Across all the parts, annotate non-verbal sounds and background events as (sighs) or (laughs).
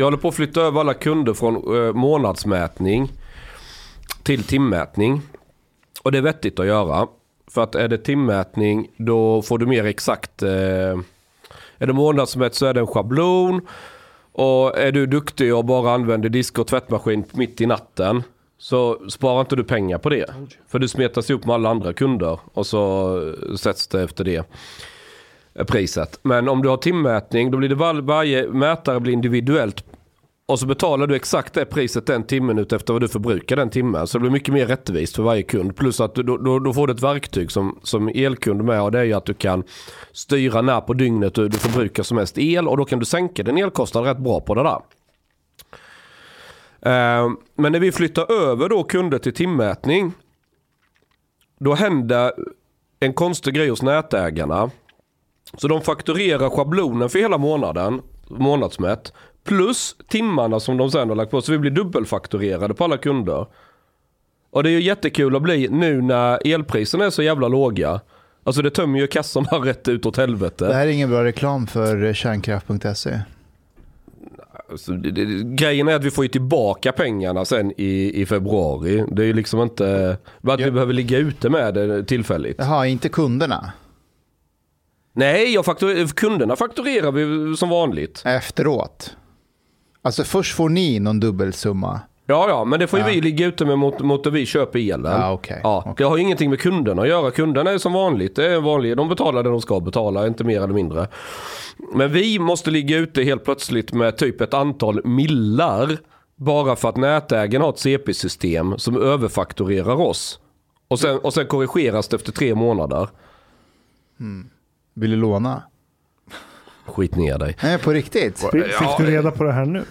Jag håller på att flytta över alla kunder från eh, månadsmätning till timmätning. Och det är vettigt att göra. För att är det timmätning då får du mer exakt. Eh, är det månadsmätt så är det en schablon. Och är du duktig och bara använder disk och tvättmaskin mitt i natten. Så sparar inte du pengar på det. För du smetas ihop med alla andra kunder. Och så sätts det efter det eh, priset. Men om du har timmätning då blir det var, varje mätare blir individuellt. Och så betalar du exakt det priset den timmen ut efter vad du förbrukar den timmen. Så det blir mycket mer rättvist för varje kund. Plus att du, då, då får du ett verktyg som, som elkund med. Och det är ju att du kan styra när på dygnet du, du förbrukar som mest el. Och då kan du sänka din elkostnad rätt bra på det där. Eh, men när vi flyttar över då kunder till timmätning. Då händer en konstig grej hos nätägarna. Så de fakturerar schablonen för hela månaden, månadsmätt. Plus timmarna som de sen har lagt på. Så vi blir dubbelfakturerade på alla kunder. Och det är ju jättekul att bli nu när elpriserna är så jävla låga. Alltså det tömmer ju kassorna (laughs) rätt ut åt helvete. Det här är ingen bra reklam för kärnkraft.se. Alltså, det, det, grejen är att vi får ju tillbaka pengarna sen i, i februari. Det är ju liksom inte att vi behöver ligga ute med det tillfälligt. Jaha, inte kunderna? Nej, jag faktur, kunderna fakturerar vi som vanligt. Efteråt? Alltså först får ni någon dubbelsumma? Ja, ja, men det får ju Ja. vi ligga ute med mot, mot att vi köper elen. Ja, okej. Ja. Det har ju ingenting med kunderna att göra. Kunderna är som vanligt. Det är vanligt. De betalar det de ska betala, inte mer eller mindre. Men vi måste ligga ute helt plötsligt med typ ett antal millar. Bara för att nätägaren har ett CP-system som överfakturerar oss. Och sen, och sen korrigeras det efter tre månader. Vill du låna? Skit ner dig. Nej, på riktigt? Fick, du reda på det här nu?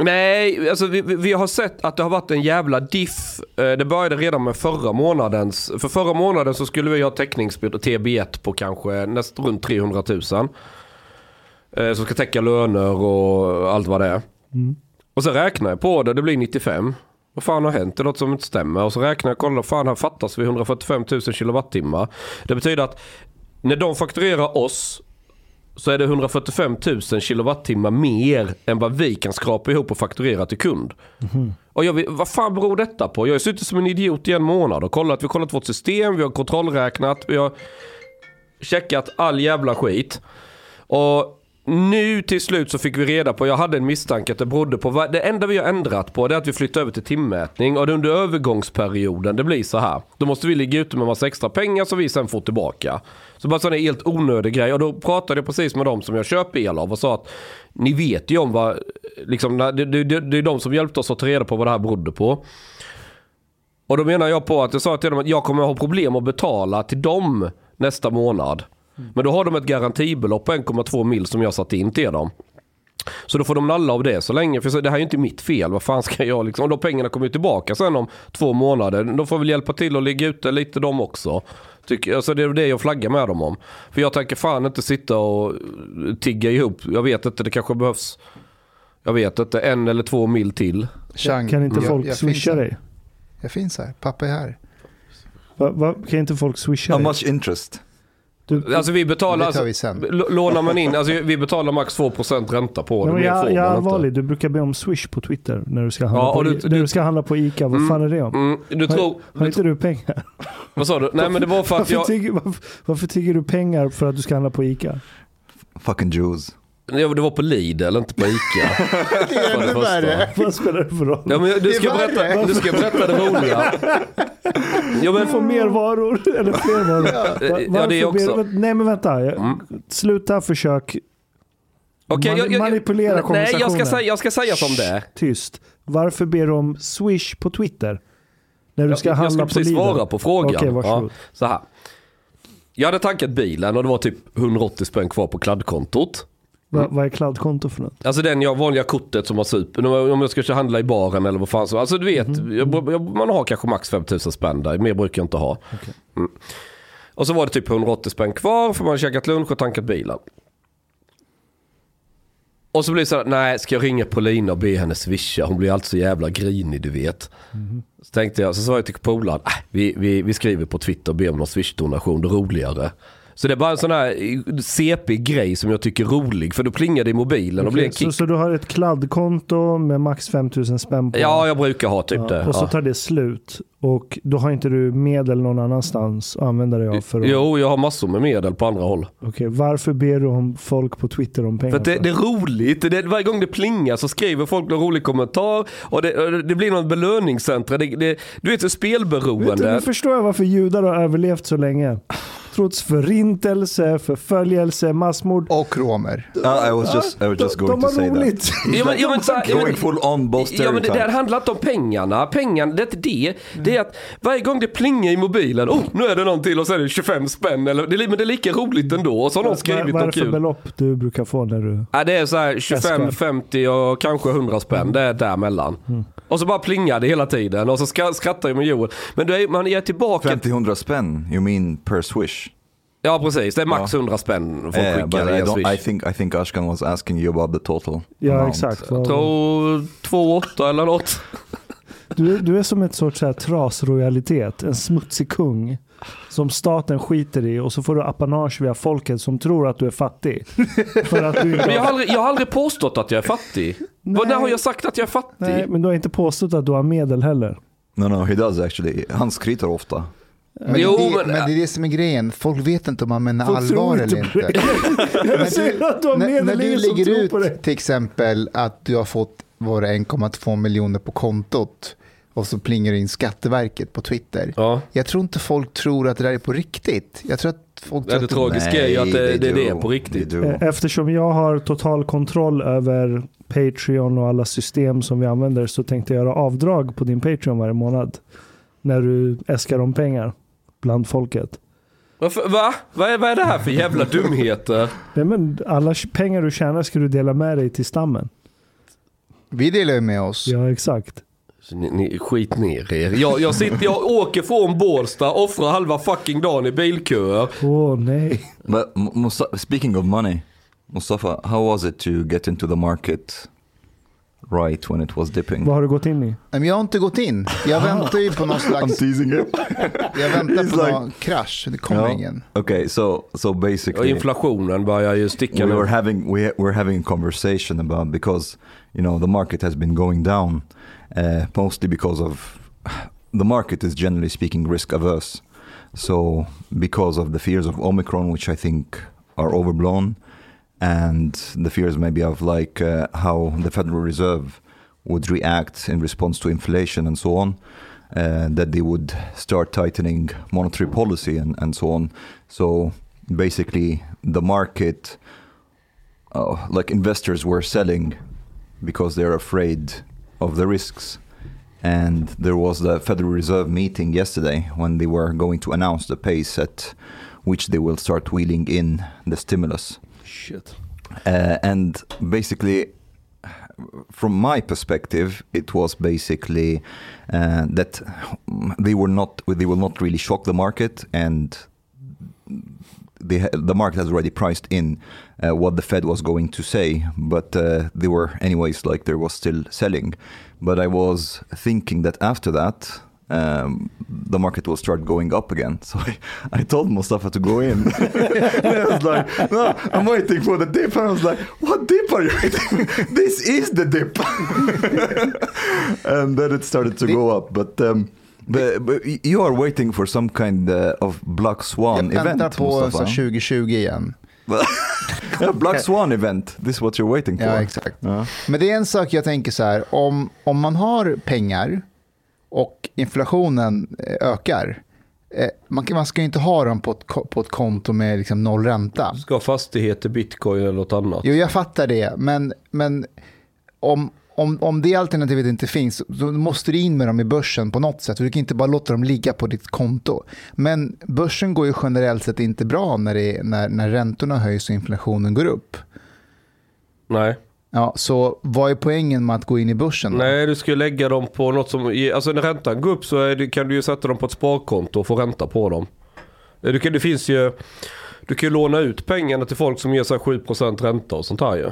Nej, alltså vi, vi- har sett att det har varit en jävla diff. Eh, Det började redan med förra månadens. För förra månaden så skulle vi ha täckningsbild TB1 på kanske nästan runt 300 000. Eh, Som ska täcka löner och allt vad det är. Och så räknar jag på det, det blir 95. Vad fan har hänt? Det låter som inte stämmer. Och så räknar jag, kollar, fan här fattas vi 145 000 kilowattimmar. Det betyder att när de fakturerar oss så är det 145 000 kilowattimmar mer än vad vi kan skrapa ihop och fakturera till kund. Och jag vet, vad fan beror detta på? Jag har suttit som en idiot i en månad och kollat. Vi har kollat vårt system, vi har kontrollräknat, vi har checkat all jävla skit. Och nu till slut så fick vi reda på, jag hade en misstanke att det berodde på, det enda vi har ändrat på det är att vi flyttar över till timmätning och det under övergångsperioden det blir så här. Då måste vi ligga ute med massa extra pengar som vi sen får tillbaka. Så bara sån här helt onödig grej. Och då pratade jag precis med dem som jag köper el av och sa att ni vet ju om vad, liksom, det, det, det, det är de som hjälpte oss att ta reda på vad det här berodde på. Och då menar jag på att jag sa till dem att jag kommer att ha problem att betala till dem nästa månad. Men då har de ett garantibelopp på 1,2 mil som jag satt in till dem. Så då får de nalla av det så länge. För så- det här är ju inte mitt fel. Vad fan ska jag liksom. Och de pengarna kommer ju tillbaka sen om två månader. De får väl hjälpa till att ligga ute lite de också. Tycker, alltså det är det jag flaggar med dem om. För jag tänker fan inte sitta och tigga ihop. Jag vet inte, det kanske behövs. Jag vet inte, en eller två mil till. Chang, Kan inte jag- folk jag swisha finns här. dig? Jag finns här. Pappa är här. Va, va, kan inte folk swisha How dig? much interest? Du, Alltså vi betalar, Det vi alltså, sen. l- lånar man in, alltså vi betalar max 2% ränta på det. Men jag, är allvarlig, du brukar be om swish på Twitter när du ska handla, Ja, på, och du- när du- du ska handla på ICA. Vad Mm, fan är det om? Mm, du tror, Har inte du pengar? (laughs) vad sa du? Nej men det var för att Varför, jag, tigger, varför, varför tigger du pengar för att du ska handla på ICA? Fucking Jews. Ja, det var på Lidl, inte på Ica. (laughs) Det är För det ännu första. värre. Vad spelar det för roll? Ja, men du, ska berätta, du ska berätta det roliga. (laughs) Ja, men, Du får mer varor eller fler varor. Va- Ja, det är också. Nej men vänta, Jag- Mm. sluta försök Okej, mani- jag- jag- manipulera Nej, konversationen. jag ska, säga, jag ska säga som det är. Tyst. Varför ber du om swish på Twitter? När du ska Jag, jag handla ska på precis Lidl? svara på frågan. Okej, varsågod. ja, så här. Jag hade tankat bilen och det var typ 180 spänn kvar på kladdkontot. Va, vad är kladdkonto för något? Alltså den jag vanliga kortet som har super. Om jag ska handla i baren eller vad fan så. Alltså du vet, Mhm. jag, jag, man har kanske max 5000 spänn där. Mer brukar jag inte ha. Mm. Och så var det typ 180 spänn kvar för man har käkat lunch och tankat bilen. Och så blir det så här, nej ska jag ringa Paulina och be henne swisha? Hon blir alltid så jävla grinig du vet. Så tänkte jag, så sa jag till polaren, äh, vi, vi, vi skriver på Twitter och ber om någon swish-donation, det är roligare. Så det är bara en sån här CP-grej som jag tycker är rolig. För då plingar det i mobilen och blir en Okej, så, kick. så du har ett kladdkonto med max 5000 spänn på? Ja, jag brukar ha typ Ja, det. Och så tar det slut. Och då har inte du medel någon annanstans att använda dig av för att... Jo, jag har massor med medel på andra håll. Okej, varför ber du om folk på Twitter om pengar? För att det, det är roligt. Det, varje gång det plingar så skriver folk någon rolig kommentar och det, det blir något belöningscentra. Det, det, du vet, så Vet du, spelberoende. nu förstår jag varför judar har överlevt så länge. Trots förintelse, förföljelse, massmord. Och romer. Uh, I was just, I was just de, going de to say har that. roligt. (laughs) Ja, men, ja, men, Going full on both Ja men det där handlar inte om pengarna. Pengarna, det är inte det. Det är att varje gång det plingar i mobilen, oh nu är det någon till och så är det 25 spänn. Eller, det, är- men det är lika roligt ändå. Och så har någon skrivit Vad vad är det för kul. belopp du brukar få när du... Ja, det är så här 25, Äskar. 50 och kanske 100 spänn. Det är däremellan. Och så bara plingar det hela tiden och så skrattar jag med Joel. Men du är, man är tillbaka. 50-100 spänn, you mean per swish? Ja precis, det är max Ja. 100 spänn folk Yeah, skickar I, i don't, I Swish. think I think Ashkan was asking you about the total. Ja amount. exakt. Jag tror 2,8 eller något. Du, du är som ett sorts trasroyalitet, en smutsig kung. Som staten skiter i och så får du apanage via folket som tror att du är fattig. (laughs) För att du Men jag har... aldrig, jag har aldrig påstått att jag är fattig. Vad, när har jag sagt att jag är fattig? Nej, men du har inte påstått att du har medel heller. No, no, he does actually. Han skryter ofta. Men, Jo, det, men- men, det är det som är grejen. Folk vet inte om man menar allvar inte eller inte. (laughs) När du när, när du lägger ut det. till exempel att du har fått var det 1,2 miljoner på kontot och så plingar det in Skatteverket på Twitter. Ja. Jag tror inte folk tror att det där är på riktigt. Jag tror att folk Det, tror det att du- tragiska är ju att det, they det, det är på riktigt. Eh, Eftersom jag har total kontroll över Patreon och alla system som vi använder så tänkte jag göra avdrag på din Patreon varje månad. När du äskar om pengar bland folket. Varför, va? Vad är, vad är det här för jävla dumheter? Nej, men alla pengar du tjänar ska du dela med dig till stammen. Vi delar ju med oss. Ja, exakt. Så Ni, ni, skit ner er. Jag, jag, sitter, jag åker från Bålsta, offrar halva fucking dagen i bilköer. Åh nej. But M- Musta- speaking of money, Mustafa, how was it to get into the market right when it was dipping? Vad har du gått in i? Men jag har inte gått in. Jag väntar ju på någon (laughs) I'm slags... teasing him. Jag väntar He's på like- någon krasch. Det kommer Ja. ingen. Okay, so so Och basically, inflationen börjar ju sticka we were nu. having we we're having a conversation about because you know the market has been going down, uh, mostly because of the market is generally speaking risk averse. So because of the fears of Omicron, which I think are overblown, and the fears maybe of like uh, how the Federal Reserve would react in response to inflation and so on, uh, that they would start tightening monetary policy and, and so on. So basically, the market, uh, like investors, were selling because they're afraid of the risks. And there was the Federal Reserve meeting yesterday when they were going to announce the pace at which they will start wheeling in the stimulus. Shit. Uh, and basically, from my perspective, it was basically uh, that they were not they will not really shock the market, and they, ha- the market has already priced in uh, what the Fed was going to say, but uh, they were anyways like there was still selling. But I was thinking that after that. Um, the market will start going up again. (laughs) So I, I told Mustafa to go in. (laughs) I was like, no, I'm waiting for the dip. And I was like, what dip are you waiting? (laughs) This is the dip. and then it started to go up. But, um, but, but you are waiting for some kind uh, of Black Swan Jag event, på Mustafa. 2020 igen. yeah, Black Swan event. This is what you're waiting for. Ja, exakt. Ja. Men det är en sak jag tänker så här, om, om man har pengar och inflationen eh, ökar, eh, man, ska ju inte ha dem på ett, ko- på ett konto med liksom noll ränta. Ska fastigheter, bitcoin eller något annat. Jo, jag fattar det, men, men om, om, om det alternativet inte finns, då måste du in med dem i börsen på något sätt. Du kan inte bara låta dem ligga på ditt konto. Men börsen går ju generellt sett inte bra när, det, när, när räntorna höjs och inflationen går upp. Nej. Ja, så vad är poängen med att gå in i börsen? då? Nej, du ska ju lägga dem på något som... Alltså när räntan går upp så är det, kan du ju sätta dem på ett sparkonto och få ränta på dem. Eh, Du kan, det finns ju... Du kan ju låna ut pengarna till folk som ger sig 7% ränta och sånt här ju.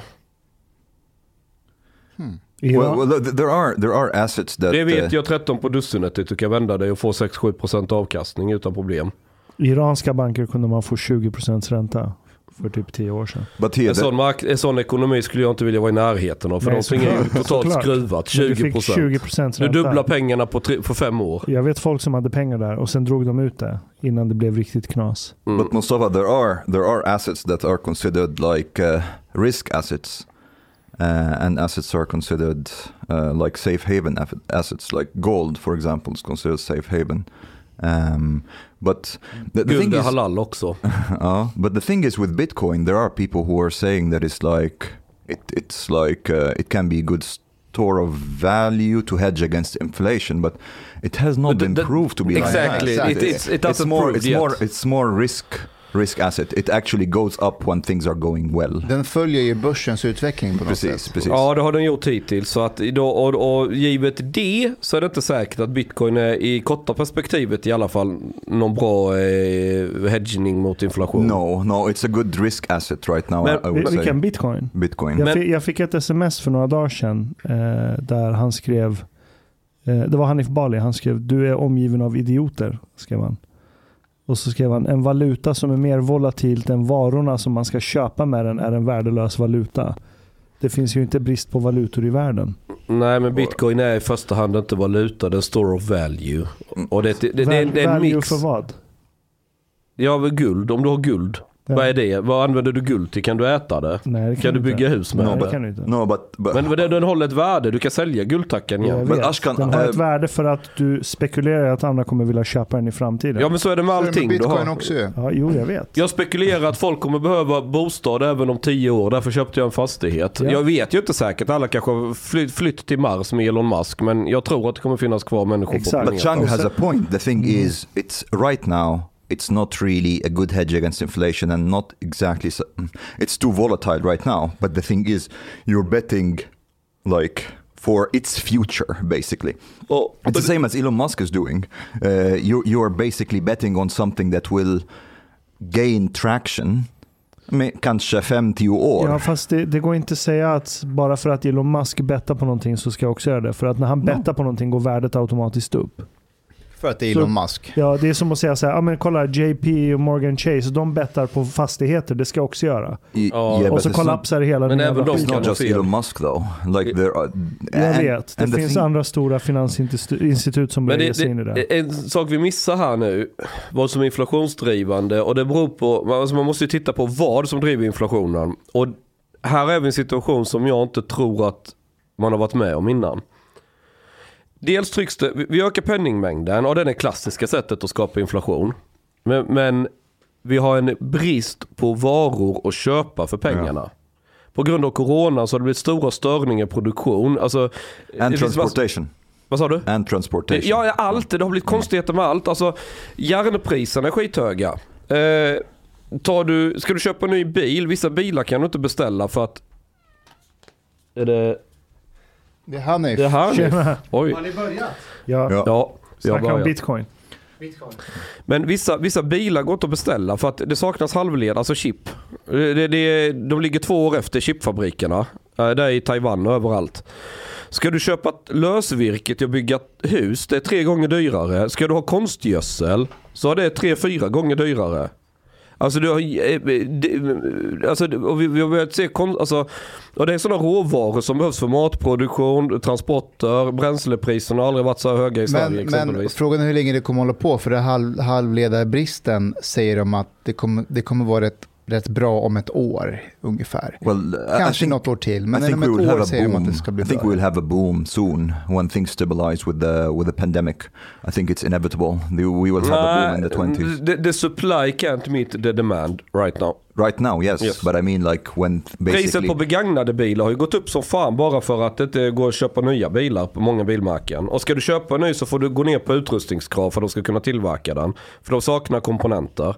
Ja. Well, well, th- there are there are assets that Det vet uh, jag 13 på dussinet. Du kan vända dig och få 6-7% avkastning utan problem. Iranska banker kunde man få 20% ränta för typ 10 år sedan. En sån, mark- en sån ekonomi skulle jag inte vilja vara i närheten av. För Nej, de svingar ju totalt skruvat. Men du 20%. fick 20% Du dubblar pengarna på, tre, på fem år. Jag vet folk som hade pengar där och sen drog de ut det innan det blev riktigt knas. Mm. But Mustafa, there are there are assets that are considered like uh, risk assets, uh, and assets are considered uh, like safe haven assets, like gold, for example, is considered safe haven. Um, but the, the Guld thing is, halal också. (laughs) uh, but the thing is with Bitcoin, there are people who are saying that it's like it, it's like uh, it can be a good store of value to hedge against inflation, but it has not But been the- proved to be like that. Exactly. Exactly. It, it's, it it's doesn't more prove it's yet. more it's more risk risk asset it actually goes up when things are going well Den följer ju börsens utveckling på något precis sätt. precis Ja, det har den gjort hittills. Så att då, och, och givet det så är det inte säkert att bitcoin är i korta perspektivet i alla fall någon bra eh, hedging mot inflation. no no it's a good risk asset right now Men- I, I would say Vilken bitcoin? bitcoin Jag, fick, jag fick ett sms för några dagar sedan eh, där han skrev, eh, det var Hanif Bali, han skrev du är omgiven av idioter. skrev han. Och så skrev han en valuta som är mer volatilt än varorna som man ska köpa med den är en värdelös valuta. Det finns ju inte brist på valutor i världen. Nej, men bitcoin är i första hand inte valuta, det är store of value. Och det, det, det, det, det är en value mix. för vad? Ja, guld. Om du har guld. Ja. Vad är det? Vad använder du guld till? Kan du äta det? Nej, det Kan du inte. bygga hus med Nej, det det? kan du inte. no but, but Men den, den håller ett värde. Du kan sälja guldtackan Jag igen. Men vet. Ashkan, den har eh, ett värde för att du spekulerar att andra kommer vilja köpa den i framtiden. Ja, men så är det med Så är det allting med bitcoin har. också. Ja, jo, jag vet. Jag spekulerar att folk kommer behöva bostad även om tio år. Därför köpte jag en fastighet. Ja. Jag vet ju inte säkert. Alla kanske har flytt, flytt till Mars med Elon Musk. Men jag tror att det kommer finnas kvar människor Exakt. på but planeten. Chang has a point the thing is it's right now it's not really a good hedge against inflation and not exactly so, it's too volatile right now but the thing is you're betting like for its future basically Och, It's the same as Elon Musk is doing. Uh, you you are basically betting on something that will gain traction. Med kanske 50 år. Ja, fast det, det går inte att säga att bara för att Elon Musk bettar på någonting så ska jag också göra det. För att när han bettar på någonting går värdet automatiskt upp. För att det är Så- Elon Musk. Ja, det är som att säga så här, ja men kolla JP och Morgan Chase, de bettar på fastigheter, det ska jag också göra. Ja, yeah, och så it's not, kollapsar hela Men den även jävla de it's skiten. kan not just. Elon Musk though. Like there are, Jag and- vet, det finns thing- andra stora finansinstitut som lägger det, sig in i det. det, en sak vi missar här nu, vad som är inflationsdrivande och det beror på, alltså man måste ju titta på vad som driver inflationen. Och här är vi i en situation som jag inte tror att man har varit med om innan. Dels trycks det, vi- ökar penningmängden och det är det klassiska sättet att skapa inflation. Men, men vi har en brist på varor att köpa för pengarna. På grund av corona så har det blivit stora störningar i produktion. Alltså, and mass- transportation. vad sa du? And transportation. Ja, ja, allt. Det har blivit konstigheter med allt. Alltså, järnpriserna är skithöga. Eh, tar du, ska du köpa en ny bil, vissa bilar kan du inte beställa för att... Är det, Det är Hanif. det är? Tjena. Oj. ni börjat? Ja, Ja. Ja, har snacka om börjat. bitcoin. Men vissa, vissa bilar går inte att beställa för att det saknas halvled, alltså chip. Det, det, de ligger två år efter chipfabrikerna. Eh, Det är i Taiwan och överallt. Ska du köpa ett lösvirke till att bygga ett hus, det är tre gånger dyrare. Ska du ha konstgödsel så är det tre, fyra gånger dyrare. Alltså, du har, eh, det- alltså och vi, vi har börjat se kon, alltså, och det är sådana råvaror som behövs för matproduktion, transporter, bränslepriserna har aldrig varit så höga i Sverige Men, men exempelvis. frågan är hur länge det kommer hålla på. För det halv, halvledarbristen säger de att det kommer, det kommer vara rätt, rätt bra om ett år ungefär. Well, Kanske think, något år till. I Men om ett år säger de att boom. det ska bli I think bra. we will have a boom soon when things stabilize with the with the pandemic. I think it's inevitable. We will have a boom in the 20s. the, the supply can't meet the demand right now. Right now, yes, Yes. but I mean like when th- Priset basically på begagnade bilar har ju gått upp som fan bara för att det inte går att köpa nya bilar på många bilmärken. Och ska du köpa en ny så får du gå ner på utrustningskrav för att de ska kunna tillverka den. För de saknar komponenter.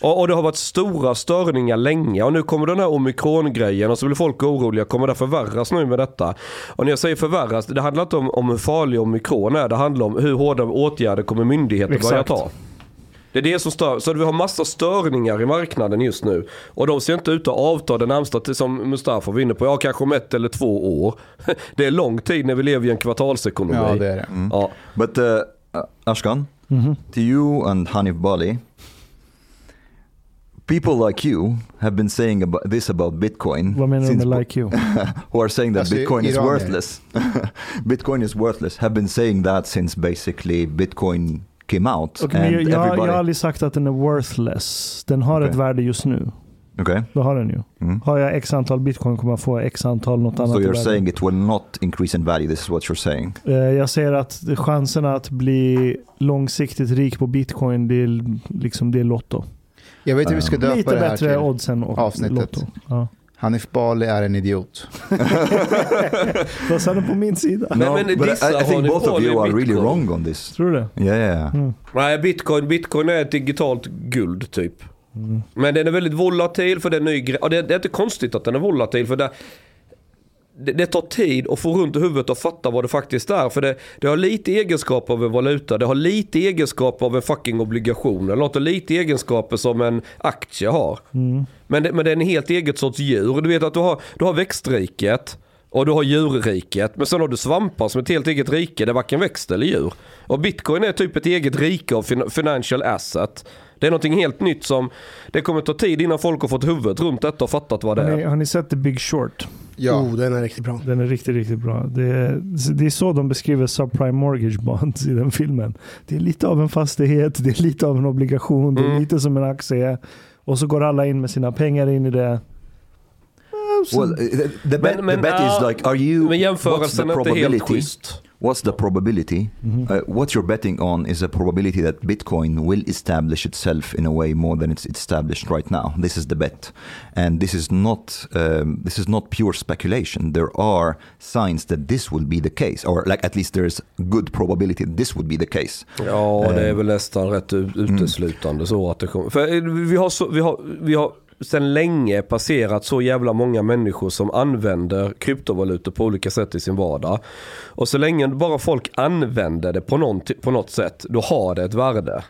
Och, och det har varit stora störningar länge och nu kommer den här omikron-grejen och så blir folk oroliga. Kommer det förvärras nu med detta? Och när jag säger förvärras, det handlar inte om, om hur farlig omikron är. Det handlar om hur hårda åtgärder kommer myndigheter börja Exakt. ta. Det är det som stör. Så vi har massa störningar i marknaden just nu. Och de ser inte ut att avta det närmsta, som Mustafa var inne på, ja kanske om ett eller två år. (laughs) Det är lång tid när vi lever i en kvartalsekonomi. Ja, det är det. Ja. But uh, uh, Ashkan, Mhm. to you and Hanif Bali, people like you have been saying about this about Bitcoin. Vad menar du since- med like you? (laughs) who are saying that Alltså, Bitcoin is worthless. (laughs) Bitcoin is worthless. Have been saying that since basically Bitcoin came out. Men and jag, jag, har- jag everybody. har aldrig sagt att den är worthless. Den har Okej. ett värde just nu. okay. Det har den ju. Mm. Har jag x antal bitcoin kommer jag få x antal något annat So you're saying it will not increase in value. This is what you're saying. Eh, Jag säger att chanserna att bli långsiktigt rik på bitcoin, det är, liksom, det är lotto. Jag vet hur vi ska döpa Lite det här bättre till. odds än avsnittet. lotto. Ja. Hanif Bali är en idiot. (laughs) Vad sa du på min sida? Men- men but I, dissa I think both of you are really wrong on this. Tror du det? Yeah, yeah. Mm. Nej, bitcoin, bitcoin är ett digitalt guld typ. Mm. Men den är väldigt volatil för det är ny det, det är inte konstigt att den är volatil för det, det, det tar tid att få runt i huvudet och fatta vad det faktiskt är. För det, det har lite egenskaper av en valuta, det har lite egenskaper av en fucking obligation. Eller något, och lite egenskaper som en aktie har. Mm. Men det, men det är en helt eget sorts djur. Du vet att du har, du har växtriket och du har djurriket. Men sen har du svampar som ett helt eget rike där varken växt eller djur. Och bitcoin är typ ett eget rike av fin- financial asset. Det är någonting helt nytt som det kommer ta tid innan folk har fått huvudet runt detta och fattat vad det Har ni, är. har ni sett The Big Short? Ja. Oh, den är riktigt bra. Den är riktigt, riktigt bra. Det är, det är så de beskriver subprime mortgage bonds i den filmen. Det är lite av en fastighet, det är lite av en obligation, det är Mm. lite som en aktie. Och så går alla in med sina pengar in i det. Well, uh, the, bet, Men- men, the bet is like, are you? Men what's the jämförelsen är inte helt probability? schysst. What's the probability? Mhm. Uh, what you're betting on is a probability that Bitcoin will establish itself in a way more than it's established right now. This is the bet, and this is not um, this is not pure speculation. There are signs that this will be the case, or like at least there's good probability that this would be the case. Ja, det är Eh. väl nästan rätt u- uteslutande så att det kommer. För eh, vi har, så, vi har, vi har sedan länge passerat så jävla många människor som använder kryptovalutor på olika sätt i sin vardag. Och så länge bara folk använder det på, någon, på något sätt, då har det ett värde.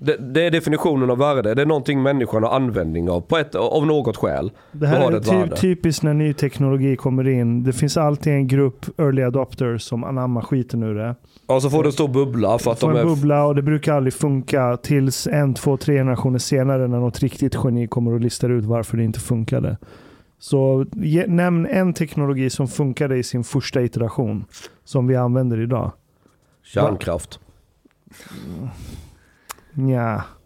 Det, det är definitionen av värde. Det är någonting människan har användning av, på ett, av något skäl. Det här är ty- typiskt när ny teknologi kommer in. Det finns alltid en grupp early adopters som anammar skiten ur det. Och så får det en stor bubbla för att de en är... bubbla och det brukar aldrig funka tills en, två, tre generationer senare när något riktigt geni kommer och listar ut varför det inte funkade. Så ge, nämn en teknologi som funkade i sin första iteration som vi använder idag. Kärnkraft. Ja.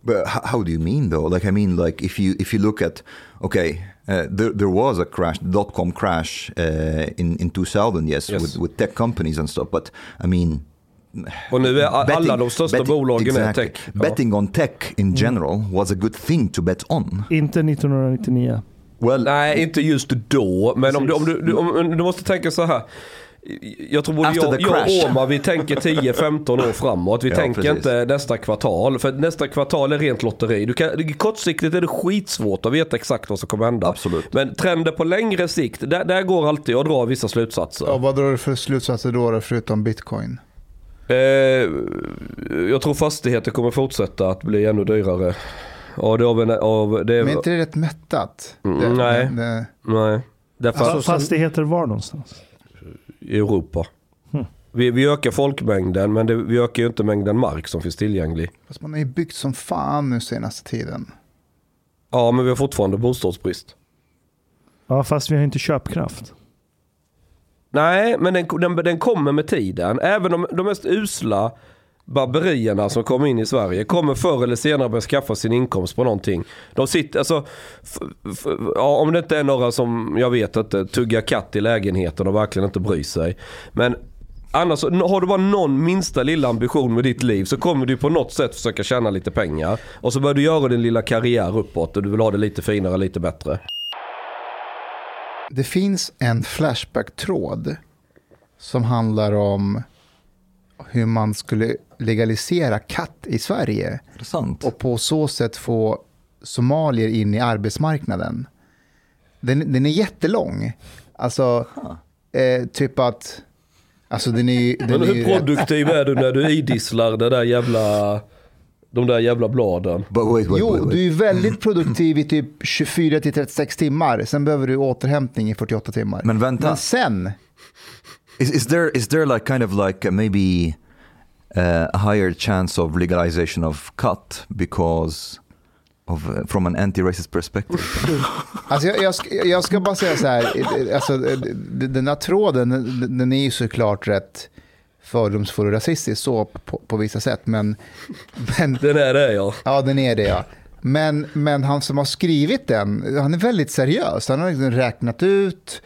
But h- how do you mean though? Like I mean, like if you if you look at okay, uh, there there was a crash, dot com crash uh, in in 2000, yes, Yes. with with tech companies and stuff. But I mean, Och nu är alla de största betting- bolagen är exactly. tech. Ja. Betting on tech in general was a good thing to bet on. Inte 1999. Well, Nej, inte just då. Men om du, om, du, om, du måste tänka så här. Jag tror både After jag, jag och Omar, vi tänker 10-15 år framåt. Vi (laughs) Ja, tänker precis. inte nästa kvartal. För nästa kvartal är rent lotteri. Du kan, kortsiktigt är det skitsvårt att veta exakt vad som kommer hända. Absolut. Men trender på längre sikt, där, där går alltid att dra vissa slutsatser. Ja, vad drar du för slutsatser då, förutom bitcoin? Eh, jag tror fastigheter kommer fortsätta att bli ännu dyrare. Ja, det, av en, av, det, Men är inte det rätt mättat? Mm, det, nej. Det, Nej, därför Alltså, som- Fastigheter var någonstans? I Europa. Hmm. Vi, vi ökar folkmängden men det, vi ökar ju inte mängden mark som finns tillgänglig. fast man har ju byggt som fan nu senaste tiden. Ja, men vi har fortfarande bostadsbrist. Ja, fast vi har inte köpkraft. Nej, men den, den, den kommer med tiden. Även de, de mest usla barberierna som kommer in i Sverige kommer förr eller senare börja skaffa sin inkomst på någonting. De sitter, alltså, ja, om det inte är några som, jag vet inte, tuggar katt i lägenheten och verkligen inte bryr sig. Men annars, har du bara någon minsta lilla ambition med ditt liv så kommer du på något sätt försöka tjäna lite pengar. Och så börjar du göra din lilla karriär uppåt och du vill ha det lite finare, lite bättre. Det finns en Flashback-tråd som handlar om hur man skulle legalisera katt i Sverige intressant. och på så sätt få somalier in i arbetsmarknaden. Den, den är jättelång. Alltså, eh, typ att... Alltså den är. (laughs) Den Men är hur rätt- produktiv är du när du (laughs) idisslar det där jävla, de där jävla bladen? Wait, wait, Jo, wait, wait. du är väldigt produktiv i typ 24 till 36 timmar. Sen behöver du återhämtning i 48 timmar. Men vänta. Men sen, Is, is there is there like kind of like maybe uh, a higher chance of legalization of cut because of uh, from an anti-racist perspective. (laughs) Alltså jag, jag, ska, jag ska bara säga så här, alltså, den här tråden, den, den är ju såklart rätt fördomsfull och rasistisk så på, på vissa sätt. Men, men, Den är det ja. ja, den är det ja. Men, men han som har skrivit den, han är väldigt seriös. Han har liksom räknat ut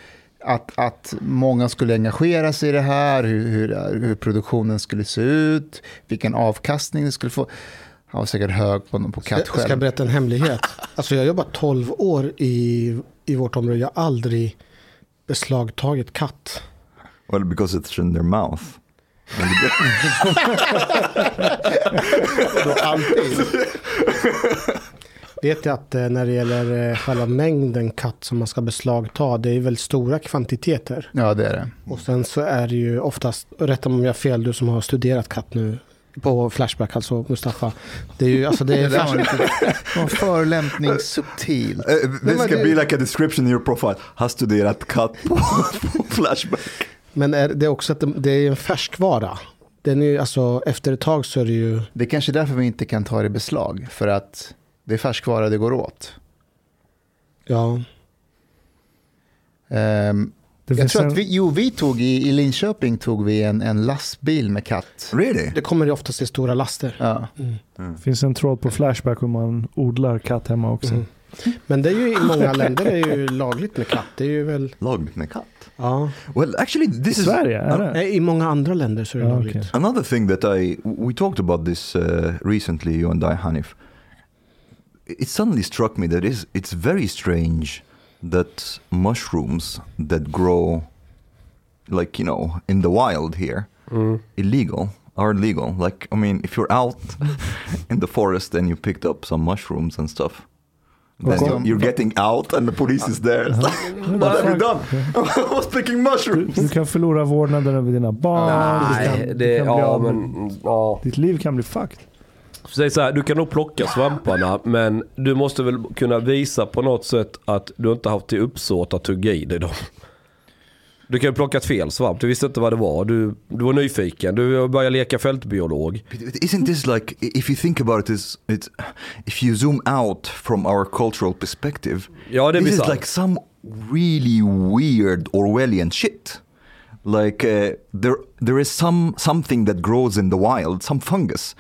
att, att många skulle engagera sig i det här, hur, hur, hur produktionen skulle se ut, vilken avkastning det skulle få. Han var säkert hög på, på katt Jag ska själv. berätta en hemlighet. (laughs) Alltså jag har jobbat 12 år i, i vårt område. Jag har aldrig beslagtagit katt. well, because it's in their mouth. (laughs) (laughs) Då alltid. Vet jag att eh, när det gäller eh, själva mängden katt som man ska beslagta, det är väldigt stora kvantiteter. Ja, det är det. Och sen så är det ju oftast, rätta mig om jag har fel, du som har studerat katt nu på Flashback, alltså Mustafa. Det är ju, alltså det (laughs) Det är var förolämpning subtil. Uh, this det- be like a description in your profile. Har studerat katt på, på Flashback. Men är det är också att det, det är en färskvara. Den är ju, alltså efter ett tag så är det ju, Det är kanske därför vi inte kan ta det i beslag. För att det är färskvara det går åt. ja. Det jag tror en, att vi, jo, vi tog i, i Linköping tog vi en, en lastbil med katt. Really? Det kommer ju oftast i stora laster. Ja. finns en tråd på Flashback hur man odlar katt hemma också. Mm. Men det är ju i många länder är ju lagligt med katt. Det är ju väl, Lagligt med katt. ja. Well, actually, this I is Sverige, är det? Nej, I många andra länder så är det Ja, lagligt. okej. another thing that I we talked about this uh, recently. You and I, Hanif. It suddenly struck me that is it's very strange that mushrooms that grow, like you know, in the wild here, Mm. illegal are legal. Like I mean, if you're out (laughs) in the forest and you picked up some mushrooms and stuff, then Okay. you're, you're getting out and the police is there. It's (laughs) like, what have you done? (laughs) I was picking mushrooms. Du kan förlora vårdnaden över dina barn. du Nej, kan, det, du kan bli ja av men, ja. Ditt liv kan bli fucked. Säg så här, du kan nog plocka svamparna men du måste väl kunna visa på något sätt att du inte haft till uppsåt att tugga i dig dem. Du kan ju plockat fel svamp, du visste inte vad det var. Du, du var nyfiken, du började leka fältbiolog. Isn't this like, if you think about it, is it's if you zoom out from our cultural perspective, Ja det är this is bisarrt. like some really weird Orwellian shit. Like uh, there, there is some something that grows in the wild, some fungus.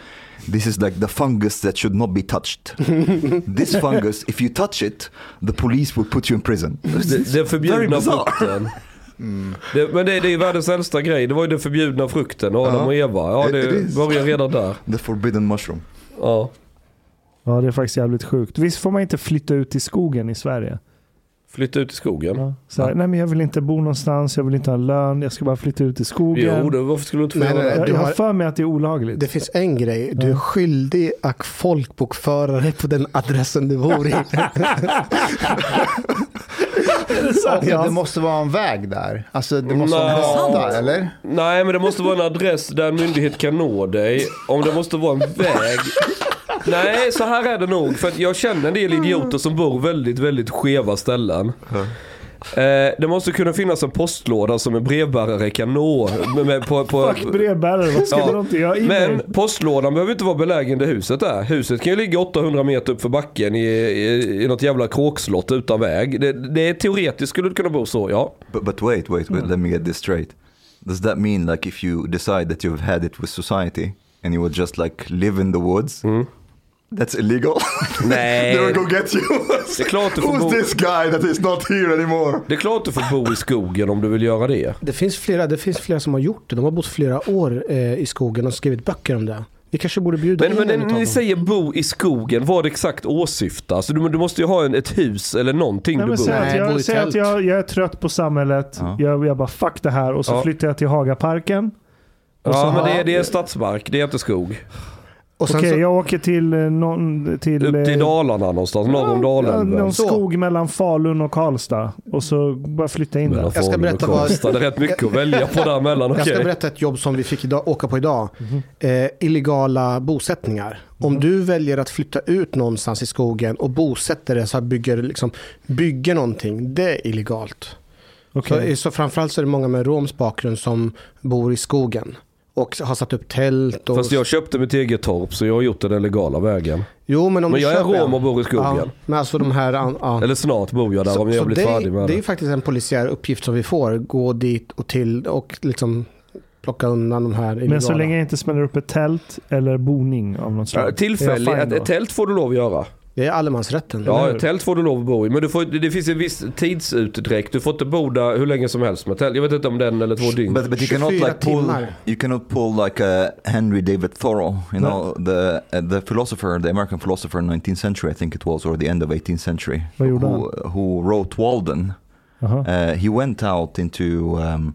This is like the fungus that should not be touched. (laughs) this fungus, if you touch it, the police will put you in prison. Very förbjudna frukten. Det, men det, det är ju världens äldsta grej. Det var ju den förbjudna frukten, Adam Ja. och Eva. Ja, It- det börjar redan där. The forbidden mushroom. Ja. Ja, det är faktiskt jävligt sjukt. Visst får man inte flytta ut i skogen i Sverige? Flytta ut i skogen. Ja. Så här, Ja. Nej, men jag vill inte bo någonstans, jag vill inte ha lön, jag ska bara flytta ut i skogen. Jo, det, varför skulle du inte få Nej, göra nej, det? jag har för mig att det är olagligt. Det finns en grej, du är skyldig att folkbokföra dig på den adressen du bor i. (laughs) Och Ja. Det måste vara en väg där. Alltså det måste vara en Nej. gata, eller? Nej, men det måste vara en adress där en myndighet kan nå dig. Om det måste vara en väg. Nej, så här är det nog. För att jag känner en del idioter som bor väldigt, väldigt skeva ställen. Eh, det måste kunna finnas en postlåda som en brevbärare kan nå. Med, med, på, på, Fuck brevbärare, vad ska Ja, de inte göra men postlådan behöver inte vara belägen där huset är. Huset kan ju ligga 800 meter upp för backen i, i, i något jävla kråkslott utan väg. Det, det är teoretiskt skulle det kunna bo så, ja. But, but wait, wait, wait, let me get this straight. Does that mean like if you decide that you've had it with society and you would just like live in the woods, that's illegal? (laughs) Nej. they will go get you. Det är klart du får Who's bo- this guy that is not here anymore? Det är klart du får bo i skogen om du vill göra det. Det finns, flera, det finns flera som har gjort det. De har bott flera år eh, i skogen och skrivit böcker om det. Vi kanske borde bjuda Men, in men en när ni dem. säger bo i skogen, vad det exakt åsyftas? Du, du måste ju ha en, ett hus eller någonting Nej, du bor säg i. att, jag, säg att jag, jag är trött på samhället, Ja. jag, jag bara fuck det här och så Ja. flyttar jag till Hagaparken. Och så Ja men det det är stadsmark, det är inte skog. Okej, så, jag åker till eh, någon... Till, Upp till eh, Dalarna någonstans, norr om Dalälven. Någon Så. skog mellan Falun och Karlstad. Och så bara flytta in Mellan där. Jag ska berätta vad-. Det är rätt mycket att välja på däremellan. jag ska berätta ett jobb som vi fick idag, åka på idag. Eh, illegala bosättningar. Om du väljer att flytta ut någonstans i skogen och bosätter dig så bygger, liksom, bygger någonting, det är illegalt. Okej. Så, så framförallt så är det många med romsk bakgrund som bor i skogen. Och har satt upp tält. Och... Fast jag köpte mitt eget torp så jag har gjort det den legala vägen. Jo, men om Men du jag är köper rom och bor i skogen. Ja, men alltså de här... Ja. Eller snart bor jag där om jag blir det, färdig med det det. är faktiskt en polisiär uppgift som vi får. Gå dit och till och liksom plocka undan de här illegala. Men så länge jag inte smäller upp ett tält eller boning av något slag. Ja, är jag Tillfälligt, ett, ett tält får du lov att göra. Det är allemansrätten. Ja, tält får du lov att bo i. Men du får, det finns en viss tidsutdräkt. Du får inte bo där hur länge som helst med tält. Jag vet inte om den eller två dygn. But, but you cannot 24 like pull. You cannot pull like a Henry David Thoreau. You No. know the uh, the philosopher, the American philosopher in 19th century, I think it was, or the end of 18th century, Vad gjorde who who wrote Walden. Uh, he went out into um,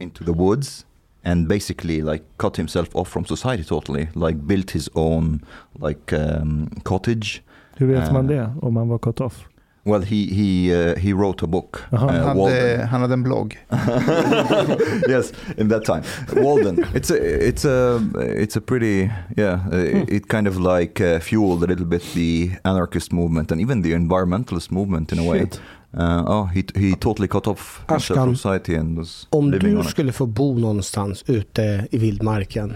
into the woods and basically like cut himself off from society totally. Like built his own like um, cottage. Hur vet eh. man det om man var cut off? Well, he he uh, he wrote a book. Uh, Han hade, han hade en blogg. (laughs) yes, in that time, Walden. It's a it's a it's a pretty yeah. Uh, It kind of like uh, fueled a little bit the anarchist movement and even the environmentalist movement in a way. Shit. Uh, oh, he he totally cut off Ashkan, from society and was Om living on du it. skulle få bo någonstans ute i vildmarken.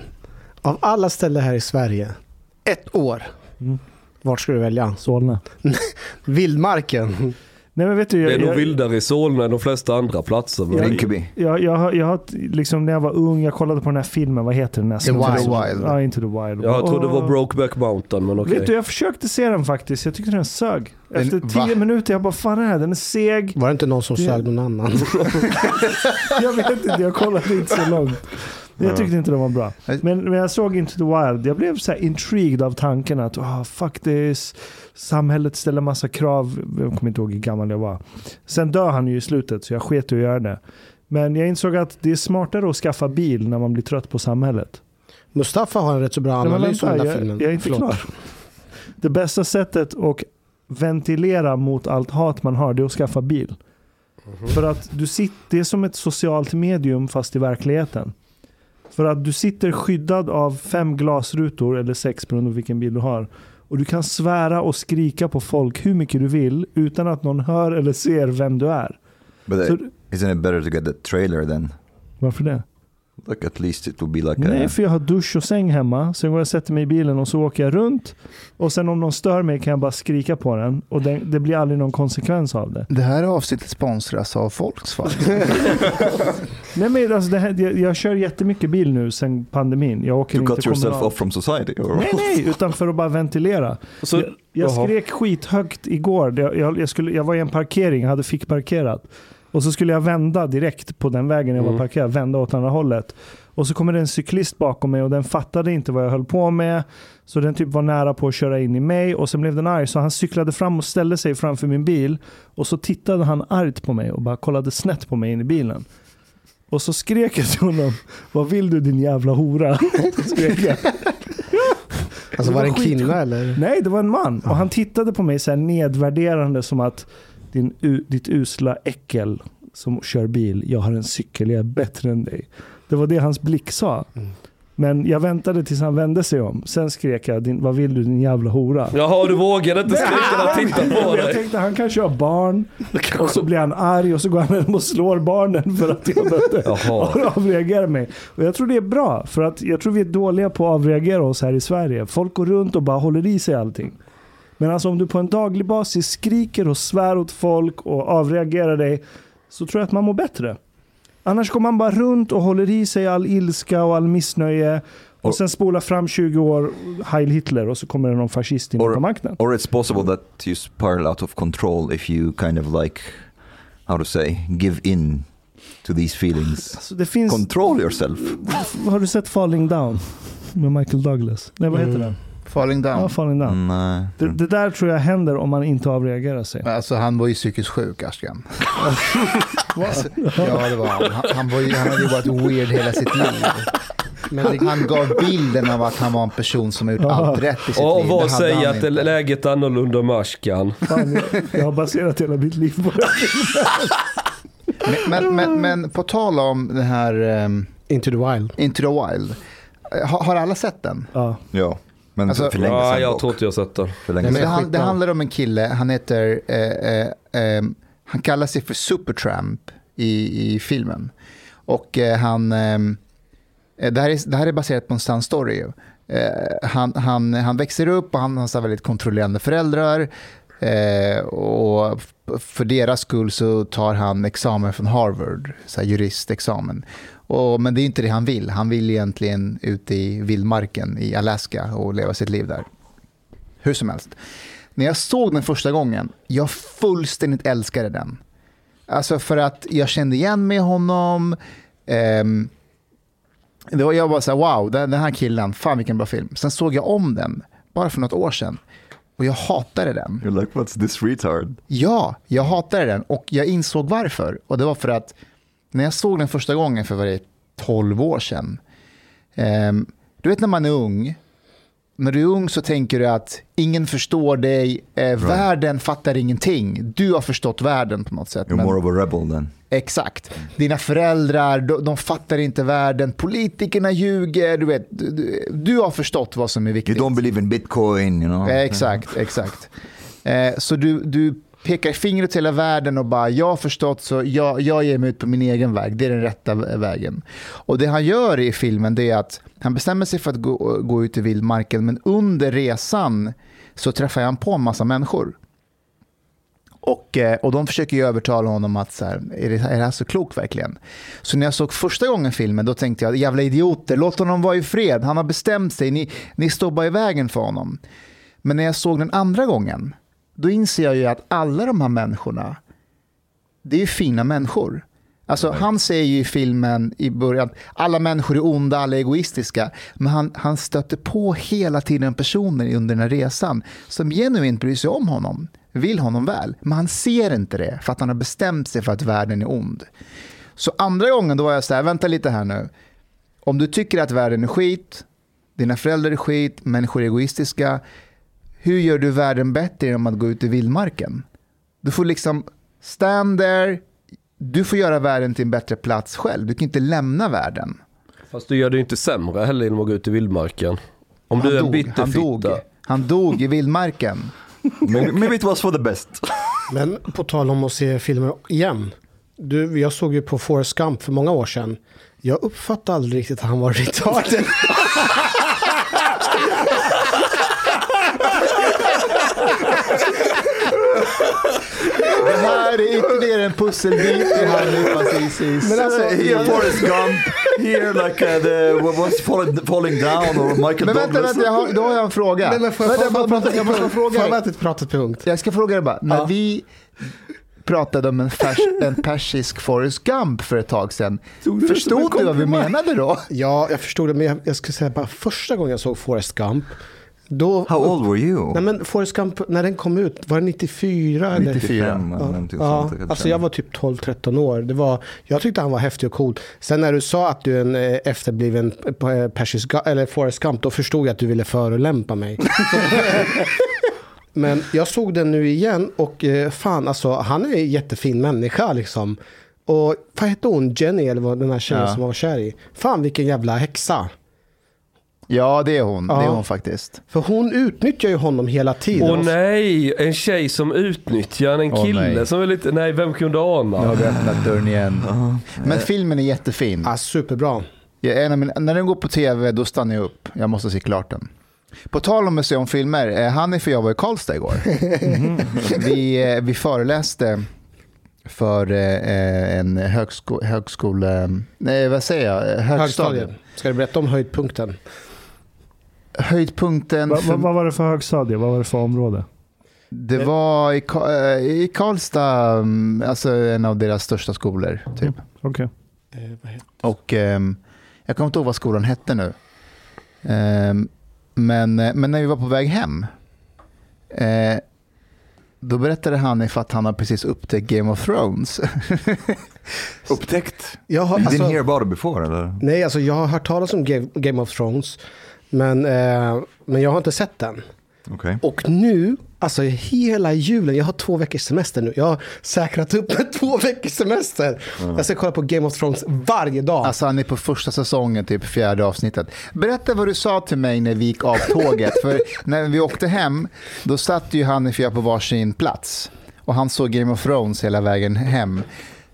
Av alla ställen här i Sverige. Ett år. Mm. Vart skulle du välja? Solna. (laughs) Vildmarken. Nej men vet du, Det är jag, nog jag, vildare i Solna än de flesta andra platser. men- Rinkeby. jag, jag, jag har liksom när jag var ung, jag kollade på den här filmen, vad heter den? Här The som- Wild. Ja, Into the Wild. Jag trodde det var. Brokeback Mountain men okej. Vet du, jag försökte se den faktiskt. Jag tyckte den sög. Den- Efter va? tio minuter, jag bara fan är det här? Den är seg. Var det inte någon som Det- sög någon annan? (laughs) Jag vet inte, jag kollade inte så långt. Men Jag tyckte inte den var bra. Men när jag såg Into the Wild, jag blev så här intrigued av tanken att oh, fuck this, samhället ställer massa krav. Jag kommer inte ihåg hur gammal jag var. Sen dör han ju i slutet så jag sket i att göra det. Men jag insåg att det är smartare att skaffa bil när man blir trött på samhället. Mustafa har en rätt så bra men analys om den där jag, filmen. jag är inte Förlåt. klar. Det bästa sättet att ventilera mot allt hat man har, det är att skaffa bil. För att du sitter, det är som ett socialt medium fast i verkligheten. För att du sitter skyddad av fem glasrutor, eller sex beroende på vilken bil du har. Och du kan svära och skrika på folk hur mycket du vill utan att någon hör eller ser vem du är. But Så, uh, isn't it better to get the trailer then? varför det? Like at least it would be like Nej, a, för jag har dusch och säng hemma. Sen går jag och sätter mig i bilen och så åker jag runt. Och sen om någon stör mig kan jag bara skrika på den. Och det, det blir aldrig någon konsekvens av det. Det här avsnittet sponsras av Volkswagen. (laughs) Nej, men alltså det här, jag, jag kör jättemycket bil nu sen pandemin. Jag åker to inte cut yourself off from society. Or Nej, nej, utan för att bara ventilera. Så, jag, jag skrek skithögt igår. Jag, jag, jag, skulle, jag var i en parkering, jag hade fick parkerat. Och så skulle jag vända direkt på den vägen jag var Mm. parkerad, vända åt andra hållet. Och så kommer det en cyklist bakom mig och den fattade inte vad jag höll på med. Så den typ var nära på att köra in i mig och sen blev den arg. Så han cyklade fram och ställde sig framför min bil. Och så tittade han argt på mig och bara kollade snett på mig in i bilen. Och så skrek jag till honom, vad vill du din jävla hora? (laughs) skrek jag. Alltså Det var det en kille eller? Nej, det var en man. Och han tittade på mig så här nedvärderande som att din, u, ditt usla äckel som kör bil, jag har en cykel, jag är bättre än dig. Det var det hans blick sa. Mm. Men jag väntade tills han vände sig om. Sen skrek jag, din, vad vill du din jävla hora? Jaha, du vågade inte skrika när han (laughs) tittade på Jag dig. tänkte han kanske har barn och så blir han arg och så går han hem och slår barnen för att jag inte (laughs) Jaha. avreagerar mig. Och jag tror det är bra för att jag tror vi är dåliga på att avreagera oss här i Sverige. Folk går runt och bara håller i sig allting. Men alltså om du på en daglig basis skriker och svär åt folk och avreagerar dig så tror jag att man mår bättre. Annars går man bara runt och håller i sig all ilska och all missnöje och Och- sen spolar fram 20 år Heil Hitler och så kommer det någon fascist in tar makten. or it's possible that you spiral out of control if you kind of like, how to say, give in to these feelings. Alltså det finns... Control yourself. Har du sett Falling Down? Med Michael Douglas. Nej, vad heter Mm. den? Falling Ja, down. Falling Down. Mm, uh, Det, det där tror jag händer om man inte avreagerar sig. Alltså han var ju psykiskt sjuk, Ashkan. Alltså, (laughs) ja, det var han. Han, han, var ju, han hade ju varit weird hela sitt liv. Men det, Han gav bilden av att han var en person som har gjort Ja. allt rätt i sitt Och liv. vad Det hade säger han att inte. läget är annorlunda med Ashkan? Fan, jag, jag har baserat hela mitt liv på det. Men, men, men, men på tal om den här um, Into the Wild. Into the Wild. eh, Har, har alla sett den? Ja. ja, men Alltså- för länge Ja, sedan jag dock. tror inte jag sett den. För länge Nej, Det, han, det handlar om en kille, han heter, eh, eh, eh, han kallar sig för Supertramp i, i filmen. Och eh, han, eh, Eh, Det här, är, det här är baserat på en sann story. Eh, Han, han, han växer upp och han har väldigt kontrollerande föräldrar. Eh, och för deras skull så tar han examen från Harvard, så här juristexamen. Och, men det är inte det han vill. Han vill egentligen ut i vildmarken i Alaska och leva sitt liv där. Hur som helst. När jag såg den första gången, jag fullständigt älskade den. Alltså för att jag kände igen mig i honom. Ehm, det var, jag var så här, wow, den, den här killen, fan vilken bra film. Sen såg jag om den, bara för något år sedan. Och jag hatade den. You're like, what's this retard? Ja, jag hatade den och jag insåg varför. Och det var för att när jag såg den första gången för var det 12 år sedan. ehm, du vet när man är ung. När du är ung så tänker du att ingen förstår dig, eh, världen fattar ingenting. Du har förstått världen på något sätt. You're more of a rebel then. Exakt. Dina föräldrar, de, de fattar inte världen. Politikerna ljuger. Du, vet, du, du- har förstått vad som är You viktigt. don't believe in bitcoin, you know? Eh, Exakt, exakt. Eh, så du, du pekar fingret till hela världen och bara, jag har förstått så jag, jag ger mig ut på min egen väg. Det är den rätta vägen. Och det han gör i filmen det är att han bestämmer sig för att gå, gå ut i vildmarken, men under resan så träffar han på en massa människor. Och, eh, och de försöker ju övertala honom att så här, är, det, är det här så klokt verkligen? Så när jag såg första gången filmen då tänkte jag, jävla idioter, låt honom vara i fred. Han har bestämt sig, ni, ni står bara i vägen för honom. Men när jag såg den andra gången, då inser jag ju att alla de här människorna, det är fina människor. Alltså, Han säger ju i filmen i början alla människor är onda, alla är egoistiska. Men han, han stöter på hela tiden personer under den här resan som genuint bryr sig om honom, vill honom väl. Men han ser inte det för att han har bestämt sig för att världen är ond. Så andra gången då var jag så här, vänta lite här nu. Om du tycker att världen är skit, dina föräldrar är skit, människor är egoistiska. Hur gör du världen bättre genom att gå ut i vildmarken? Du får liksom stand there, du får göra världen till en bättre plats själv. Du kan inte lämna världen. Fast du gör det ju inte sämre heller genom att gå ut i vildmarken. Om du är en dog, han dog. bitterfitta. Han dog i vildmarken. maybe, maybe it was for the best. Men på tal om att se filmer igen. Du, jag såg ju på Forrest Gump för många år sedan. Jag uppfattade aldrig riktigt att han var (laughs) retarded. (laughs) Det här är ytterligare en pusselbit i Hanifas Isis. Men alltså, Here Forrest Gump, here like uh, the what was falling, falling down or Michael Men vänta, Douglas. vänta jag har, då har jag en fråga. Nej, men får jag, vänta, jag, bara prata, jag måste bara Får fråga jag dig. prata punkt? Jag ska fråga dig bara. När Ja. vi pratade om en, färs, en persisk Forrest Gump för ett tag sedan. Förstod du vad vi menade då? Ja, jag förstod det, men jag, jag skulle säga bara första gången jag såg Forrest Gump. Då, How old were you? Nej men Forrest Gump, när den kom ut, var det 94? Eller? 94. 95, Ja, någonting ja, sånt, kanske. alltså jag var typ 12-13 år. Det var, jag tyckte han var häftig och cool. Sen när du sa att du är en eh, efterbliven eh, Persisk, Gu- eller Forrest Gump, då förstod jag att du ville förolämpa mig. (laughs) Men jag såg den nu igen och eh, fan alltså, han är en jättefin människa liksom. Och vad hette hon? Jenny eller vad den här tjejen Ja. som var kär i? Fan vilken jävla häxa. Ja, det är hon. Det är Ja. hon faktiskt. För hon utnyttjar ju honom hela tiden. Åh nej, en tjej som utnyttjar en kille nej. som är lite, nej vem kunde ana? Nu har vi öppnat dörren igen. Men filmen är jättefin. Ja, superbra. Mina, när den går på tv, då stannar jag upp. Jag måste se klart den. På tal om att se om filmer, eh, Hanif och jag var i Karlstad igår. (laughs) vi, eh, vi föreläste för eh, en högsko, högskole... Nej, vad säger jag? Högstadiet. Högstadiet. Ska du berätta om höjdpunkten? Höjdpunkten, Va, för, va, vad var det för högstadie? Vad var det för område? det var i, eh, i Karlstad, mm, alltså en av deras största skolor. Typ. Okej. Eh, vad heter- Och ehm, jag kommer inte ihåg vad skolan hette nu. Ehm, men, eh, men när vi var på väg hem, eh, då berättade han if att han har precis upptäckt Game of Thrones. (laughs) Upptäckt? Jag har, You alltså, didn't hear about it before eller? nej, alltså jag har hört talas om Game, Game of Thrones. Men, eh, men jag har inte sett den. Okej. Och nu, alltså hela julen, jag har två veckors semester nu. Jag har säkrat upp med två veckors semester. Jag ska kolla på Game of Thrones varje dag. Alltså han är på första säsongen, typ fjärde avsnittet. Berätta vad du sa till mig när vi gick av tåget. (laughs) För när vi åkte hem, då satt ju han och jag på varsin plats. Och han såg Game of Thrones hela vägen hem.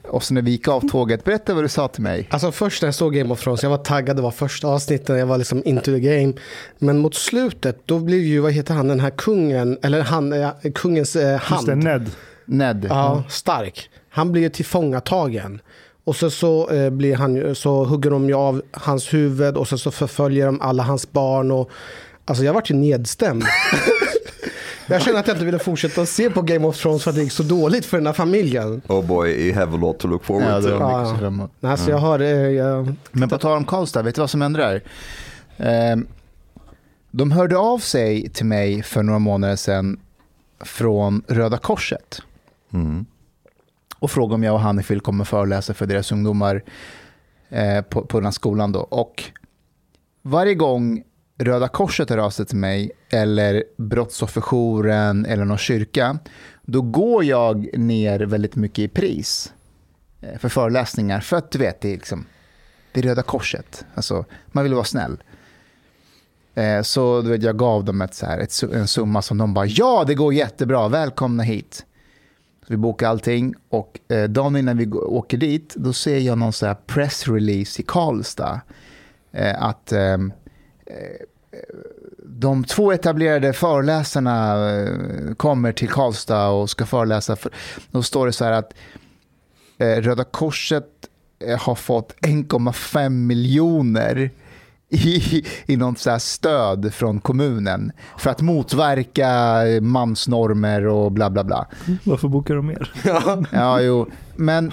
Och så när vi gick av tåget, berätta vad du sa till mig. Alltså först när jag såg Game of Thrones, jag var taggad, det var första avsnittet, jag var liksom into the game. Men mot slutet, då blev ju, vad heter han, den här kungen, eller han, eh, kungens eh, Just hand. det, Ned. Ned. Ja, stark. Han blir ju tillfångatagen. Och så, så, eh, blir han, så hugger de ju av hans huvud och så, så förföljer de alla hans barn. Och, alltså jag vart ju nedstämd. (laughs) jag känner att jag inte ville fortsätta se på Game of Thrones för att det gick så dåligt för den här familjen. Oh boy, you have a lot to look forward Ja, to. Ja, mycket ja. så fram emot. Nej, så jag har... Eh, jag, Men på tal om Karlstad, vet du vad som hände där? Ehm, de hörde av sig till mig för några månader sedan från Röda Korset Mm. och frågade om jag och Hanif vill komma och föreläsa för deras ungdomar eh, på, på den här skolan. Då. Och varje gång Röda Korset hör av sig till mig eller Brottsofferjouren eller någon kyrka, då går jag ner väldigt mycket i pris eh, för föreläsningar. För att du vet, det är, liksom, det är Röda Korset. Alltså, man vill vara snäll. Eh, så du vet, jag gav dem ett, så här, ett, en summa som de bara, ja det går jättebra, välkomna hit. Så vi bokar allting och eh, dagen innan vi åker dit, då ser jag någon så här pressrelease i Karlstad. Eh, att eh, de två etablerade föreläsarna eh, kommer till Karlstad och ska föreläsa. För, då står det så här att eh, Röda Korset eh, har fått 1,5 miljoner i, (laughs) i något så här stöd från kommunen för att motverka mansnormer och bla bla bla. Varför bokar de mer? Ja, (laughs) jo. Men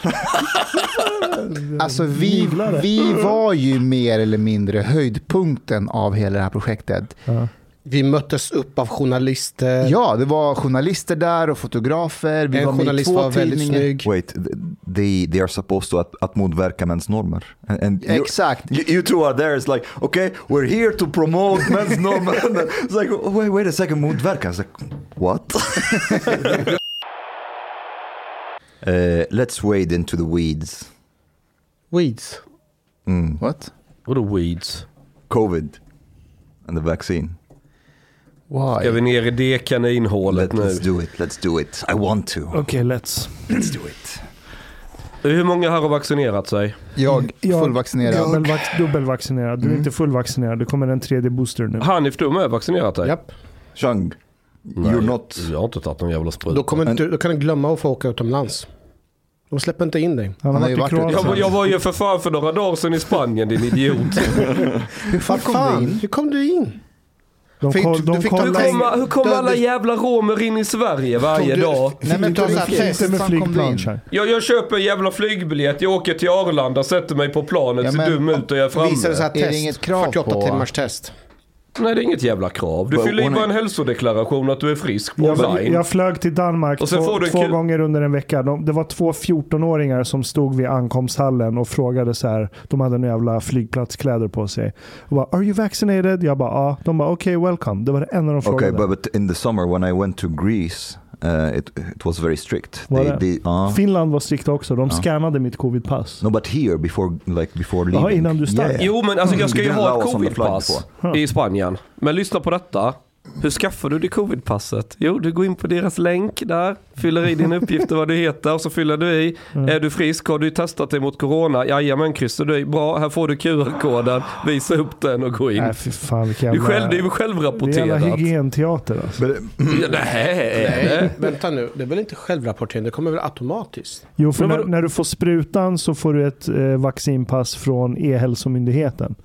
(laughs) alltså vi, vi var ju mer eller mindre höjdpunkten av hela det här projektet. Ja. Vi möttes upp av journalister. Ja, det var journalister där och fotografer. Vi en var journalist två var väldigt tidningar. snygg. Wait, th- they, they are supposed to att, att motverka mäns normer. And, and you- Exakt. You, you two are there, it's like, okay, we're here to promote (laughs) men's normer. And then it's like, wait, wait a second, motverka. It's like, what? (laughs) uh, let's wade into the weeds. Weeds. Mm. What? Vadå weeds? COVID and the vaccine. Why? Ska vi ner i det kaninhålet Let, nu? let's do it, let's do it. I want to. Okej, let's. Let's do it. Hur många här har vaccinerat sig? Jag Jag- fullvaccinerad. Dubbelvac- dubbelvaccinerad. Du är Mm. inte fullvaccinerad. Det kommer en tredje booster nu. Hanif, du har med vaccinerat dig? Japp. Chang, Nej, you're not... Jag har inte tagit någon jävla spruta. Då, kommer inte, då kan du glömma att få åka utomlands. De släpper inte in dig. Han har varit i. Jag, jag var ju för fan för några dagar sedan i Spanien din idiot. (laughs) Hur fan kom du in? hur kom du in? De, Fick- koll, du de fick Hur in- kommer hur kom Du- alla jävla romer in i Sverige varje du- dag? Nej, men du inte- med flygplan. Jag, jag köper en jävla flygbiljett, jag åker till Arlanda, sätter mig på planet, Ja, ser men- dum ut och jag är framme. Visar det Är det test. inget krav 48 på- timmars test. Nej det är inget jävla krav. Du But fyller i bara en hälsodeklaration att du är frisk på Jag, online. jag flög till Danmark Och sen två, får du en två gånger under en vecka. De, det var två 14-åringar som stod vid ankomsthallen och frågade så här. De hade några jävla flygplatskläder på sig. Och bara, Are you vaccinated? Jag bara, ja. De bara, okej, welcome. Det var det enda de Okay, frågade. but, but in the summer when I went to Greece, uh, it, it was very strict. Var They, they, uh, Finland var strikta också. De Ja. scannade mitt covidpass. no, but here before, like before Jaha, leaving. innan du stack? Jo men alltså jag ska Mm, ju det ha ett covidpass i Spanien. Men lyssna på detta. Hur skaffar du det covidpasset? Jo, du går in på deras länk där, fyller i din uppgift och vad du heter och så fyller du i. Mm. Är du frisk? Har du testat dig mot corona? Jajamän, kryssar du i. Bra, här får du QR-koden. Visa upp den och gå in. Nej, fy fan Det är, själv, det är ju Det är jävla självrapporterat. hygienteater alltså. Ja, Nej, Nej, vänta nu. Det är väl inte självrapportering? Det kommer väl automatiskt? Jo, för Men när, när du får sprutan så får du ett eh, vaccinpass från E-hälsomyndigheten.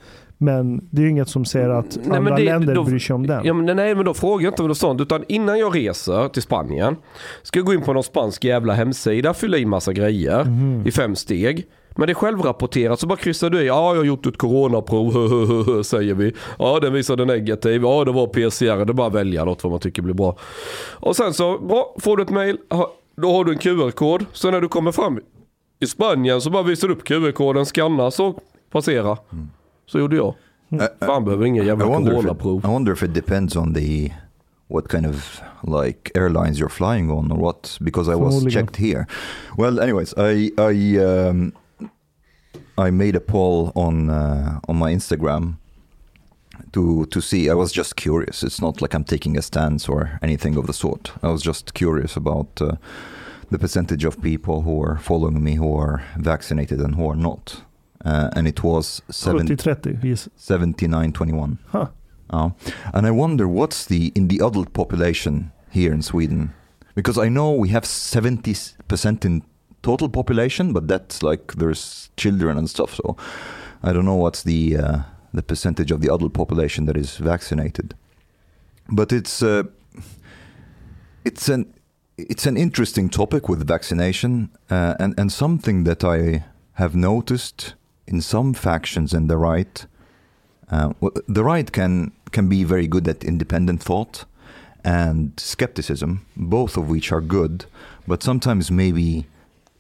Men det är ju inget som säger att Nej, men andra det- länder då- bryr sig om den. Ja, men nej, men då frågar jag inte om något sånt. Utan innan jag reser till Spanien ska jag gå in på någon spansk jävla hemsida, fylla i massa grejer Mhm. i fem steg. Men det är självrapporterat så bara kryssar du i. Ja, jag har gjort ett coronaprov, (laughs) säger vi. Ja, den visade negativ. Ja, det var PCR. Det är bara att välja något vad man tycker blir bra. Och sen så, bra, får du ett mail. Då har du en QR-kod. Så när du kommer fram i Spanien så bara visar du upp QR-koden, skanna så passera. Så gjorde jag. uh, Fan behöver ingen I jävla wonder, if it, coronaprov. I wonder if it depends on the what kind of like airlines you're flying on or what because I was checked here. Well, anyways, I I um, I made a poll on uh, on my Instagram to to see. I was just curious. It's not like I'm taking a stance or anything of the sort. I was just curious about uh, the percentage of people who are following me who are vaccinated and who are not. Uh, and it was seven, 70-30. Yes. 79 21. Huh. Uh, and I wonder what's the in the adult population here in Sweden because I know we have 70% in total population but that's like there's children and stuff so I don't know what's the uh, the percentage of the adult population that is vaccinated but it's uh, it's an it's an interesting topic with vaccination uh, and and something that I have noticed in some factions in the right uh, the right can can be very good at independent thought and skepticism, both of which are good, but sometimes maybe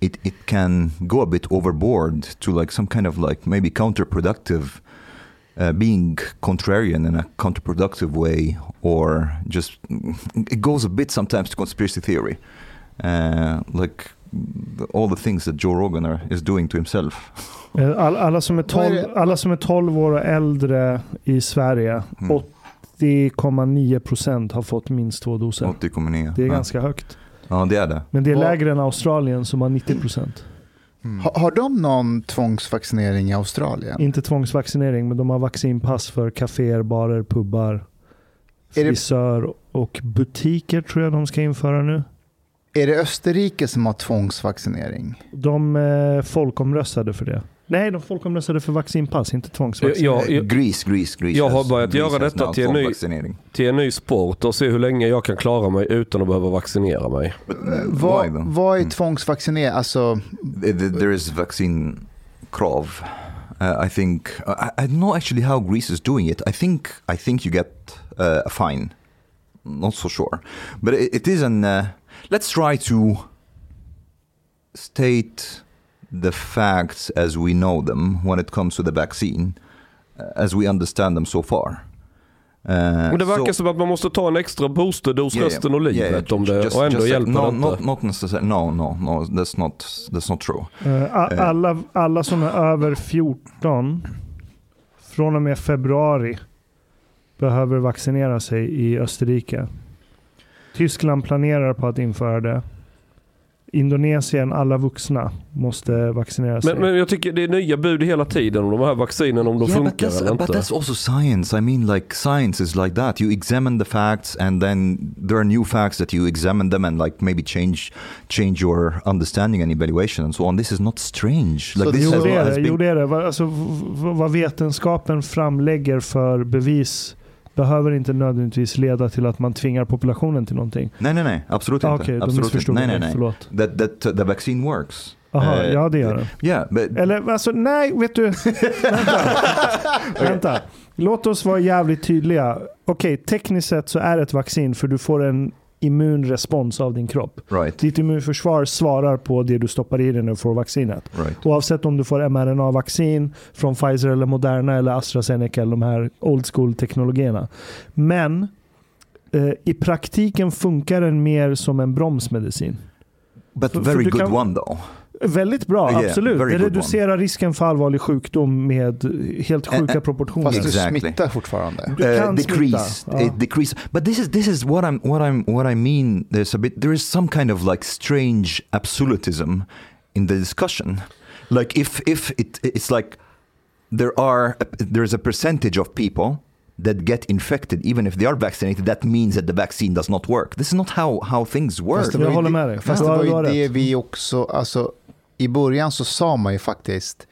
it, it can go a bit overboard to like some kind of like maybe counterproductive, uh, being contrarian in a counterproductive way, or just it goes a bit sometimes to conspiracy theory, uh, like all the things that Joe Rogan are, is doing to himself. Eh, All, alla, som är Vad är 12, det? alla som är 12 år och äldre i Sverige, Mm. 80,9% har fått minst två doser. 80,9. Det är ja. ganska högt. Ja, det är det. Men det är lägre än Australien som har 90%. Ha, har de någon tvångsvaccinering i Australien? Inte tvångsvaccinering, men de har vaccinpass för kaféer, barer, pubbar, frisör och butiker tror jag de ska införa nu. Är det Österrike som har tvångsvaccinering? De eh, folkomröstade för det. Nej, de folkomröstade för vaccinpass, inte tvångsvaccinering. Ja, jag- Greece, Greece, Greece. Jag har börjat Greece göra detta till en ny-. Till en ny sport och se hur länge jag kan klara mig utan att behöva vaccinera mig. Uh, why Vad, vad är Mm. tvångsvaccinering? Alltså, th- There is vaccine krav. Uh, I think I, I don't know actually how Greece is doing it. I think I think you get uh, a fine. Not so sure, but it, it is an. Uh, let's try to state the facts as we know them when it comes to the vaccine, uh, as we understand them so far. Uh, Men det verkar so- som att man måste ta en extra boosterdos Yeah, resten av livet yeah, yeah, om det, just- och ändå just hjälper no, det inte. not, not necessarily. No, no, no. That's not. That's not true. Eh. Alla, alla som är över 14 från och med februari behöver vaccinera sig i Österrike. Tyskland planerar på att införa det. Indonesien, alla vuxna, måste vaccinera sig. Men, men jag tycker det är nya bud hela tiden om de här vaccinen om de yeah, but funkar eller but inte. that's also science. I mean, like science is like that. You examine the facts, and then there are new facts that you examine them and like maybe change change your understanding and evaluation and so on. This is not strange. Like So this Jo, has, det är has det. been- Jo, det, är det. Alltså, vad vetenskapen framlägger för bevis behöver inte nödvändigtvis leda till att man tvingar populationen till någonting. Nej, nej, nej. Absolut Ah, inte. Okej, då Absolut missförstod Nej, mig. nej, nej. Förlåt. That, that uh, the vaccine works. Aha, Eh, ja det gör det. Yeah, but Eller alltså, nej, vet du. (laughs) Vänta. Vänta. Låt oss vara jävligt tydliga. Okej, tekniskt sett så är det ett vaccin för du får en immunrespons av din kropp. right, Ditt immunförsvar svarar på det du stoppar i dig när du får vaccinet. right. Oavsett om du får mRNA-vaccin från Pfizer eller Moderna eller AstraZeneca eller de här old school-teknologierna. Men eh, i praktiken funkar den mer som en bromsmedicin. But För- för very du good kan- one though. Väldigt bra, Yeah, absolut. Det reducerar risken för allvarlig sjukdom med helt Eh, sjuka eh, proportioner. fast Exactly. du smittar fortfarande. Du kan uh, decrease smitta, it decrease but this is this is what i'm what i'm what i mean there's a bit there is some kind of like strange absolutism in the discussion like if if it it's like there are there's a percentage of people that get infected even if they are vaccinated that means that the vaccine does not work. This is not how how things work. Fast det Jag var ju håller det- med dig. Fast det var ju det vi också, alltså i början så sa man ju faktiskt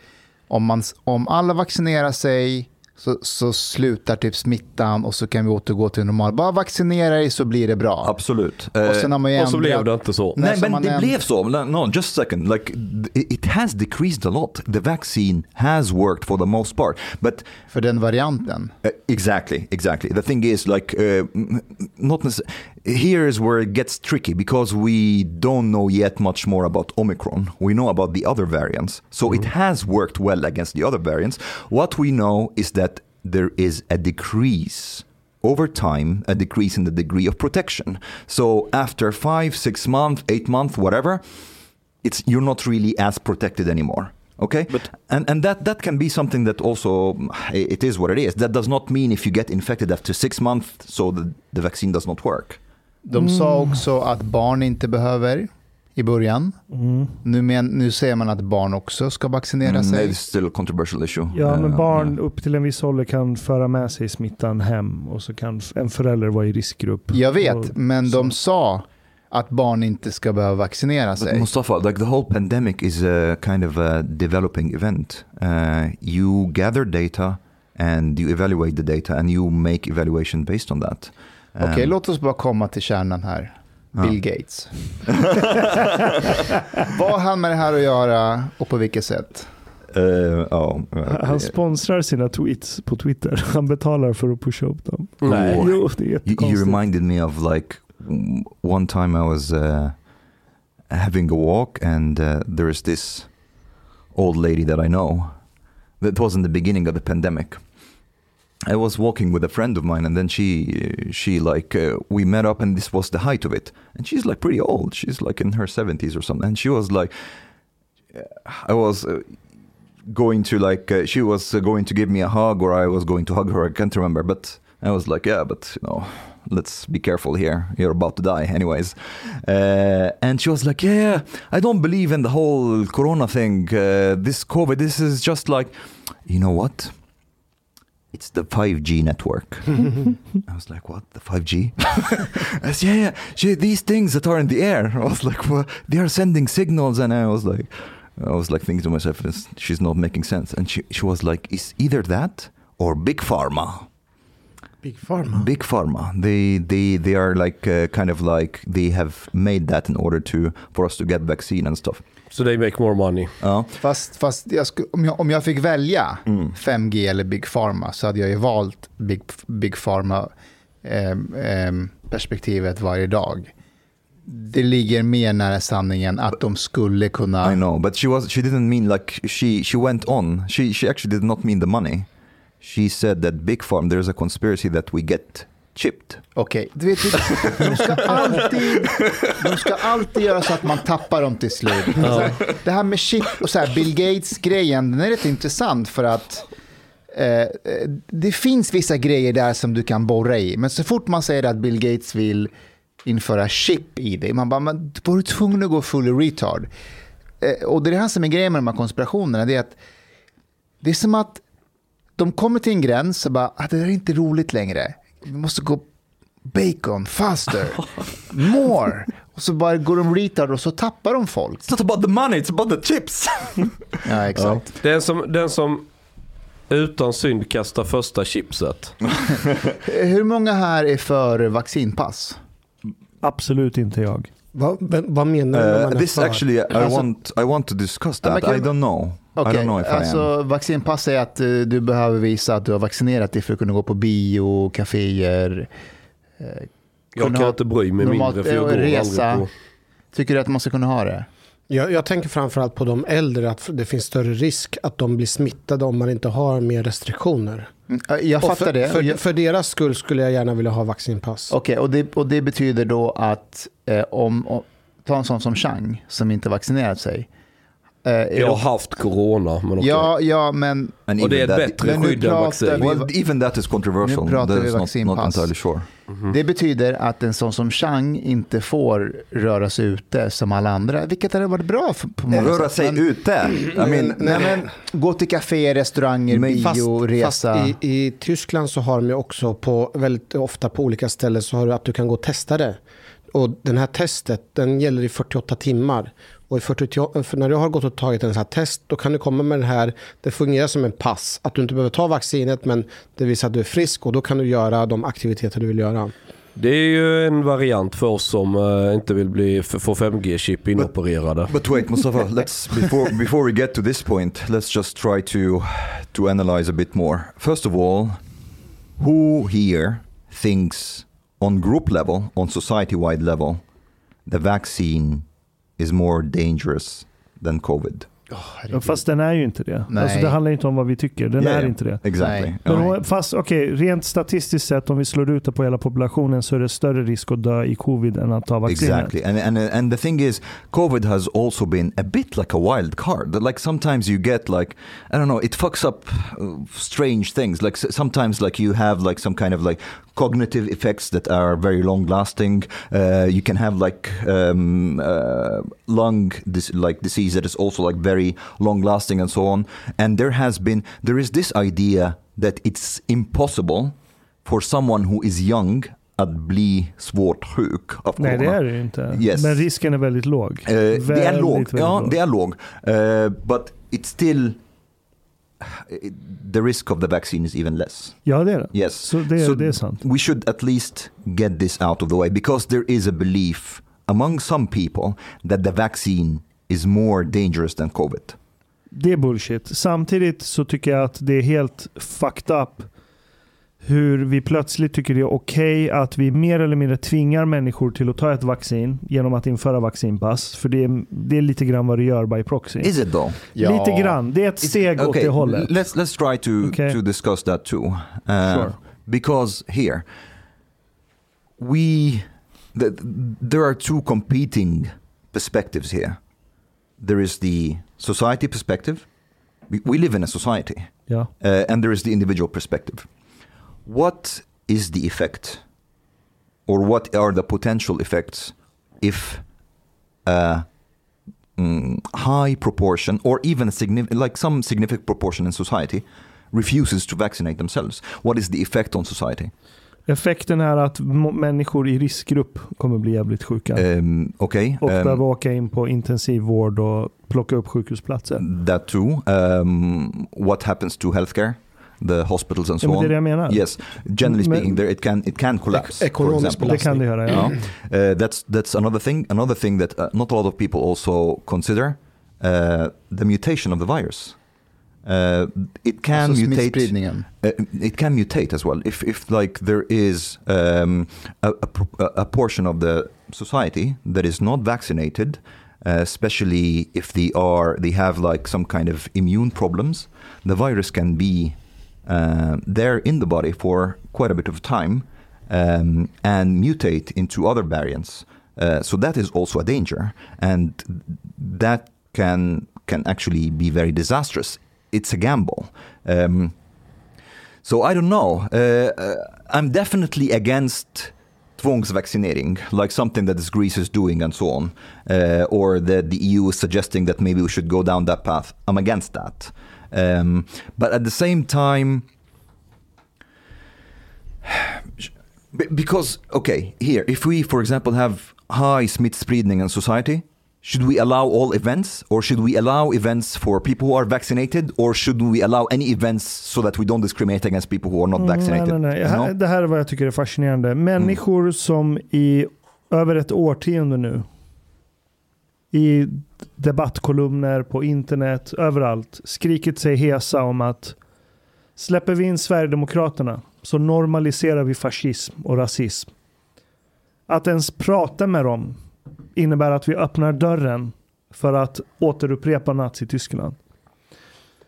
om, man, om alla vaccinerar sig så, så slutar typ smittan och så kan vi återgå till normal. Bara vaccinera dig så blir det bra. absolut Och sen har man ju och så blev ändrat- det inte så. Nej, Nej, men det änd- blev så. No, No, just a second. Like, it has decreased a lot. The vaccine has worked for the most part. But För den varianten. Uh, exactly, exactly. The thing is, like, uh, not necess- here is where it gets tricky because we don't know yet much more about Omicron. We know about the other variants, so it mm-hmm. has worked well against the other variants. What we know is that there is a decrease over time, a decrease in the degree of protection. So after five, six months, eight months, whatever, it's you're not really as protected anymore. Okay, But- and and that that can be something that also it is what it is. That does not mean if you get infected after six months, so the, the vaccine does not work. De sa också att barn inte behöver. i början. Mm. Nu, men, nu säger man att barn också ska vaccinera Mm, sig. it's still a controversial issue. Ja, men Uh, barn yeah. upp till en viss ålder kan föra med sig smittan hem och så kan en förälder vara i riskgrupp. Jag vet, Och- men så. de sa att barn inte ska behöva vaccinera But sig. Mustafa, like the whole pandemic is a kind of a developing event. Uh, you gather data and you evaluate the data and you make evaluation based on that. Okej, Um, låt oss bara komma till kärnan här. Ja. Bill Gates. (laughs) Vad har han med det här att göra och på vilket sätt? uh, oh, Han sponsrar sina tweets på Twitter. (laughs) Han betalar för att pusha upp dem. Nej. Jo, det är you, you reminded me of like one time I was uh, having a walk and uh, there is this old lady that I know. That was in the beginning of the pandemic. I was walking with a friend of mine, and then she, she like, uh, we met up, and this was the height of it. And she's like pretty old. She's like in her seventies or something. And she was like, I was uh, going to like, uh, she was uh, going to give me a hug, or I was going to hug her. I can't remember, but I was like, yeah, but you know, let's be careful here. You're about to die, anyways. Uh, and she was like, yeah, I don't believe in the whole Corona thing. Uh, this COVID, this is just like, you know what? It's the 5G network. (laughs) I was like, what? The 5G? I said, yeah, yeah. She, these things that are in the air. I was like, well, they are sending signals. And I was like, I was like thinking to myself, she's not making sense. And she, she was like, it's either that or big pharma. Big Pharma. Big pharma. They they they are like uh, kind of like they have made that in order to for us to get vaccine and stuff. So they make more money. Ja. Fast, fast jag sku, om, jag, om jag fick välja Mm. 5G eller Big Pharma så hade jag ju valt Big, Big Pharma ehm, ehm, perspektivet varje dag. Det ligger mer nära sanningen att de skulle kunna... I know, but she was she didn't mean like she she went on. She she actually did not mean the money. She said that big farm there's a conspiracy that we get chipped. Okej, du vet, de ska, alltid, de ska alltid göra så att man tappar dem till slut. Så här, det här med chip och så här, Bill Gates-grejen, den är rätt intressant för att eh, det finns vissa grejer där som du kan borra i. Men så fort man säger att Bill Gates vill införa chip i dig, man bara, men var du tvungen att gå full retard? Eh, och det är det här som är grejen med de här konspirationerna, det är att det är som att de kommer till en gräns och bara, ah, det här är inte roligt längre. Vi måste gå bacon, faster, more. Och så bara går de retard och så tappar de folk. It's not about the money, it's about the chips. (laughs) Ja, exakt. Den som, den som utan synd kastar första chipset. (laughs) Hur många här är för vaccinpass? Absolut inte jag. Vad, vad menar du Uh, this för? actually, I Alltså- want I want to discuss Ja, that. I don't know. I Okej, don't know if I am. alltså vaccinpass är att eh, du behöver visa att du har vaccinerat dig för att kunna gå på bio, kaféer. eh, Jag kan ha- inte bry mig normalt, mindre för jag går resa. aldrig på... Tycker du att man ska kunna ha det? Jag, jag tänker framförallt på de äldre, att det finns större risk att de blir smittade om man inte har mer restriktioner. Mm, Jag fattar för, det. För, för deras skull skulle jag gärna vilja ha vaccinpass. Okej, och, det, och det betyder då att eh, om, om, ta en sån som Chang som inte vaccinerat sig. Eh, är Jag har haft corona, men okej. ja, ja, men And Och det är ett bättre skydd än vaccin. vi- well, even that is controversial. Nu pratar That vi is not, not vaccinpass. entirely sure. det betyder att en sån som Chang inte får röra sig ute som alla andra. Vilket hade varit bra för, på många Röra sätt. sig Men- ute. I mean, Nej, men, gå till kafé, restauranger, Men bio, Fast, resa. fast i, i Tyskland så har de också på, väldigt ofta på olika ställen så har du att du kan gå och testa det. Och den här testet den gäller i 48 timmar. Och i 48, för när du har gått och tagit en sån här test då kan du komma med den här, det fungerar som en pass. Att du inte behöver ta vaccinet men det visar att du är frisk och då kan du göra de aktiviteter du vill göra. Det är ju en variant för oss som eh, inte vill bli, få 5G-chip inopererade. But wait, Mustafa, let's before before we get to this point, let's just try to to analyze a bit more. First of all, who here thinks on group level, on society-wide level, the vaccine is more dangerous than COVID? Herregud. Fast den är ju inte det. Nej. Alltså, det handlar inte om vad vi tycker. Den Yeah, är yeah. inte det. Exactly. Nej. Men fast okej, rent statistiskt sett om vi slår ut det på hela populationen så är det större risk att dö i covid än att ta vaccinet. Exactly, and and and the thing is, COVID has also been a bit like a wild card. Like sometimes you get like I don't know, it fucks up uh, strange things. Like sometimes like you have like some kind of like cognitive effects that are very long lasting. Uh, you can have like um, uh, lung dis- like disease that is also like very long lasting and so on. And there has been there is this idea that it's impossible for someone who is young att bli svårt sjuk av Nej, det corona. är det ju inte. Yes. Men risken är väldigt låg. Eh, det är Väldigt, låg. väldigt Ja, det är låg. Eh, but it's still the risk of the vaccine is even less. Ja, det är det. Yes. Så det, So det är sant. We should at least get this out of the way because there is a belief among some people that the vaccine is more dangerous than COVID. Det är bullshit. Samtidigt så tycker jag att det är helt fucked up hur vi plötsligt tycker det är okej att vi mer eller mindre tvingar människor till att ta ett vaccin genom att införa vaccinpass. För det är, det är lite grann vad det gör by proxy. Is it though? Lite grann. Det är ett It's- steg åt okay, det hållet. Let's let's try to Okay. to discuss that too. Uh, Sure. Because here we the, there are two competing perspectives here. There is the society perspective. We, we live in a society, Ja. uh, and there is the individual perspective. What is the effect, or what are the potential effects, if a mm, high proportion, or even a significant, like some significant proportion in society, refuses to vaccinate themselves? What is the effect on society? Effekten är att människor i riskgrupp kommer bli jävligt sjuka. Um, okay, och um, behöva åka in på intensivvård och plocka upp sjukhusplatser. that too. Um, what happens to healthcare, the hospitals and so Ja, men det är det on? jag menar. Yes, generally Men- speaking, there it can it can collapse. for ekonomisk example. Det kan det göra. Ja. Uh, that's that's another thing. Another thing that uh, not a lot of people also consider uh, the mutation of the virus. Uh, it can mutate. Uh, it can mutate as well. If if like there is um, a, a, a portion of the society that is not vaccinated, uh, especially if they are they have like some kind of immune problems, the virus can be uh, there in the body for quite a bit of time um, and mutate into other variants. Uh, so that is also a danger, and that can can actually be very disastrous. It's a gamble. Um, so I don't know. Uh, uh, I'm definitely against tvångsvaccinering, like something that Greece is doing and so on, uh, or that the EU is suggesting that maybe we should go down that path. I'm against that. Um, but at the same time, (sighs) because okay, here, if we, for example, have high smittspridning in society, should we allow all events, or should we allow events for people who are vaccinated, or should we allow any events so that we don't discriminate against people who are not vaccinated? Mm, Nej, nej, nej. You know? Det här är vad jag tycker är fascinerande. Människor som i över ett årtionde nu i debattkolumner, på internet, överallt skrikit sig hesa om att släpper vi in Sverigedemokraterna så normaliserar vi fascism och rasism. Att ens prata med dem innebär att vi öppnar dörren för att återupprepa Nazityskland.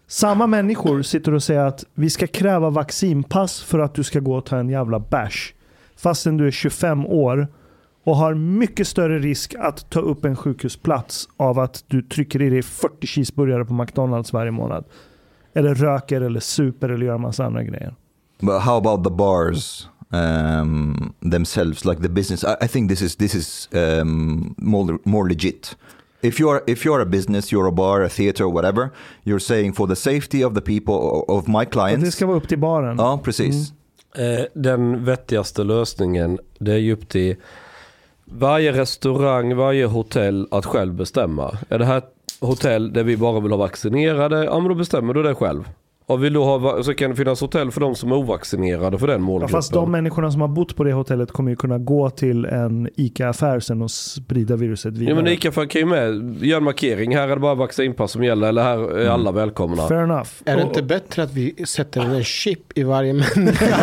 Samma människor sitter och säger att vi ska kräva vaccinpass för att du ska gå och ta en jävla bärs. Fastän du är 25 år och har mycket större risk att ta upp en sjukhusplats av att du trycker i dig 40 cheeseburgare på McDonalds varje månad. Eller röker eller super eller gör en massa andra grejer. But how about the bars um, themselves, like the business? I, I think this is this is um, more more legit. If you're if you're a business, you're a bar, a theater, whatever, you're saying for the safety of the people of my Och det clients. ska vara upp till baren. Ja, precis. Eh, Den vettigaste lösningen det är ju upp till varje restaurang, varje hotell att själv bestämma. Är det här ett hotell där vi bara vill ha vaccinerade, ja men då bestämmer du det själv. Och vill du ha, så kan det finnas hotell för de som är ovaccinerade för den Ja, målgruppen. fast de människorna som har bott på det hotellet kommer ju kunna gå till en ICA-affär sen och sprida viruset vidare. Ja men Ica kan ju med göra en markering. Här är det bara vaccinpass som gäller. Eller här är alla välkomna. Fair enough. Är det inte bättre att vi sätter en chip i varje människa? (laughs)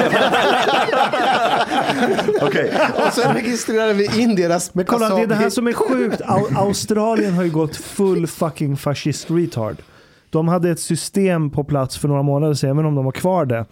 Okay. Och sen registrerar vi in deras... Men kolla, det är det här som är sjukt. Au- Australien har ju gått full fucking fascist retard. De hade ett system på plats för några månader sedan, även om de har kvar det.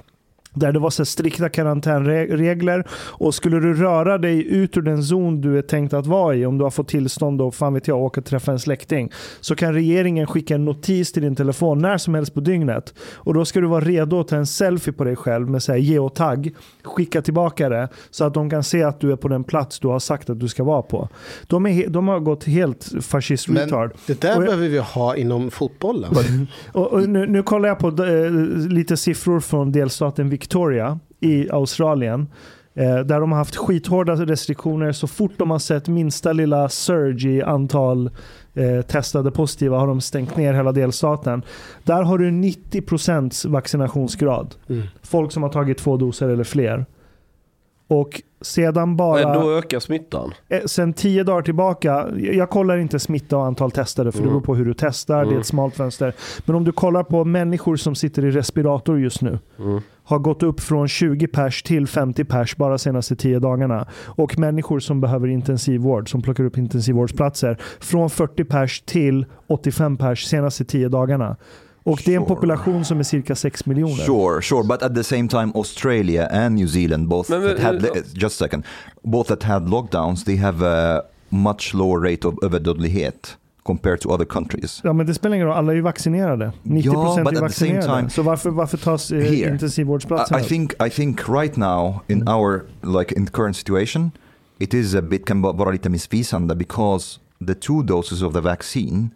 Där det var så strikta karantänregler och skulle du röra dig ut ur den zon du är tänkt att vara i, om du har fått tillstånd och fan vet jag, åka och träffa en släkting, så kan regeringen skicka en notis till din telefon när som helst på dygnet. Och då ska du vara redo att ta en selfie på dig själv med så här geotag, skicka tillbaka det så att de kan se att du är på den plats du har sagt att du ska vara på. De, är, de har gått helt fascist Men retard. Det där Och behöver vi ha inom fotbollen. (laughs) Och, och nu, nu kollar jag på eh, lite siffror från delstaten Victoria i Australien. Eh, där de har haft skithårda restriktioner. Så fort de har sett minsta lilla surge i antal eh, testade positiva har de stängt ner hela delstaten. Där har du 90% vaccinationsgrad. Mm. Folk som har tagit två doser eller fler. Och sedan bara... Men då ökar smittan. Eh, Sen tio dagar tillbaka, jag kollar inte smitta och antal testade för det beror på hur du testar, det är Mm. ett smalt fönster. Men om du kollar på människor som sitter i respirator just nu, Mm. har gått upp från 20 pers till 50 pers bara senaste 10 dagarna. Och människor som behöver intensivvård, som plockar upp intensivvårdsplatser, från 40 pers till 85 pers senaste 10 dagarna. Och det är en population som är cirka 6 miljoner. Sure, sure, but at the same time, Australia and New Zealand both Men- men- that had men- just a second, both that had lockdowns. They have a much lower rate of överdödlighet compared to other countries. Ja men det spelar ingen roll, alla är ju vaccinerade. 90% but är at the same vaccinerade. time- Så varför, varför tas eh, Here, intensivvårdsplatserna I, I think I think right now in our like in the current situation, it is a bit kan vara lite missvisande because the two doses of the vaccine,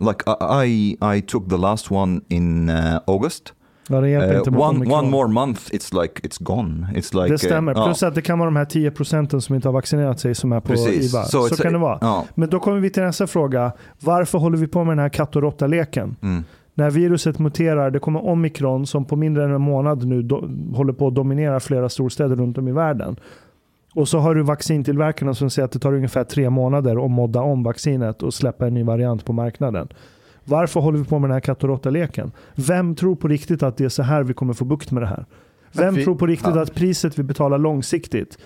like I I, took the last one in uh, August. Ja, det hjälper Uh, inte one one more month, it's like it's gone. It's like Det uh, stämmer. ja. Plus att det kan vara de här 10 procenten som inte har vaccinerat sig som är på Precis. IVA. Så, it's- kan det vara. Men då kommer vi till nästa fråga. Varför håller vi på med den här katt och råtta-leken? Mm. När viruset muterar, det kommer omikron som på mindre än en månad nu do, håller på att dominera flera storstäder runt om i världen. Och så har du vaccintillverkarna som säger att det tar ungefär tre månader att modda om vaccinet och släppa en ny variant på marknaden. Varför håller vi på med den här katt och råtta-leken? Vem tror på riktigt att det är så här vi kommer få bukt med det här? Vem vi- tror på riktigt ja. att priset vi betalar långsiktigt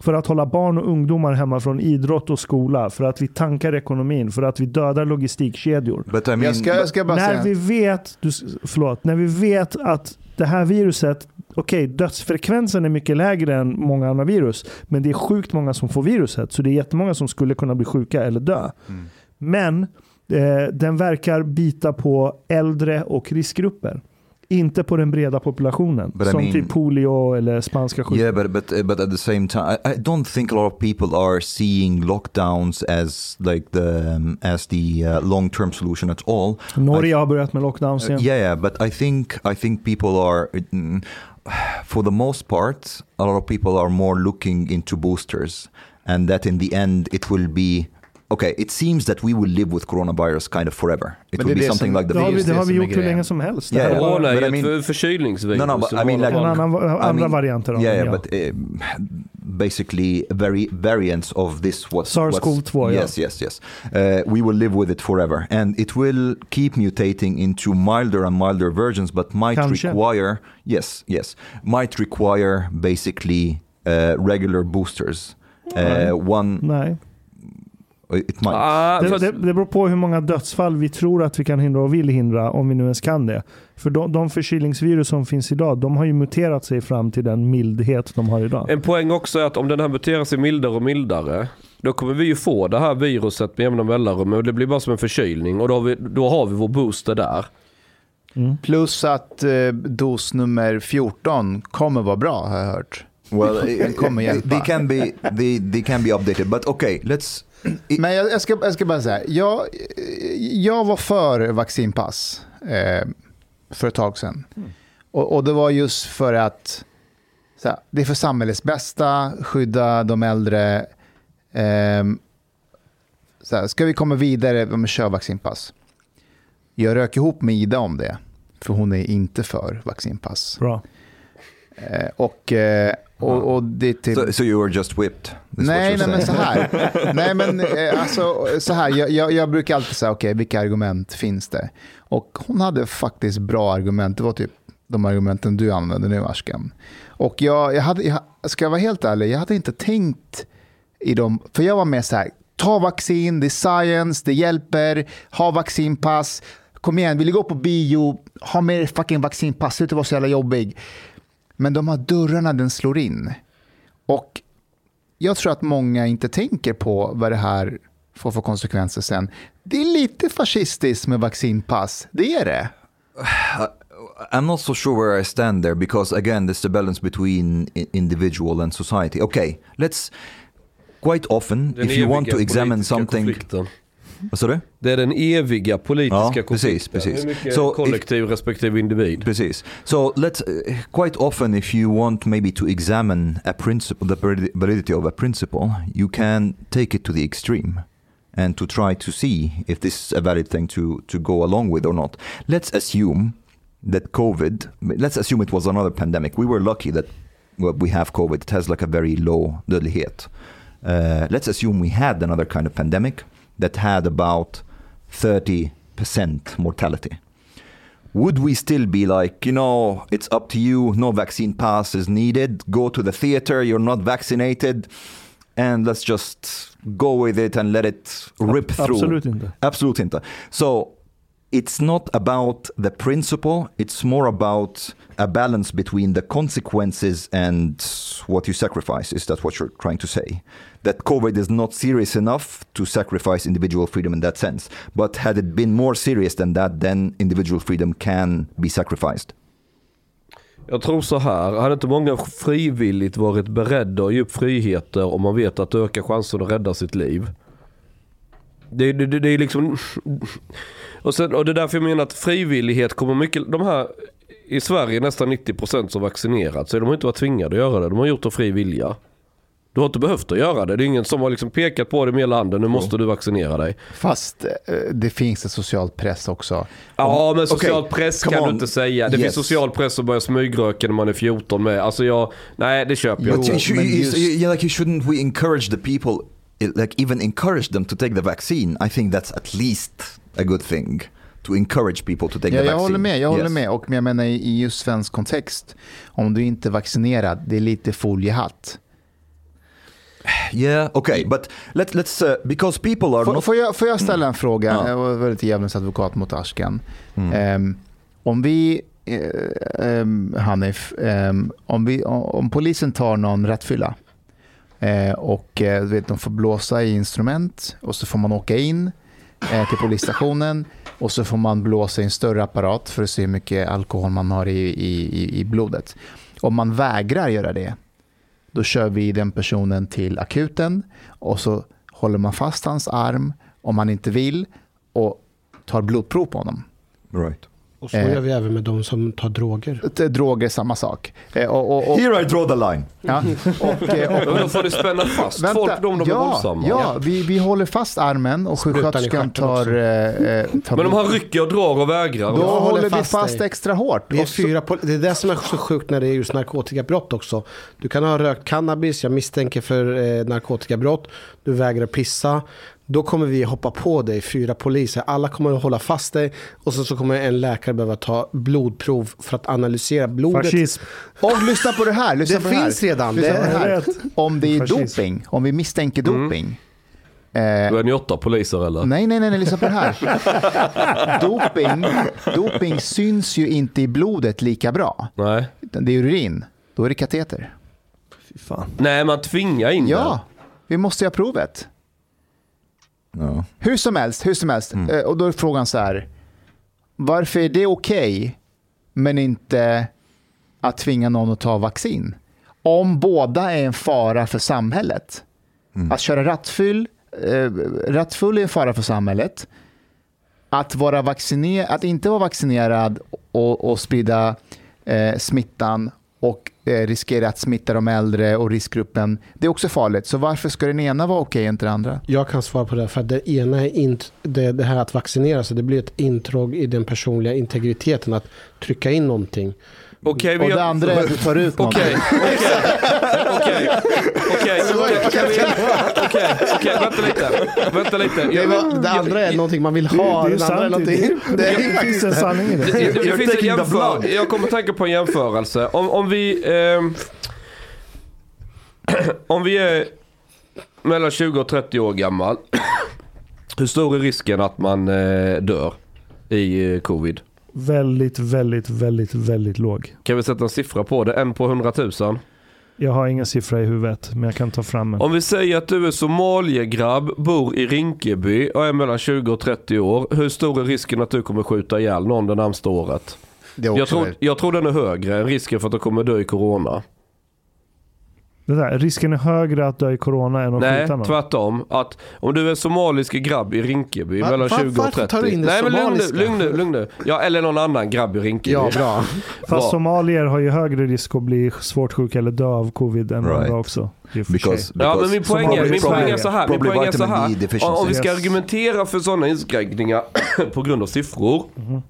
för att hålla barn och ungdomar hemma från idrott och skola, för att vi tankar ekonomin, för att vi dödar logistikkedjor. But I mean, Jag ska, jag ska bara När säga... vi vet, du, förlåt, när vi vet att det här viruset, okej dödsfrekvensen är mycket lägre än många andra virus, men det är sjukt många som får viruset, så det är jättemånga som skulle kunna bli sjuka eller dö. Mm. Men eh, den verkar bita på äldre och riskgrupper. Inte på den breda populationen. But I som mean- typ polio eller spanska sjukan. Yeah, but but uh, but at the same time, I, I don't think a lot of people are seeing lockdowns as like the um, as the uh, long term solution at all. Norge har börjat med lockdowns Uh, igen. yeah, yeah, but I think I think people are, mm, for the most part, a lot of people are more looking into boosters, and that in the end it will be. Okay, it seems that we will live with coronavirus kind of forever. It Men will be something som- like the Det har vi, det det har vi gjort hur länge som helst. Yeah, yeah. Corona är but I ju mean- ett för- förkylningsvirus. No, no, but I mean, like- annan, andra mean- varianter av yeah, yeah, but um, basically very variants of this what SARS-CoV-2, yeah. Yes, yes, yes. Uh, we will live with it forever, and it will keep mutating into milder and milder versions, but might Kanske. require yes, yes, might require basically uh, regular boosters. Uh, one, Nej. It might. Ah, Det, det, det beror på hur många dödsfall vi tror att vi kan hindra och vill hindra, om vi nu ens kan det. För de, de förkylningsvirus som finns idag, de har ju muterat sig fram till den mildhet de har idag. En poäng också är att om den här muterar sig mildare och mildare, då kommer vi ju få det här viruset med jämna mellanrum. Och det blir bara som en förkylning och då har vi, då har vi vår booster där. Plus att eh, dos nummer 14 kommer vara bra har jag hört. well, Den kommer hjälpa. they can be they, they can be updated, but okay, let's. Men jag, jag, ska, jag ska bara säga, jag, jag var för vaccinpass eh, för ett tag sedan. Och, och det var just för att här, det är för samhällets bästa, skydda de äldre. Eh, så här, ska vi komma vidare, men kör vaccinpass. Jag rök ihop med Ida om det, för hon är inte för vaccinpass. Bra. Eh, och, eh, och, och det typ... So, so you were just whipped. Nej, nej, men så här. (laughs) nej, men eh, alltså, så här. Jag, jag, jag brukar alltid säga, okej, vilka argument finns det? Och hon hade faktiskt bra argument. Det var typ de argumenten du använder nu, Ashkan. Och jag, jag hade, jag, ska jag vara helt ärlig, jag hade inte tänkt i dem, för jag var med så här, ta vaccin, det är science, det hjälper, ha vaccinpass, kom igen, vill du gå på bio, ha med fucking vaccinpass, sluta vara så jävla jobbig. Men de här dörrarna den slår in. Och jag tror att många inte tänker på vad det här får för konsekvenser sen. Det är lite fascistiskt med vaccinpass, det är det. (sighs) I'm not so sure where I stand there because again, there's the balance between individual and society. Okay, let's quite often, Den if you want to examine something. konflikten. Vad sa du? Det är den eviga politiska Ja, precis, konflikten. precis. Hur mycket Så kollektiv respektive individ? Precis. So let's uh, quite often, if you want maybe to examine a principle, the validi- validity of a principle, you can take it to the extreme and to try to see if this is a valid thing to to go along with or not. Let's assume that COVID. Let's assume it was another pandemic. We were lucky that well, we have COVID. It has like a very low dödlighet. Uh, let's assume we had another kind of pandemic that had about 30% mortality would we still be like, you know, it's up to you, no vaccine pass is needed, go to the theater, you're not vaccinated, and let's just go with it and let it rip through? Absolut inte. Absolut inte. So it's not about the principle, it's more about a balance between the consequences and what you sacrifice. Is that what you're trying to say? That COVID is not serious enough to sacrifice individual freedom in that sense. But had it been more serious than that, then individual freedom can be sacrificed. Jag tror så här, hade inte många frivilligt varit beredda att ge upp friheter om man vet att det ökar chansen att rädda sitt liv? Det, det, det, det är liksom... Och, sen, och det är därför jag menar att frivillighet kommer mycket... De här i Sverige nästan 90% som vaccinerat så de har inte varit tvingade att göra det. De har gjort det av fri vilja. Du har inte behövt att göra det. Det är ingen som har liksom pekat på det med hela handen. Nu måste du vaccinera dig. Fast eh, det finns ett socialt press också. Ja men social Okej, press kan du on. inte säga. Det Yes. finns social press att börja smygröka när man är 14 med. Alltså jag, nej det köper jag inte. Just- yeah, like you shouldn't we encourage the people, like even encourage them to take the vaccine? I think that's at least a good thing to encourage people to take Ja, the jag vaccine. håller med, jag håller Yes. med. Och jag menar i just svensk kontext, om du inte är vaccinerad, det är lite foliehatt. Yeah, okay, but let, let's uh, because people are Får, not. får, jag, får jag ställa en fråga? Ja. Jag var lite djävulens advokat mot Ashkan. Mm. Ehm, om vi, ehm, Hanif, ehm, om, vi, om, polisen tar någon rattfylla eh, och du vet, de får blåsa i instrument och så får man åka in Eh, till polisstationen och så får man blåsa i en större apparat för att se hur mycket alkohol man har i, i, i- blodet. Om man vägrar göra det, då kör vi den personen till akuten och så håller man fast hans arm om han inte vill och tar blodprov på honom. Right. Och så Eh. gör vi även med de som tar droger. Det- Droger är samma sak. Eh, Och, och, och, Here I draw the line. ja, och, eh, och, då får du spänna fast folk om de är ja, våldsamma. ja vi, vi håller fast armen och sjuksköterskan tar, eh, eh, tar Men om han rycker och drar och vägrar. Då håller håller vi fast fast dig. extra hårt. Vi är fyra det är det som är så sjukt när det är just narkotikabrott också. Du kan ha rökt cannabis, jag misstänker för eh, narkotikabrott. Du vägrar pissa. Då kommer vi hoppa på dig, fyra poliser. Alla kommer att hålla fast dig. Och så, så kommer en läkare behöva ta blodprov för att analysera blodet. Fascism. Och lyssna på det här. Lyssna Det på det här. finns redan. Lyssna Det på det. Om det är Fascism. doping, om vi misstänker doping. Eh, Då är ni åtta poliser eller? Nej, nej, nej, nej, lyssna på det här. (laughs) doping, doping syns ju inte i blodet lika bra. Nej. Det är urin. Då är det kateter. Fy fan. Nej, man tvingar in Ja, vi måste göra provet. No. Hur som helst, hur som helst. Eh, Och då är frågan så här. Varför är det okej, men inte att tvinga någon att ta vaccin? Om båda är en fara för samhället. Att köra rattfull, eh, rattfull är en fara för samhället. Att, vara vacciner, att inte vara vaccinerad och, och sprida eh, smittan eh, riskera att smitta de äldre och riskgruppen, det är också farligt. Så varför ska den ena vara okej och inte den andra? Jag kan svara på det, för att det ena är int- det, det här att vaccinera sig, det blir ett intrång i den personliga integriteten att trycka in någonting. Okej, Och det andra är att du tar ut någonting. Okej, okej. Okej. Okej, okej, okej, vänta lite. Vänta lite. Det, var, det andra är någonting man vill ha. det är det andra är sant. Det, någonting. det, finns en det. sanning i det. (laughs) Det, det, det finns en jämför, jag kommer tänka på en jämförelse. Om, om vi... ehm, (clears throat) om vi är mellan 20 och 30 år gammal. (clears throat) Hur stor är risken att man eh, dör i eh, covid? Väldigt, väldigt, väldigt, väldigt låg. Kan vi sätta en siffra på det? En på 100 000? Jag har ingen siffra i huvudet, men jag kan ta fram en. Om vi säger att du är somaliegrabb, bor i Rinkeby och är mellan 20 och 30 år. Hur stor är risken att du kommer skjuta ihjäl någon det närmsta året? Det Jag tror, jag tror den är högre än risken för att du kommer dö i corona. Det där, risken är högre att dö i corona än att Nej, skjuta någon. tvärtom. Att om du är somalisk grabb i Rinkeby Va- mellan va- 20 och varför 30. tar du in det Nej men lugn nu, lugn nu, lugn nu. Ja, eller någon annan grabb i Rinkeby. Ja, bra. (laughs) Fast Bra. somalier har ju högre risk att bli svårt sjuka eller dö av covid än Right. andra också. Because, sig. Ja men min poäng är, min poäng är så här. Min poäng är så här. Deficiency. Om vi ska argumentera för sådana inskränkningar (clears throat) på grund av siffror. Mhm.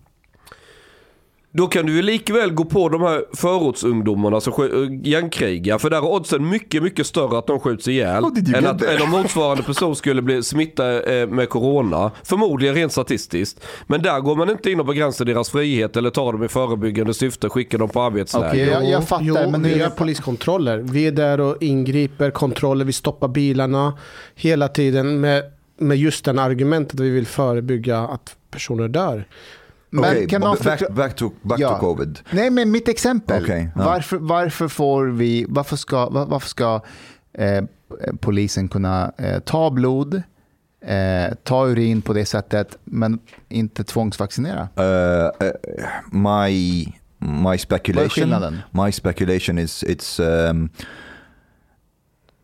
Då kan du ju likväl gå på de här förortsungdomarna som skj- gängkrigar. För där är oddsen mycket, mycket större att de skjuts ihjäl. You Än att en av motsvarande person skulle bli smittad eh, med corona. Förmodligen rent statistiskt. Men där går man inte in och begränsar deras frihet eller tar dem i förebyggande syfte, skickar dem på arbetsläger. Okej, jag- jag fattar, Jo, men nu- vi gör poliskontroller. Vi är där och ingriper, kontroller, vi stoppar bilarna hela tiden med, med just den argumentet att vi vill förebygga att personer dör. Men okay, kan but back, back to back Ja. to COVID. Nej, men mitt exempel. Okej, ja. varför, varför får vi, varför ska, var- varför ska eh, polisen kunna eh, ta blod, eh, ta urin på det sättet, men inte tvångsvaccinera? Uh, uh, my my speculation. My speculation is it's um,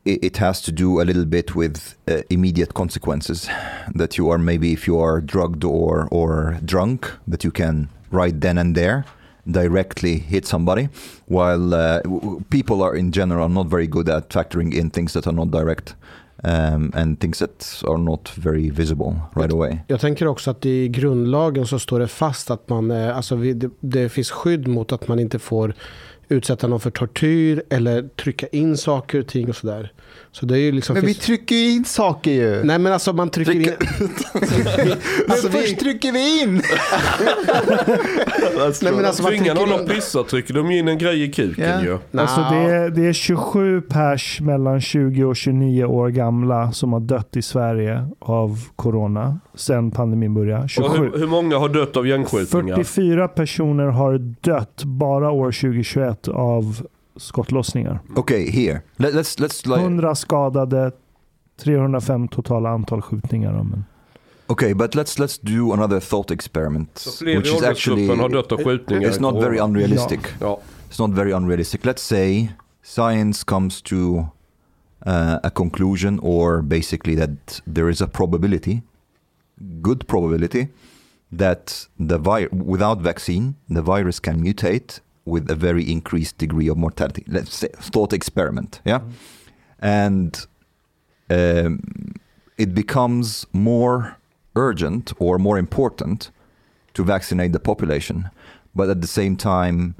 it, has to do a little bit with uh, immediate consequences. That you are maybe if you are drugged or or drunk that you can right then and there directly hit somebody. While uh, people are in general not very good at factoring in things that are not direct um, and things that are not very visible right away. Jag tänker också att i grundlagen så står det fast att man, eh, alltså det, det finns skydd mot att man inte får utsätta någon för tortyr eller trycka in saker och ting och sådär. Så det är ju liksom... Men vi trycker ju in saker ju. nej men alltså man trycker in... (laughs) men alltså, först vi, trycker vi in. (laughs) nej men alltså man Tvingar någon att in... pissa trycker de in en grej i kuken Ja. ju. Alltså det, är, det är 27 pers mellan 20 och 29 år gamla som har dött i Sverige av corona sen pandemin började. Och 27. hur, hur många har dött av gängskjutningar? 44 personer har dött bara år 2021 av skottlossningar. okay here Let, let's let's like 100 skadade, 305 totala antal skjutningar. Men Okay, but let's let's do another thought experiment, Så fler which i is actually åldersgruppen har dött av skjutningar. it's not very unrealistic. Ja. It's not very unrealistic. Let's say science comes to uh, a conclusion, or basically that there is a probability, good probability, that the vi- without vaccine the virus can mutate with a very increased degree of mortality. Let's say thought experiment, yeah, and um, it becomes more urgent or more important to vaccinate the population. But at the same time,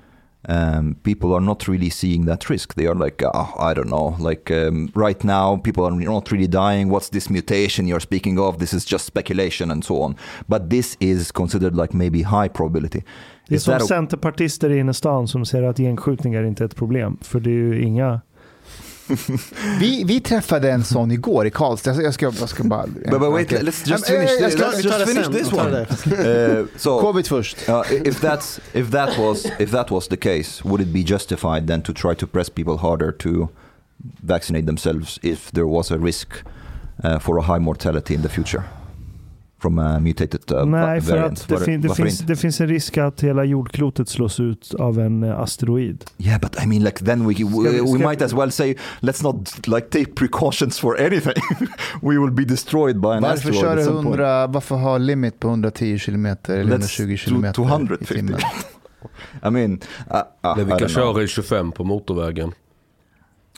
um, people are not really seeing that risk. They are like, oh, I don't know, like um, right now, people are not really dying. What's this mutation you're speaking of? This is just speculation and so on. But this is considered like maybe high probability. det är Is som centerpartister i innerstan som säger att gängskjutningar inte är ett problem. För det är ju inga... (laughs) Vi, vi träffade en sån igår i Karlstad. Jag ska, jag ska bara... (laughs) But, but wait, let's just finish Let's tar just finish this one. Uh, (laughs) so, Covid först. Uh, if that's if that was if that was the case, would it be justified then to try to press people harder to vaccinate themselves if there was a risk uh, for a high mortality in the future from a mutated uh, Nej, för variant? att det, fin, det, finns, det finns en risk att hela jordklotet slås ut av en eh, asteroid. Yeah, but I mean, like then we we, vi- we might as well say let's not like take precautions for anything. (laughs) we will be destroyed by an Varför asteroid kör at du some point. 100, varför ha limit på 110 kilometer eller Let's 120 do kilometer 250. i timmen? (laughs) I mean, uh, uh, I vi kan köra i 25 på motorvägen.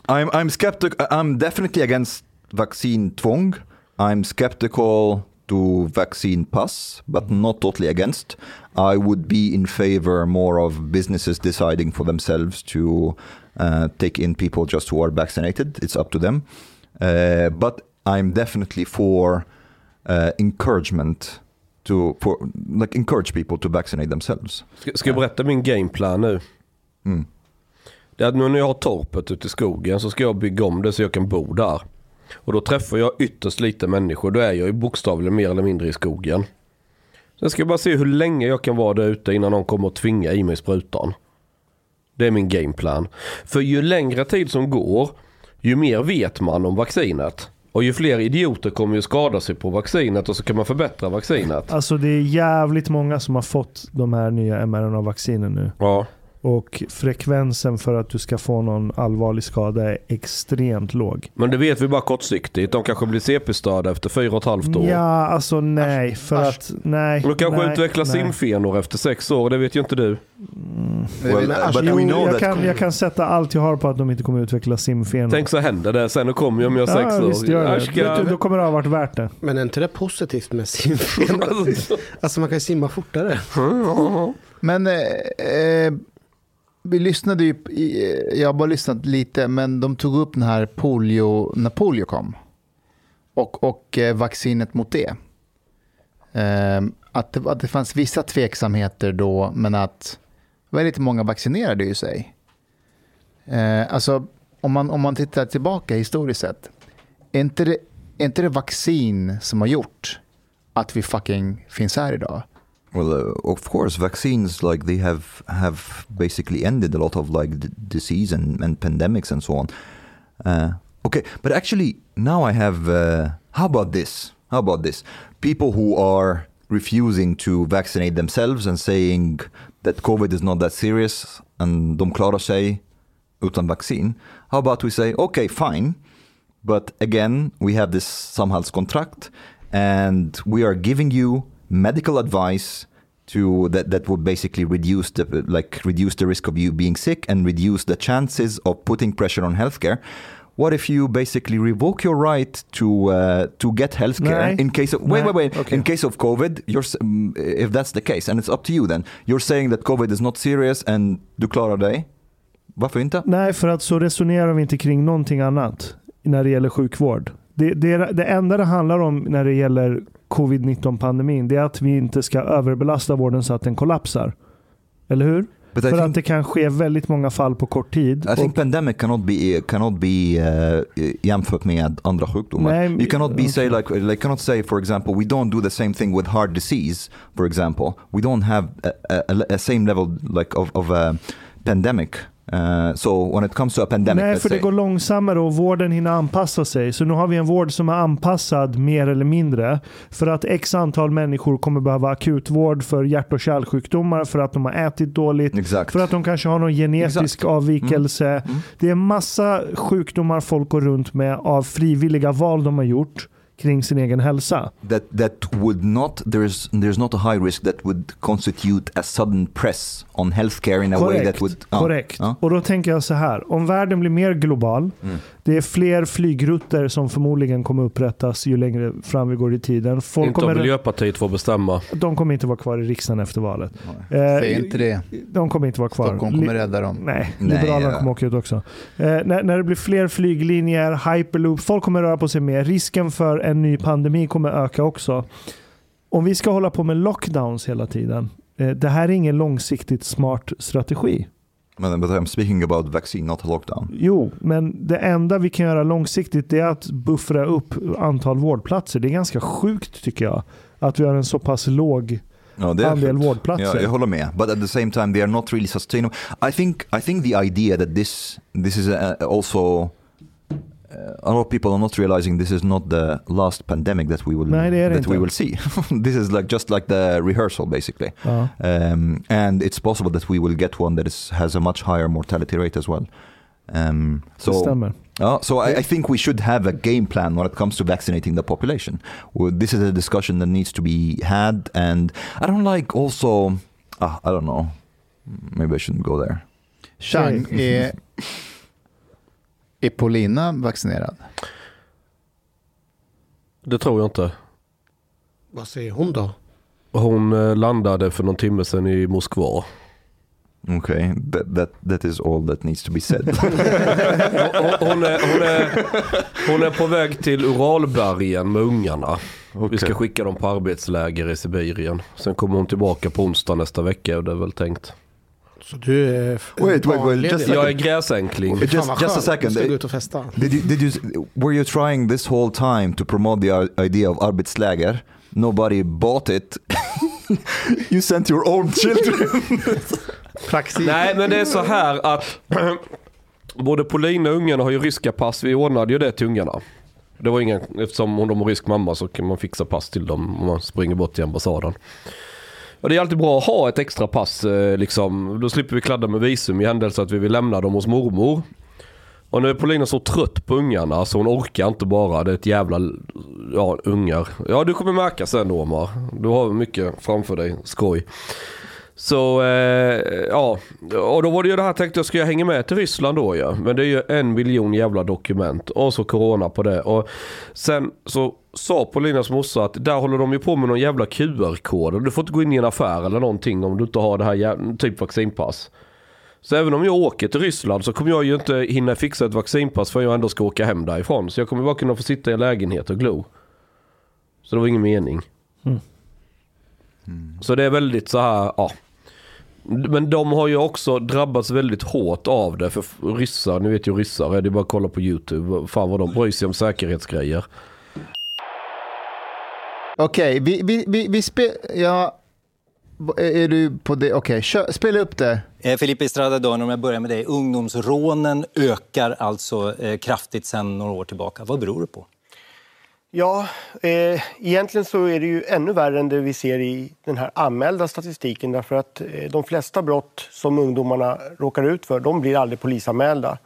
I'm I'm skeptic. I'm definitely against vaccine tvång. I'm skeptical to vaccine pass, but not totally against. I would be in favor more of businesses deciding for themselves to uh, take in people just who are vaccinated. It's up to them. Uh, but I'm definitely for uh, encouragement to for like encourage people to vaccinate themselves. Ska, ska jag berätta min gameplan nu? Mm. Det är att nu när jag har torpet ute i skogen så ska jag bygga om det så jag kan bo där. Och då träffar jag ytterst lite människor. Då är jag ju bokstavligen mer eller mindre i skogen. Sen ska jag bara se hur länge jag kan vara där ute innan någon kommer att tvinga i mig sprutan. Det är min gameplan. För ju längre tid som går, ju mer vet man om vaccinet. Och ju fler idioter kommer ju skada sig på vaccinet och så kan man förbättra vaccinet. Alltså det är jävligt många som har fått de här nya mRNA-vaccinen nu. Ja. Och frekvensen för att du ska få någon allvarlig skada är extremt låg. Men det vet vi bara kortsiktigt. De kanske blir CP-störda efter fyra och ett halvt år. Ja, alltså nej. För Asch. att, nej. De kanske nej, utvecklar nej. simfenor efter sex år, det vet ju inte du. Well, Jo, know jag, kan, jag kan sätta allt jag har på att de inte kommer utveckla simfenor. Tänk så händer det sen, kommer jag om jag har sex ja, år. visst gör det. Du, Då kommer det ha varit värt det. Men är inte det positivt med simfen? (laughs) alltså man kan ju simma fortare. Men eh, eh, vi lyssnade ju, jag har bara lyssnat lite, men de tog upp den här polio, när polio kom. Och, och eh, vaccinet mot det. Ehm, att, det. Att det fanns vissa tveksamheter då, men att väldigt många vaccinerade ju sig. Ehm, alltså, om man, om man tittar tillbaka historiskt sett, är inte, det, är inte det vaccin som har gjort att vi fucking finns här idag? Well, uh, of course, vaccines like they have have basically ended a lot of like d- disease and, and pandemics and so on. Uh, okay, but actually now I have. Uh, how about this? How about this? People who are refusing to vaccinate themselves and saying that COVID is not that serious and de klarar sig utan vaccin. How about we say okay, fine, but again we have this samhällskontrakt and we are giving you medical advice to that that would basically reduce the like reduce the risk of you being sick and reduce the chances of putting pressure on healthcare what if you basically revoke your right to uh, to get healthcare Nej. in case of wait Nej. wait wait Okay. in case of covid you're mm, if that's the case and it's up to you then you're saying that covid is not serious and du klarar dig varför inte Nej, för att så resonerar vi inte kring någonting annat när det gäller sjukvård. Det, det, det enda det handlar om när det gäller covid-19-pandemin det är att vi inte ska överbelasta vården så att den kollapsar. Eller hur? but I För think att det kan ske väldigt många fall på kort tid. I think pandemic cannot be cannot be uh, jämfört med andra sjukdomar. Nej, you cannot be okay. say like like cannot say for example we don't do the same thing with heart disease for example we don't have a, a, a same level like of of a pandemic. Uh, so when it comes to a pandemic, Nej, för det say, går långsammare och vården hinner anpassa sig. Så nu har vi en vård som är anpassad mer eller mindre. För att x antal människor kommer behöva akutvård för hjärt och kärlsjukdomar, för att de har ätit dåligt, exakt. för att de kanske har någon genetisk Exakt. avvikelse. Mm. Det är massa sjukdomar folk går runt med av frivilliga val de har gjort kring sin egen hälsa. that that would not there's there's not a high risk that would constitute a sudden press on healthcare in a way Korrekt. that would ja, Korrekt. ja. Och då tänker jag så här. Om världen blir mer global. Mm. Det är fler flygrutter som förmodligen kommer upprättas ju längre fram vi går i tiden. Folk Inte om kommer, Miljöpartiet får bestämma. de kommer inte vara kvar i riksdagen efter valet. Eh, Säg inte det. De kommer inte vara kvar. Stockholm kommer rädda dem. Nej, Nej, Liberalerna ja. kommer åka ut också. Eh, när, när det blir fler flyglinjer, hyperloop, folk kommer röra på sig mer. Risken för en ny pandemi kommer öka också. Om vi ska hålla på med lockdowns hela tiden, eh, det här är ingen långsiktigt smart strategi. But, but I'm speaking about vaccine, not lockdown. Jo, men det enda vi kan göra långsiktigt är att buffra upp antal vårdplatser. Det är ganska sjukt tycker jag. Att vi har en så pass låg No, andel vårdplatser. Ja, jag håller med. But at the same time they are not really sustainable. I think I think the idea that this this is also a lot of people are not realizing this is not the last pandemic that we will Nej, det är det that we will see. (laughs) this is like just like the rehearsal basically. Ja. Um, and it's possible that we will get one that is, has a much higher mortality rate as well. Um, so stämmer. Ja, so I, I think we should have a game plan when it comes to vaccinating the population. Well, This is a discussion that needs to be had, and I don't like also. ah, I don't know. Maybe I shouldn't go there. Chang, Okej. (laughs) är, Paulina vaccinerad? Det tror jag inte. Vad säger hon då? Hon eh, landade för någon timme sedan i Moskva. Okay, that, that, that is all that needs to be said. (laughs) Hon, hon, är, hon, är, hon är på väg till Uralbergen med ungarna. Vi ska skicka dem på arbetsläger i Sibirien. Sen kommer hon tillbaka på onsdag nästa vecka och det är väl tänkt. Så du är Wait, wait, wait, just Jag är gräsänkling. Just, just a second. Ska gå ut och festa. Did you, did you, were you trying this whole time to promote the idea of arbetsläger? Nobody bought it. (laughs) you sent your own children. (laughs) Praktik. Nej men det är så här att (clears throat) både Paulina och ungarna har ju ryska pass. Vi ordnade ju det till ungarna. Det var ingen, eftersom de har rysk mamma så kan man fixa pass till dem om man springer bort till ambassaden. Och det är alltid bra att ha ett extra pass eh, liksom. Då slipper vi kladda med visum i händelse att vi vill lämna dem hos mormor. Och nu är Paulina så trött på ungarna så hon orkar inte bara. Det är ett jävla, ja ungar. Ja du kommer märka sen Omar. Du har mycket framför dig, skoj. Så eh, ja, och då var det ju det här tänkte jag, ska jag hänga med till Ryssland då ja? Men det är ju en miljon jävla dokument och så corona på det. Och sen så sa Paulinas morsa att där håller de ju på med någon jävla QR-kod. Du får inte gå in i en affär eller någonting om du inte har det här typ vaccinpass. Så även om jag åker till Ryssland så kommer jag ju inte hinna fixa ett vaccinpass för jag ändå ska åka hem därifrån. Så jag kommer bara kunna få sitta i en lägenhet och glo. Så det var ingen mening. Så det är väldigt så här, ja. Men de har ju också drabbats väldigt hårt av det. För ryssar, ni vet ju ryssar, det är bara att kolla på YouTube. Fan vad de bryr sig om säkerhetsgrejer. Okej, vi, vi, vi, vi spelar... Ja, är du på det? Okej, kör- spela upp det. Eh, Filipe Estrada om jag börjar med dig. Ungdomsrånen ökar alltså eh, kraftigt sedan några år tillbaka. Vad beror det på? Ja, eh, egentligen så är det ju ännu värre än det vi ser i den här anmälda statistiken därför att eh, de flesta brott som ungdomarna råkar ut för, de blir aldrig polisanmälda.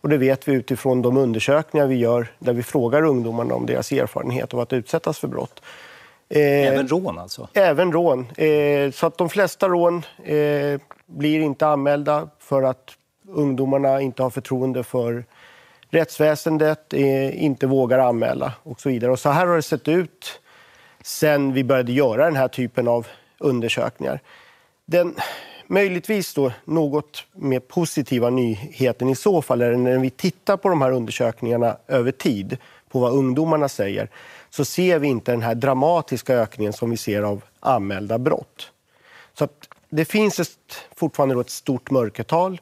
Och det vet vi utifrån de undersökningar vi gör där vi frågar ungdomarna om deras erfarenhet av att utsättas för brott. Eh, Även rån alltså? Även rån. Eh, så att de flesta rån eh, blir inte anmälda för att ungdomarna inte har förtroende för rättsväsendet, eh, inte vågar anmäla och så vidare. Och så här har det sett ut sen vi började göra den här typen av undersökningar. Den möjligtvis då något mer positiva nyheten i så fall är när vi tittar på de här undersökningarna över tid, på vad ungdomarna säger, så ser vi inte den här dramatiska ökningen som vi ser av anmälda brott. Så att det finns ett, fortfarande ett stort mörkertal.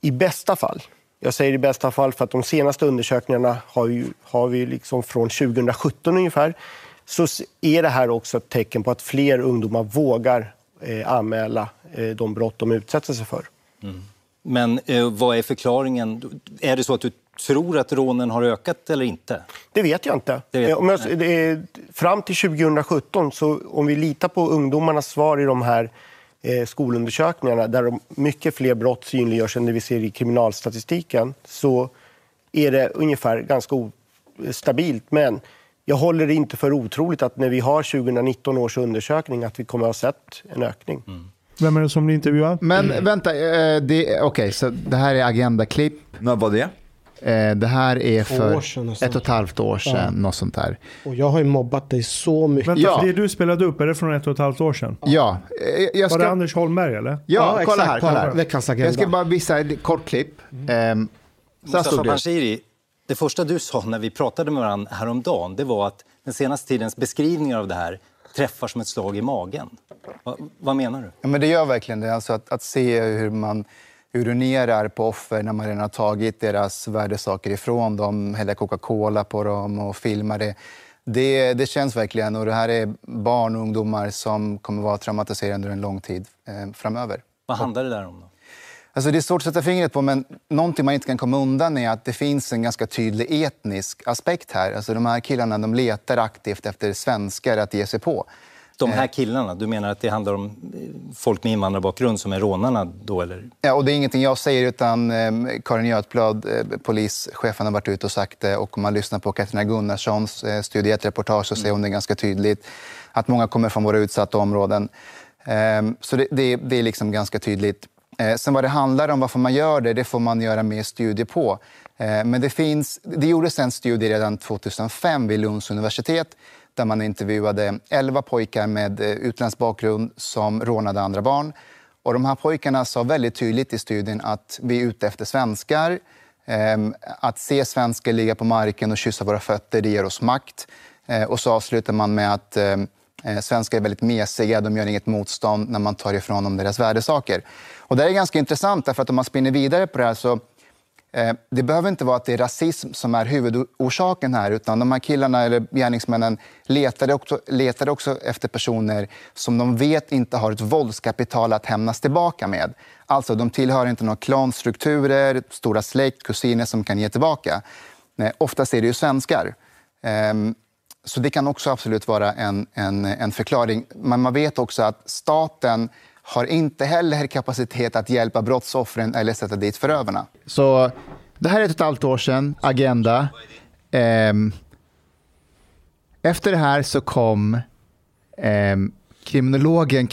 I bästa fall, jag säger i bästa fall för att de senaste undersökningarna har, ju, har vi liksom från 2017 ungefär, så är det här också ett tecken på att fler ungdomar vågar eh, anmäla eh, de brott de utsätter sig för. Men eh, vad är förklaringen? Är det så att du tror att rånen har ökat eller inte? Det vet jag inte. Vet Eh, jag, du det fram till 2017, så om vi litar på ungdomarnas svar i de här skolundersökningarna där de, mycket fler brott synliggörs än det vi ser i kriminalstatistiken så är det ungefär ganska stabilt. Men jag håller det inte för otroligt att när vi har 2019 års undersökning att vi kommer att ha sett en ökning. Vem är det som blir intervjuad? Men vänta, eh, det- okej, så det här är Agenda-klipp. När var det? Eh, Det här är Två för år sedan nästan. ett och ett halvt år sedan, något sånt där. Och jag har ju mobbat dig så mycket. Vänta, Ja. det du spelade upp, är det från ett och ett halvt år sedan? Ja, eh, jag Var det ska... Anders Holmberg eller? Ja, Ja, kolla exakt, här. Kolla här. Veckans Agenda. Jag ska bara visa ett kort klipp. Ehm, Så här Mustafa. Panshiri, det första du sa när vi pratade med varandra häromdagen det var att den senaste tidens beskrivningar av det här träffar som ett slag i magen. Va, vad menar du? Ja, men det gör verkligen det. Alltså att, att se hur man urinerar på offer när man redan har tagit deras värdesaker ifrån dem, häller Coca-Cola på dem och filmar det. det. Det känns verkligen. Och det här är barn och ungdomar som kommer vara traumatiserade under en lång tid eh, framöver. Vad handlar det där om? Då? Alltså det är svårt att sätta fingret på, men någonting man inte kan komma undan är att det finns en ganska tydlig etnisk aspekt här. Alltså de här killarna de letar aktivt efter svenskar att ge sig på. De här killarna, du menar att det handlar om eh, folk med invandrarbakgrund som är rånarna då eller? Ja, och det är ingenting jag säger, utan eh, Karin Götblad, eh, polischefen, har varit ute och sagt det. Och om man lyssnar på Katarina Gunnarssons eh, Studio 1-reportage så säger hon det ganska tydligt. Att många kommer från våra utsatta områden. Eh, så det, det, det är liksom ganska tydligt. Eh, sen vad det handlar om, varför man gör det, det får man göra mer studier på. Eh, men det, finns, det gjordes en studie redan 2005 vid Lunds universitet där man intervjuade 11 pojkar med eh, utländsk bakgrund som rånade andra barn. Och de här pojkarna sa väldigt tydligt i studien att vi är ute efter svenskar. Ehm, att se svenskar ligga på marken och kyssa våra fötter, det ger oss makt. Eh, och så avslutar man med att ehm, eh, svenskar är väldigt mesiga, de gör inget motstånd när man tar ifrån dem deras värdesaker. Och det är ganska intressant, därför att om man spinner vidare på det här så Eh, det behöver inte vara att det är rasism som är huvudorsaken här utan de här killarna eller gärningsmännen letade också, letade också efter personer som de vet inte har ett våldskapital att hämnas tillbaka med. Alltså, de tillhör inte några klanstrukturer, stora släkt, kusiner som kan ge tillbaka. Eh, oftast är det ju svenskar. Ehm, så det kan också absolut vara en, en, en förklaring. Men man vet också att staten har inte heller kapacitet att hjälpa brottsoffren eller sätta dit förövarna. Så det här är ett och ett halvt år sedan, Agenda. Ehm, efter det här så kom ehm, kriminologen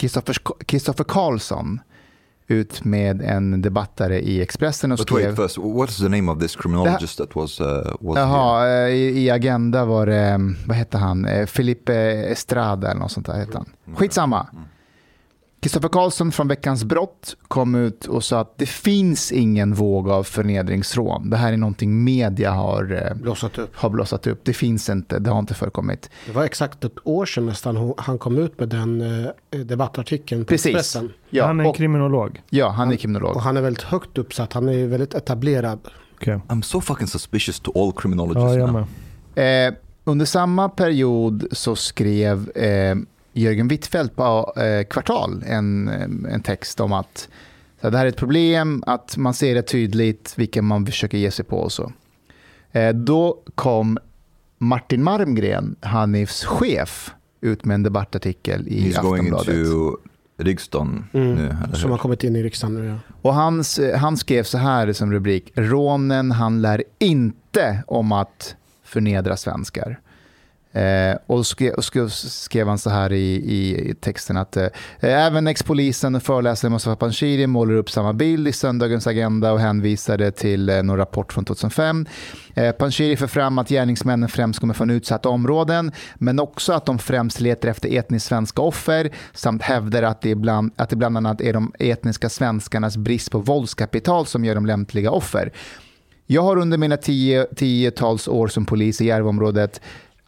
Kristoffer Karlsson ut med en debattare i Expressen och But skrev... wait, first, what's the name of this criminologist that was uh, was here? Jaha, eh, i, i Agenda var det, eh, vad hette han, Eh, Felipe Estrada eller något sånt där hette han. Skitsamma. Kristoffer Karlsson från Veckans Brott kom ut och sa att det finns ingen våg av förnedringsrån. Det här är någonting media har, eh, Blossat upp. har blossat upp. Det finns inte, det har inte förekommit. Det var exakt ett år sedan nästan han kom ut med den eh, debattartikeln på Precis. Expressen. Ja, han är och, kriminolog. ja han är Och kriminolog. han är väldigt högt uppsatt, han är väldigt etablerad. Okej. I'm so fucking suspicious to all criminologists Ja, jag now. med. Eh, under samma period så skrev eh, Jörgen Wittfeldt på eh, Kvartal en, eh, en text om att så det här är ett problem, att man ser det tydligt vilka man försöker ge sig på och så. Eh, då kom Martin Marmgren, Hanifs chef, ut med en debattartikel i He's going Aftonbladet. into riksdagen Mm. nu, eller Som har kommit in i riksdagen nu. Ja. Och han, han skrev så här som rubrik, rånen handlar inte om att förnedra svenskar. Eh, och skrev, skrev, skrev han så här i, i, i texten att eh, även ex-polisen och föreläsaren Mustafa Panshiri målar upp samma bild i söndagens agenda och hänvisade till eh, någon rapport från 2005. Eh, Panshiri för fram att gärningsmännen främst kommer från utsatta områden men också att de främst letar efter etniskt svenska offer samt hävdar att det, bland, att det bland annat är de etniska svenskarnas brist på våldskapital som gör dem lämpliga offer. Jag har under mina tio, tiotals år som polis i Järvaområdet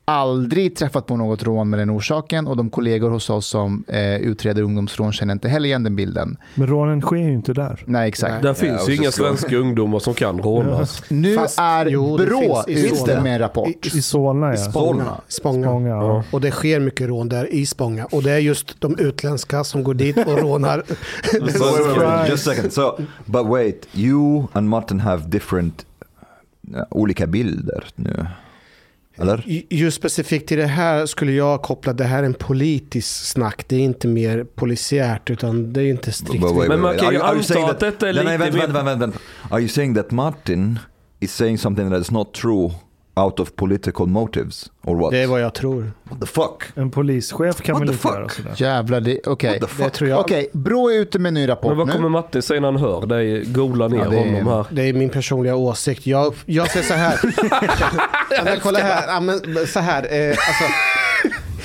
aldrig träffat på något rån med den orsaken och de kollegor hos oss som eh, utreder ungdomsrån känner inte heller igen den bilden. Men rånen sker ju inte där. Nej, exakt. Där finns ju inga svenska ungdomar som kan rånas. Nu Fast- är jo, det Brå i ute med en rapport. I- I Solna I ja. Spånga. Spånga. Spånga, ja. Och det sker mycket rån där i Spånga. Och det är just de utländska som går dit och rånar. So, wait, wait, wait, just a second. So, but wait, you and Martin have different uh, olika bilder nu. Eller? Ju- Just specifikt till det här skulle jag koppla det här är en politisk snack. Det är inte mer polisiärt utan det är inte strikt. Wait, Men man kan ju anta att detta är nej, lite mer- vänta, vänta, vänta. Are you saying that Martin is saying something that is not true out of political motives? Or what? Det är vad jag tror. What the fuck? En polischef kan What väl inte fuck? göra sådär. Jävlar, det- okej. What the fuck? Det tror jag. Okej, Brå är ute med en ny rapport Men vad nu. kommer Martin säga när han hör dig googla ner Ja, det är- honom här? Det är min personliga åsikt. Jag, jag säger så här. (laughs) ja, men kolla här. Ja, men, så här eh, alltså,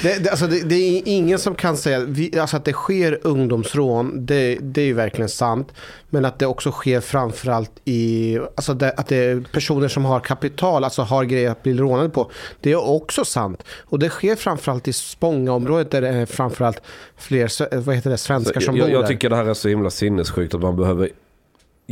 det, det, alltså, det, det är ingen som kan säga vi, alltså, att det sker ungdomsrån. Det, det är ju verkligen sant. Men att det också sker framförallt i... Alltså att det är personer som har kapital, alltså har grejer att bli rånade på. Det är också sant. Och det sker framförallt i Spångaområdet där det är framförallt fler vad heter det, svenskar som jag, bor jag där. tycker det här är så himla sinnessjukt att man behöver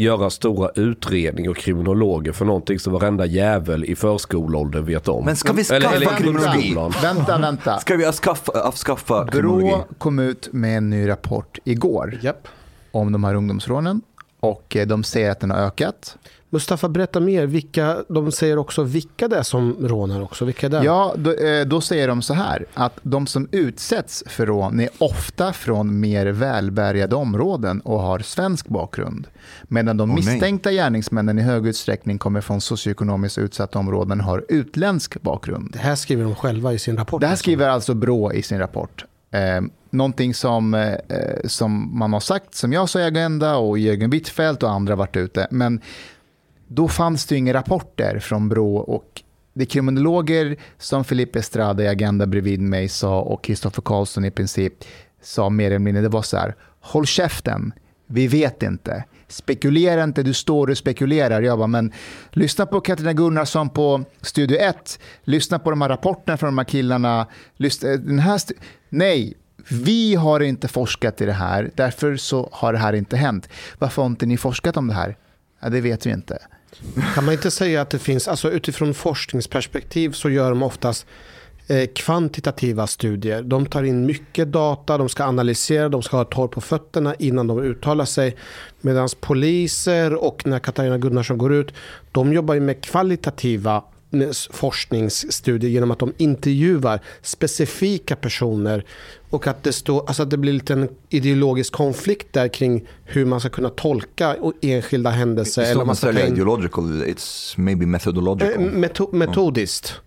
göra stora utredningar och kriminologer för någonting som varenda jävel i förskoleåldern vet om. Men ska vi Eller- skaffa eller kriminologi? grundskolan. Vänta, vänta. Ska vi avskaffa, avskaffa kriminologi? Brå kom ut med en ny rapport igår Japp. om de här ungdomsrånen och eh, de säger att den har ökat. Mustafa, berätta mer. Vilka, de säger också vilka det är som rånar också. Vilka är det? Ja, då, eh, då säger de så här att de som utsätts för rån är ofta från mer välbärgade områden och har svensk bakgrund. Medan de nej. misstänkta gärningsmännen i hög utsträckning kommer från socioekonomiskt utsatta områden och har utländsk bakgrund. Det här skriver de själva i sin rapport. Det här alltså. skriver alltså Brå i sin rapport. Eh, någonting som, eh, som man har sagt, som jag sa i Agenda och Jörgen Wittfeldt och andra varit ute. Men då fanns det ju inga rapporter från Brå och det kriminologer som Felipe Estrada i Agenda bredvid mig sa och Kristoffer Karlsson i princip sa mer eller mindre, det var så här, håll käften, vi vet inte. Spekulera inte, du står och spekulerar. Jag bara, men lyssna på Katarina Gunnarsson på Studio 1, lyssna på de här rapporterna från de här killarna. Lyssna, den här Nej, vi har inte forskat i det här, därför så har det här inte hänt. Varför har inte ni forskat om det här? Ja, det vet vi inte. Kan man inte säga att det finns, alltså utifrån forskningsperspektiv så gör de oftast eh, kvantitativa studier. De tar in mycket data, de ska analysera, de ska ha torr på fötterna innan de uttalar sig. Medan poliser och när Katarina Gunnarsson går ut, de jobbar ju med kvalitativa eh, forskningsstudier genom att de intervjuar specifika personer och att det, står, alltså att det blir lite en ideologisk konflikt där kring hur man ska kunna tolka enskilda händelser. It's eller man ska ideological, it's maybe methodological. Eh, Meto metodiskt.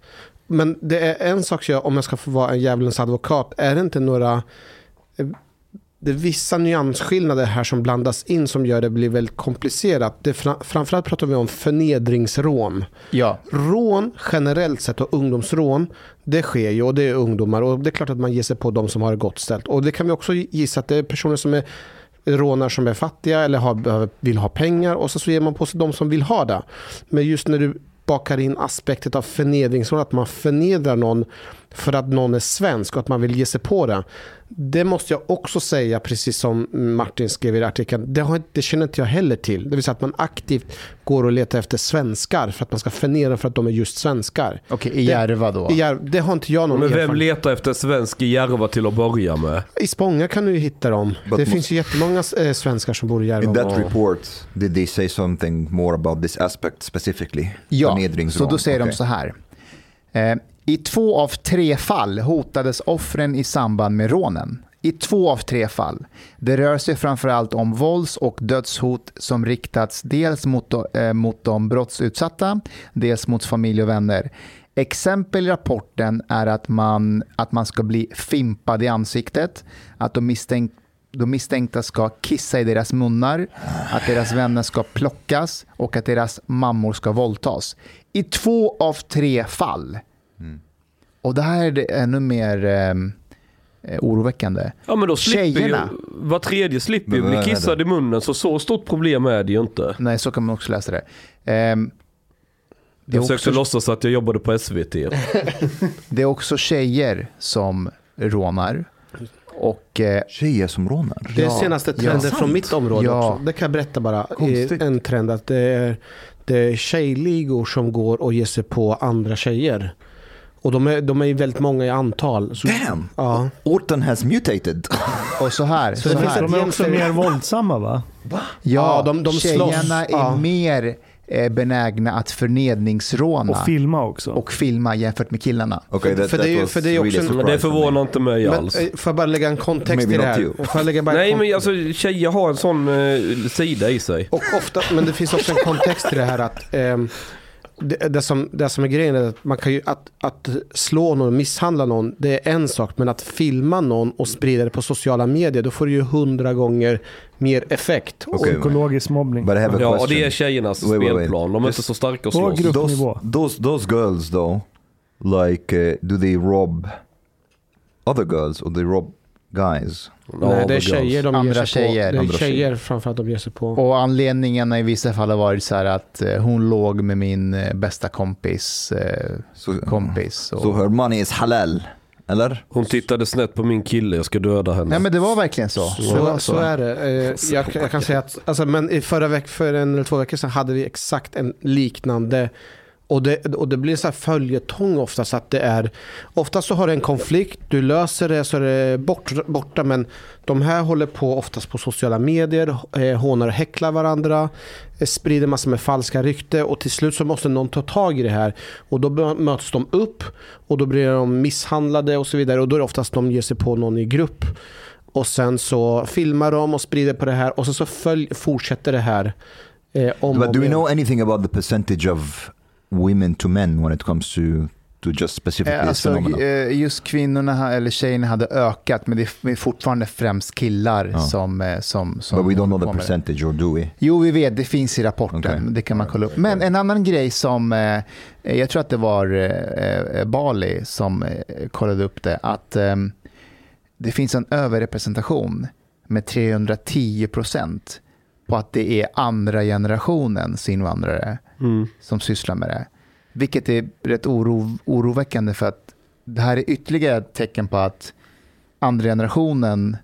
Men det är en sak, jag, om jag ska få vara en djävulens advokat, är det inte några... Det är vissa nyansskillnader här som blandas in som gör det blir väldigt komplicerat. Det, fra, framförallt pratar vi om förnedringsrån. Ja, Rån generellt sett och ungdomsrån, det sker ju och det är ungdomar och det är klart att man ger sig på de som har det gott ställt. Och det kan vi också gissa att det är personer som är rånar som är fattiga eller har, vill ha pengar och så, så ger man på sig de som vill ha det. Men just när du bakar in aspektet av förnedringsrån, att man förnedrar någon för att någon är svensk och att man vill ge sig på det. Det måste jag också säga, precis som Martin skrev i artikeln, det, har, det känner inte jag heller till. Det vill säga att man aktivt går och letar efter svenskar för att man ska förnedra för att de är just svenskar. okej, i Järva då. I Järv- det har inte jag någon Men vem erfarenhet letar efter svensk i Järva till att börja med? I Spånga kan du ju hitta dem. But det finns ju jättemånga eh, svenskar som bor i Järva. In that report, did they say something more about this aspect specifically? Ja, så då säger de Okej. så här. Eh, i två av tre fall hotades offren i samband med rånen. I två av tre fall. Det rör sig framförallt om vålds och dödshot som riktats dels mot, eh, mot de brottsutsatta, dels mot familj och vänner. Exempel i rapporten är att man, att man ska bli fimpad i ansiktet, att de misstänk, de misstänkta ska kissa i deras munnar, att deras vänner ska plockas och att deras mammor ska våldtas. I två av tre fall. Och det här är det ännu mer eh, eh, oroväckande. Ja men då slipper Tjejerna. ju, var tredje slipper ju Men bli vad är det? kissad i munnen så så stort problem är det ju inte. Nej, så kan man också läsa det. Ehm, det, är Jag försökte också, låtsas att jag jobbade på SVT. (laughs) det är också tjejer som rånar. Och eh, Tjejer som rånar? Det är Ja, senaste ja. trenden från mitt område Ja. också. Det kan jag berätta bara. Konstigt. Eh, En trend att det är, det är tjejligor som går och ger sig på andra tjejer. Och de är, de är väldigt många i antal. Så, Damn! Ja. Orten has mutated. Och så här. Så Så det finns här. De är också mer våldsamma va? Ja, Ja, de- de tjejerna slåss. är Ja. mer eh, benägna att förnedringsråna Och och, filma också. filma jämfört med killarna. Okay, that, För det that är för det är också really en- Men det förvånar inte mig Men alls. eh, får jag bara lägga en kontext Maybe i det här? bara Nej men alltså tjejer har en sån eh, sida i sig. Och ofta, men det finns också en kontext till det här att ehm, det, det, som, det som är grejen är att man kan ju att, att slå någon och misshandla någon, det är en sak. Men att filma någon och sprida det på sociala medier, då får du ju hundra gånger mer effekt. Och- Okej. Psykologisk mobbning. But I have a Ja och det är tjejernas Wait, wait, wait. spelplan. De är Just- inte så starka att slåss. those, those, those girls though, like, uh, do they rob other girls or they rob guys? Nej, det är tjejer de Andra ger sig tjejer. på. Det är tjejer framförallt de ger sig på. Och anledningen i vissa fall har varit så här att eh, hon låg med min eh, bästa kompis eh, So, kompis. Och... so her money is halal, eller? Hon tittade snett på min kille, jag ska döda henne. Nej men det var verkligen så. var Så, så är det. Jag, jag kan säga att alltså, men i förra veck, för en eller två veckor sedan hade vi exakt en liknande och det, och det blir så här följetong ofta så att det är Ofta så har du en konflikt, du löser det så är det bort, borta men de här håller på oftast på sociala medier, eh, hånar och häcklar varandra, eh, sprider massor med falska rykte och till slut så måste någon ta tag i det här och då möts de upp och då blir de misshandlade och så vidare och då är det oftast de ger sig på någon i grupp och sen så filmar de och sprider på det här och sen så följ, fortsätter det här. Eh, om But do we know anything about the percentage of women to men when it comes to to just specifically Eh, Alltså, phenomenon? eh, just kvinnorna eller tjejerna hade ökat, men det är fortfarande främst killar Ja. som, eh, som, som But we don't know the percentage, or do we? Jo, vi vet, det finns i rapporten. Okej. Det kan man kolla upp. Men en annan grej som, eh, jag tror att det var Bali som kollade upp det, att det finns en överrepresentation med 310 procent på att det är andra generationens invandrare Mm. som sysslar med det. Vilket är rätt oro, oroväckande för att det här är ytterligare ett tecken på att andra generationen,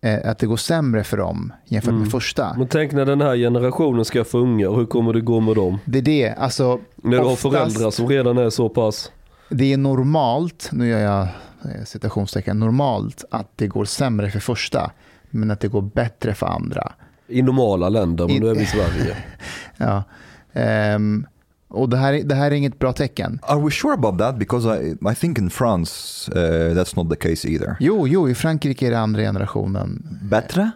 eh, att det går sämre för dem jämfört Mm. med första. Men tänk när den här generationen ska få ungar, hur kommer det gå med dem? Det är det, alltså När du har Oftast- föräldrar som redan är så pass. det är normalt, nu gör jag eh, citationstecken, normalt att det går sämre för första, men att det går bättre för andra. I normala länder, men I- nu är vi i Sverige. (laughs) Ja. Ehm, och det här, är- det här är inget bra tecken. Are we sure about that? Because I, I think in France uh, that's not the case either. Jo, jo, i Frankrike är det andra generationen Bättre?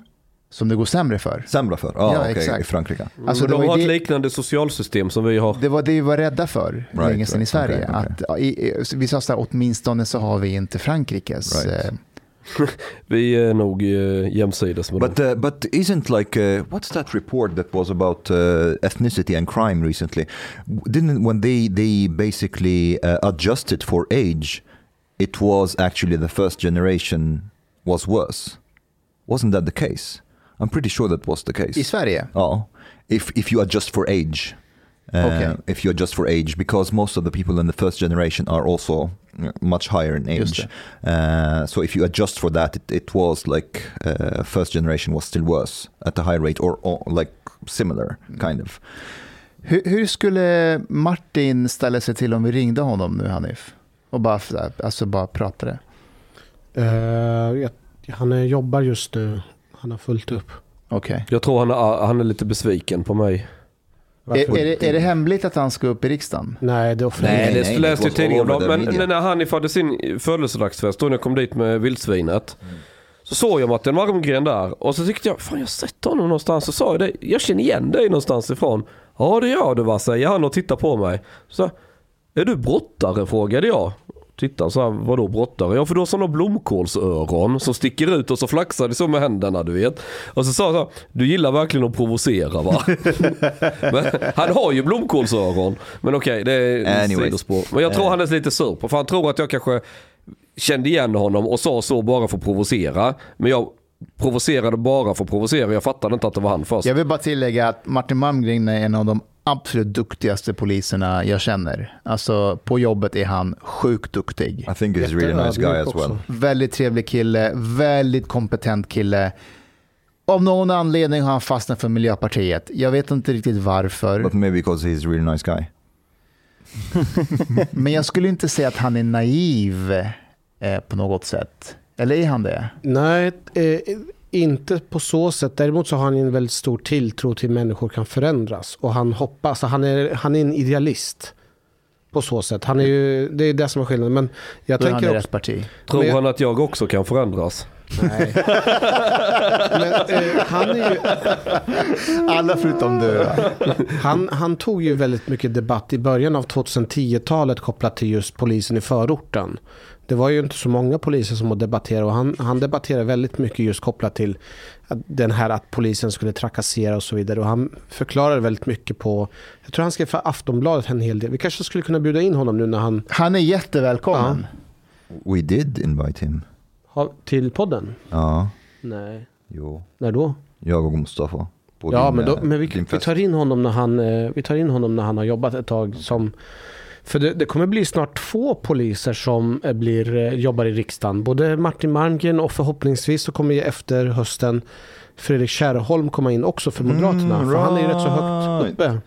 som det går sämre för. Sämre för? Ah, Ja, okej, exakt. i Frankrike. Alltså, men det de har ett liknande socialsystem som vi har. Det var det vi var rädda för Right, länge sedan i right, Sverige. okej, okej. Att, i, i- vi sa så här, åtminstone så har vi inte Frankrikes. Right. (laughs) Vi är nog eh, jämsides med But dem. uh, but isn't like uh, what's that report that was about uh, ethnicity and crime recently? Didn't when they they basically uh, adjusted for age, it was actually the first generation was worse. Wasn't that the case? I'm pretty sure that was the case. I Sverige? Oh, if if you adjust for age, uh, Okay. if you adjust for age, because most of the people in the first generation are also uh, much higher in Just age. Uh, so if you adjust for that, it, it was like uh, first generation was still worse at a high rate, or, or like similar kind of. Hur, hur skulle Martin ställa sig till om vi ringde honom nu, Hanif? Och bara, alltså bara pratade? Eh, jag, han eh, jobbar just nu. Han har fullt upp. Okej. Jag tror han är, han är lite besviken på mig. Är, är, det, är det hemligt att han ska upp i riksdagen? Nej, det. Nej, Nej, det nej, läste ju tidningen Men media. när Hanif hade sin födelsedagsfest, då när jag kom dit med vildsvinet. Så såg jag Martin Malmgren där och så tyckte jag, fan jag har sett honom någonstans. Så sa jag det, jag känner igen dig någonstans ifrån. Ja det gör du va, säger han och tittar på mig. Så, är du brottare? frågade jag. Tittar så här, vadå brottare? Ja för du har sådana blomkålsöron som sticker ut och så flaxar det så med händerna du vet. Och så sa han du gillar verkligen att provocera va? (laughs) men, han har ju blomkålsöron. Men okej, det är Anyways. sidospår. Men jag tror han är lite sur på, för han tror att jag kanske kände igen honom och sa så bara för att provocera. Men jag provocerade bara för att provocera. Jag fattade inte att det var han först. Jag vill bara tillägga att Martin Malmgren är en av de absolut duktigaste poliserna jag känner. Alltså på jobbet är han sjukt duktig. I think he's a really nice guy as well. Väldigt trevlig kille, väldigt kompetent kille. Av någon anledning har han fastnat för Miljöpartiet. Jag vet inte riktigt varför. But maybe because he's a really nice guy. (laughs) Men jag skulle inte säga att han är naiv eh, på något sätt. Eller är han det? Nej, eh, inte på så sätt. Däremot så har han en väldigt stor tilltro till människor kan förändras. Och han hoppas, han är, han är en idealist. På så sätt. Han är ju, det är det som är skillnaden. Men jag Då är han tänker rätt också... parti. Tror Men jag- han att jag också kan förändras? Nej. (laughs) Men eh, han är ju... Alla förutom du. Han, han tog ju väldigt mycket debatt i början av 2010-talet kopplat till just polisen i förorten. Det var ju inte så många poliser som debatterade och han, han debatterade väldigt mycket just kopplat till den här att polisen skulle trakassera och så vidare. Och han förklarade väldigt mycket på, jag tror han skrev för Aftonbladet en hel del. Vi kanske skulle kunna bjuda in honom nu när han Han är jättevälkommen. We did invite him. har till podden. Ja, Nej. jo. När då? Jag och Mustafa. på Ja, din, men, då, eh, men vi, vi, tar in honom när han, eh, vi tar in honom när han har jobbat ett tag som för det, det kommer bli snart två poliser som eh, blir, eh, jobbar i riksdagen. Både Martin Malmgren och förhoppningsvis så kommer ju efter hösten Fredrik Kärrholm komma in också för Moderaterna. Mm, för han är ju rätt så högt right. uppe.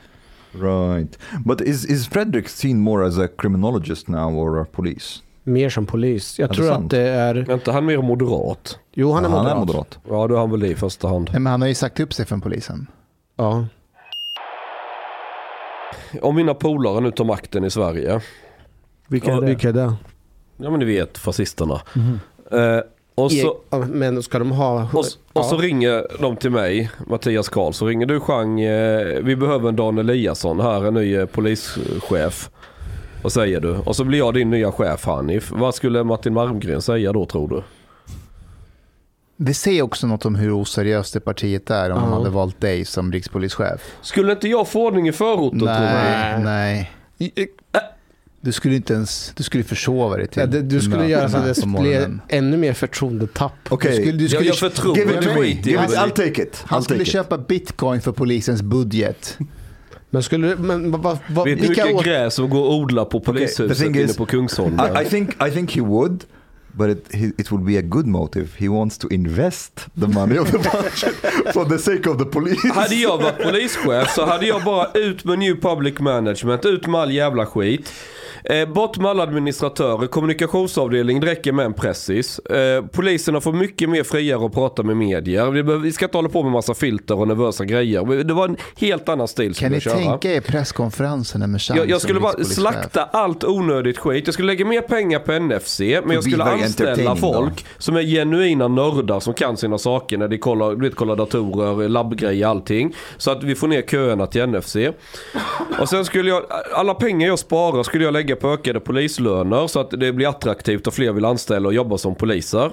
Right. But is, is Fredrik seen more as a criminologist now or a police? Mer som polis. Jag det tror sant? att det är... Är inte han mer moderat? Jo, han är Ja, moderat. Han är moderat. Ja, då är han väl det i första hand. Men han har ju sagt upp sig från polisen. Ja. Om mina polare nu tar makten i Sverige. Vilka är det? Vilka är det? Ja men ni vet, fascisterna. Eh, och, så, Ja, Men ska de ha... och, och så Ja. ringer de till mig, Mattias Karl, så ringer du Chang, eh, vi behöver en Dan Eliasson här, en ny eh, polischef. Och Vad säger du? Och så blir jag din nya chef Hanif. Vad skulle Martin Malmgren säga då tror du? Det säger också något om hur oseriöst det partiet är om de Ja. hade valt dig som rikspolischef. Skulle inte jag få ordning i förorten tror du? Nej, nej. Du skulle inte ens, du skulle försova dig till Ja, det, du skulle göra så att det morgonen. ännu mer förtroendetapp. Okej, Du skulle, du Jag, jag förtroende give it to me. Give it. I'll take it. han I'll skulle take it. köpa bitcoin för polisens budget. Men skulle men vad, vad, vad, Vet du hur mycket gräs som går att odla på the polishuset thing inne is, på Kungsholmen? I, I think I think he would, but it he, it will be a good motive. He wants to invest the money of the budget for the sake of the police. Hade jag varit polischef så hade jag bara ut med new public management, ut med all jävla skit. Eh, bort med alla administratörer, kommunikationsavdelning det räcker med en pressis. Eh, poliserna får mycket mer friare att prata med medier. Vi, behöver, vi ska inte hålla på med massa filter och nervösa grejer. Det var en helt annan stil som Kan ni köra. tänka er presskonferenserna med Chang Jag, jag skulle bara slakta allt onödigt skit. Jag skulle lägga mer pengar på NFC, men jag skulle anställa folk som är genuina nördar som kan sina saker när de kollar, vet, kollar datorer, labbgrejer, allting. Så att vi får ner köerna till NFC. Och sen skulle jag, alla pengar jag sparar skulle jag lägga på ökade polislöner så att det blir attraktivt och fler vill anställa och jobba som poliser.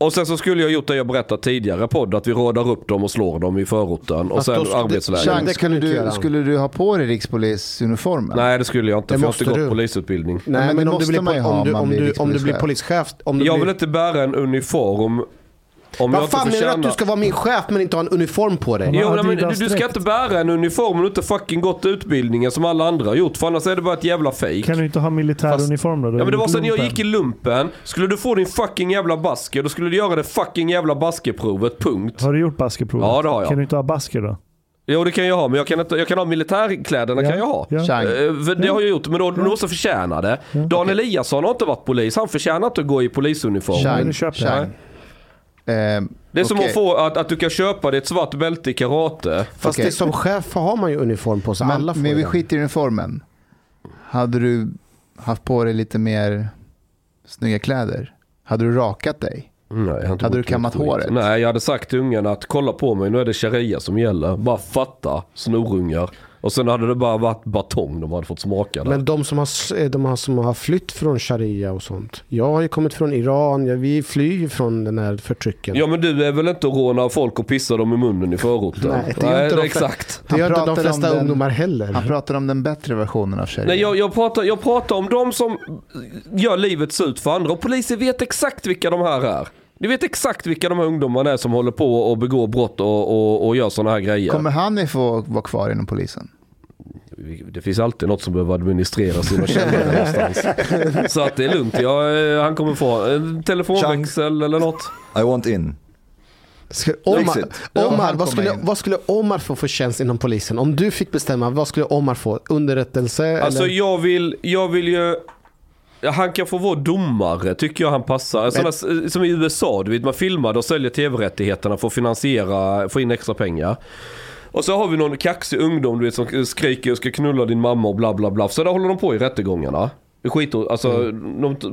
Och sen så skulle jag gjort det jag berättat tidigare podd, att vi rådar upp dem och slår dem i förorten. Och Fast sen arbetsläger. Det skulle, du skulle du ha på dig rikspolisuniformen? Nej det skulle jag inte, Det för jag har inte måste gått du. polisutbildning. Nej, men men, om, du blir, ha om, du, om du, om du blir polischef. Om du Jag blir, vill inte bära en uniform om vad inte fan menar du att du ska vara min chef men inte ha en uniform på dig? Ja, Jo, nej, men du, du ska inte bära en uniform om du inte fucking gått utbildningen som alla andra har gjort. För annars är det bara ett jävla fake. Kan du inte ha militär Fast- uniform då? Ja men det var sen jag gick i lumpen. Skulle du få din fucking jävla basker, då skulle du göra det fucking jävla baskeprovet, punkt. Har du gjort baskeprovet? Ja, det har jag. Kan du inte ha basker då? Jo det kan jag ha, men jag kan, inte, jag kan ha militärkläderna Ja. kan jag ha. Ja. Eh, det har jag gjort, men då, då måste förtjäna det. Dan Eliasson har inte varit polis, han förtjänar inte att gå i polisuniform. Chang, du köper det. Chang. Eh, Det är som att få att, att du kan köpa dig ett svart bälte i karate. Fast det, som chef har man ju uniform på sig. Men, Alla får men vi skiter i uniformen. Hade du haft på dig lite mer snygga kläder? Hade du rakat dig? Nej, jag har inte Hade du kammat håret? Nej, jag hade sagt till ungarna att kolla på mig, nu är det sharia som gäller. Bara fatta, snorungar. Och sen hade det bara varit batong de hade fått smaka där. Men de som, har, eh, de som har flytt från sharia och sånt. Jag har ju kommit från Iran. Ja, vi flyr ju från den här förtrycken. Ja men du är väl inte att råna folk och pissa dem i munnen i förorten? Nej, det är inte de- exakt. det gör inte de flesta den- ungdomar heller. Han pratar om den bättre versionen av sharia. Nej, jag, jag, pratar, jag pratar om de som gör livet surt för andra och poliser vet exakt vilka de här är. Ni vet exakt vilka de här ungdomarna är som håller på och begår brott och, och, och gör sådana här grejer. Kommer han få vara kvar inom polisen? Det finns alltid något som behöver administreras i någon källare (laughs) någonstans. Så att det är lugnt. Jag, eh, han kommer få en telefonväxel eller något. I want in. Ska, Omar, Omar, vad, skulle, vad skulle Omar få för tjänst inom polisen? Om du fick bestämma, vad skulle Omar få? Underrättelse? Alltså eller? jag vill, jag vill ju... Han kan få vara domare, tycker jag han passar. Sådana, som i USA, du vet man filmade och säljer tv-rättigheterna för att finansiera, få in extra pengar. Och så har vi någon kaxig ungdom du vet, som skriker och ska knulla din mamma och bla bla bla. Så där håller de på i rättegångarna. Skit, alltså, de t-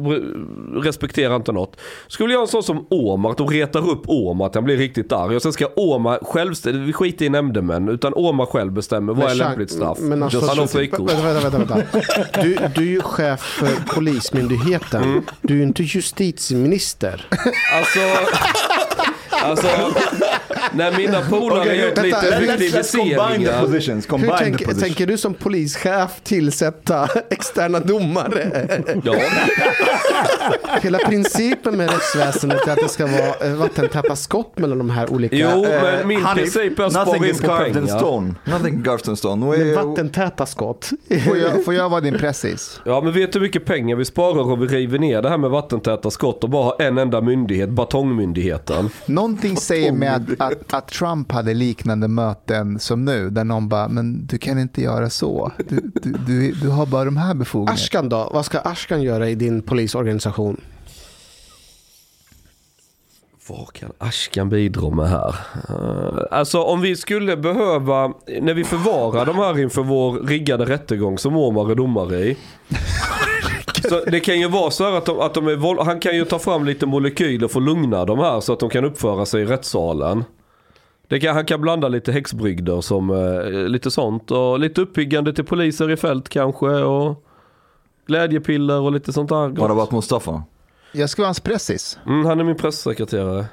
respekterar inte något. Skulle jag göra en sån som Omar, att de retar upp Omar, att han blir riktigt arg. Och sen ska Omar självständigt, vi skiter i nämndemän, utan Omar själv bestämmer vad är lämpligt straff. Men alltså, han har frikort. vänta, vänta, vänta. Du, du är ju chef för Polismyndigheten. Mm. Du är ju inte justitieminister. Alltså, alltså när mina polare gjort vänta, lite effektiviseringar. positions. Hur tänk, positions. tänker du som polischef tillsätta (laughs) externa domare? Ja, Hela principen med rättsväsendet är att det ska vara eh, vattentäta skott mellan de här olika... jo eh, men min Hanif, princip är att spara in på in pengar. stone. Nothing carved in stone. men vattentäta skott. Får jag, får jag vara din pressis? Ja men vet du hur mycket pengar vi sparar om vi river ner det här med vattentäta skott och bara har en enda myndighet, batongmyndigheten. Någonting säger mig att, att, att Trump hade liknande möten som nu, där någon bara, men du kan inte göra så. Du, du, du, du har bara de här befogenheterna. Ashkan då? Vad ska Ashkan göra i din polisorganisation? Vad kan Ashkan bidra med här? Eh, alltså om vi skulle behöva, när vi förvarar de här inför vår riggade rättegång som Omar är domare i. Så det kan ju vara så här att, de, att de är, våld- han kan ju ta fram lite molekyler för att lugna de här så att de kan uppföra sig i rättssalen. Det kan, han kan blanda lite häxbrygder som eh, lite sånt och lite uppiggande till poliser i fält kanske och Glädjepiller och lite sånt där. What gott. about Mustafa? Jag ska vara hans pressis. Mm, han är min pressekreterare.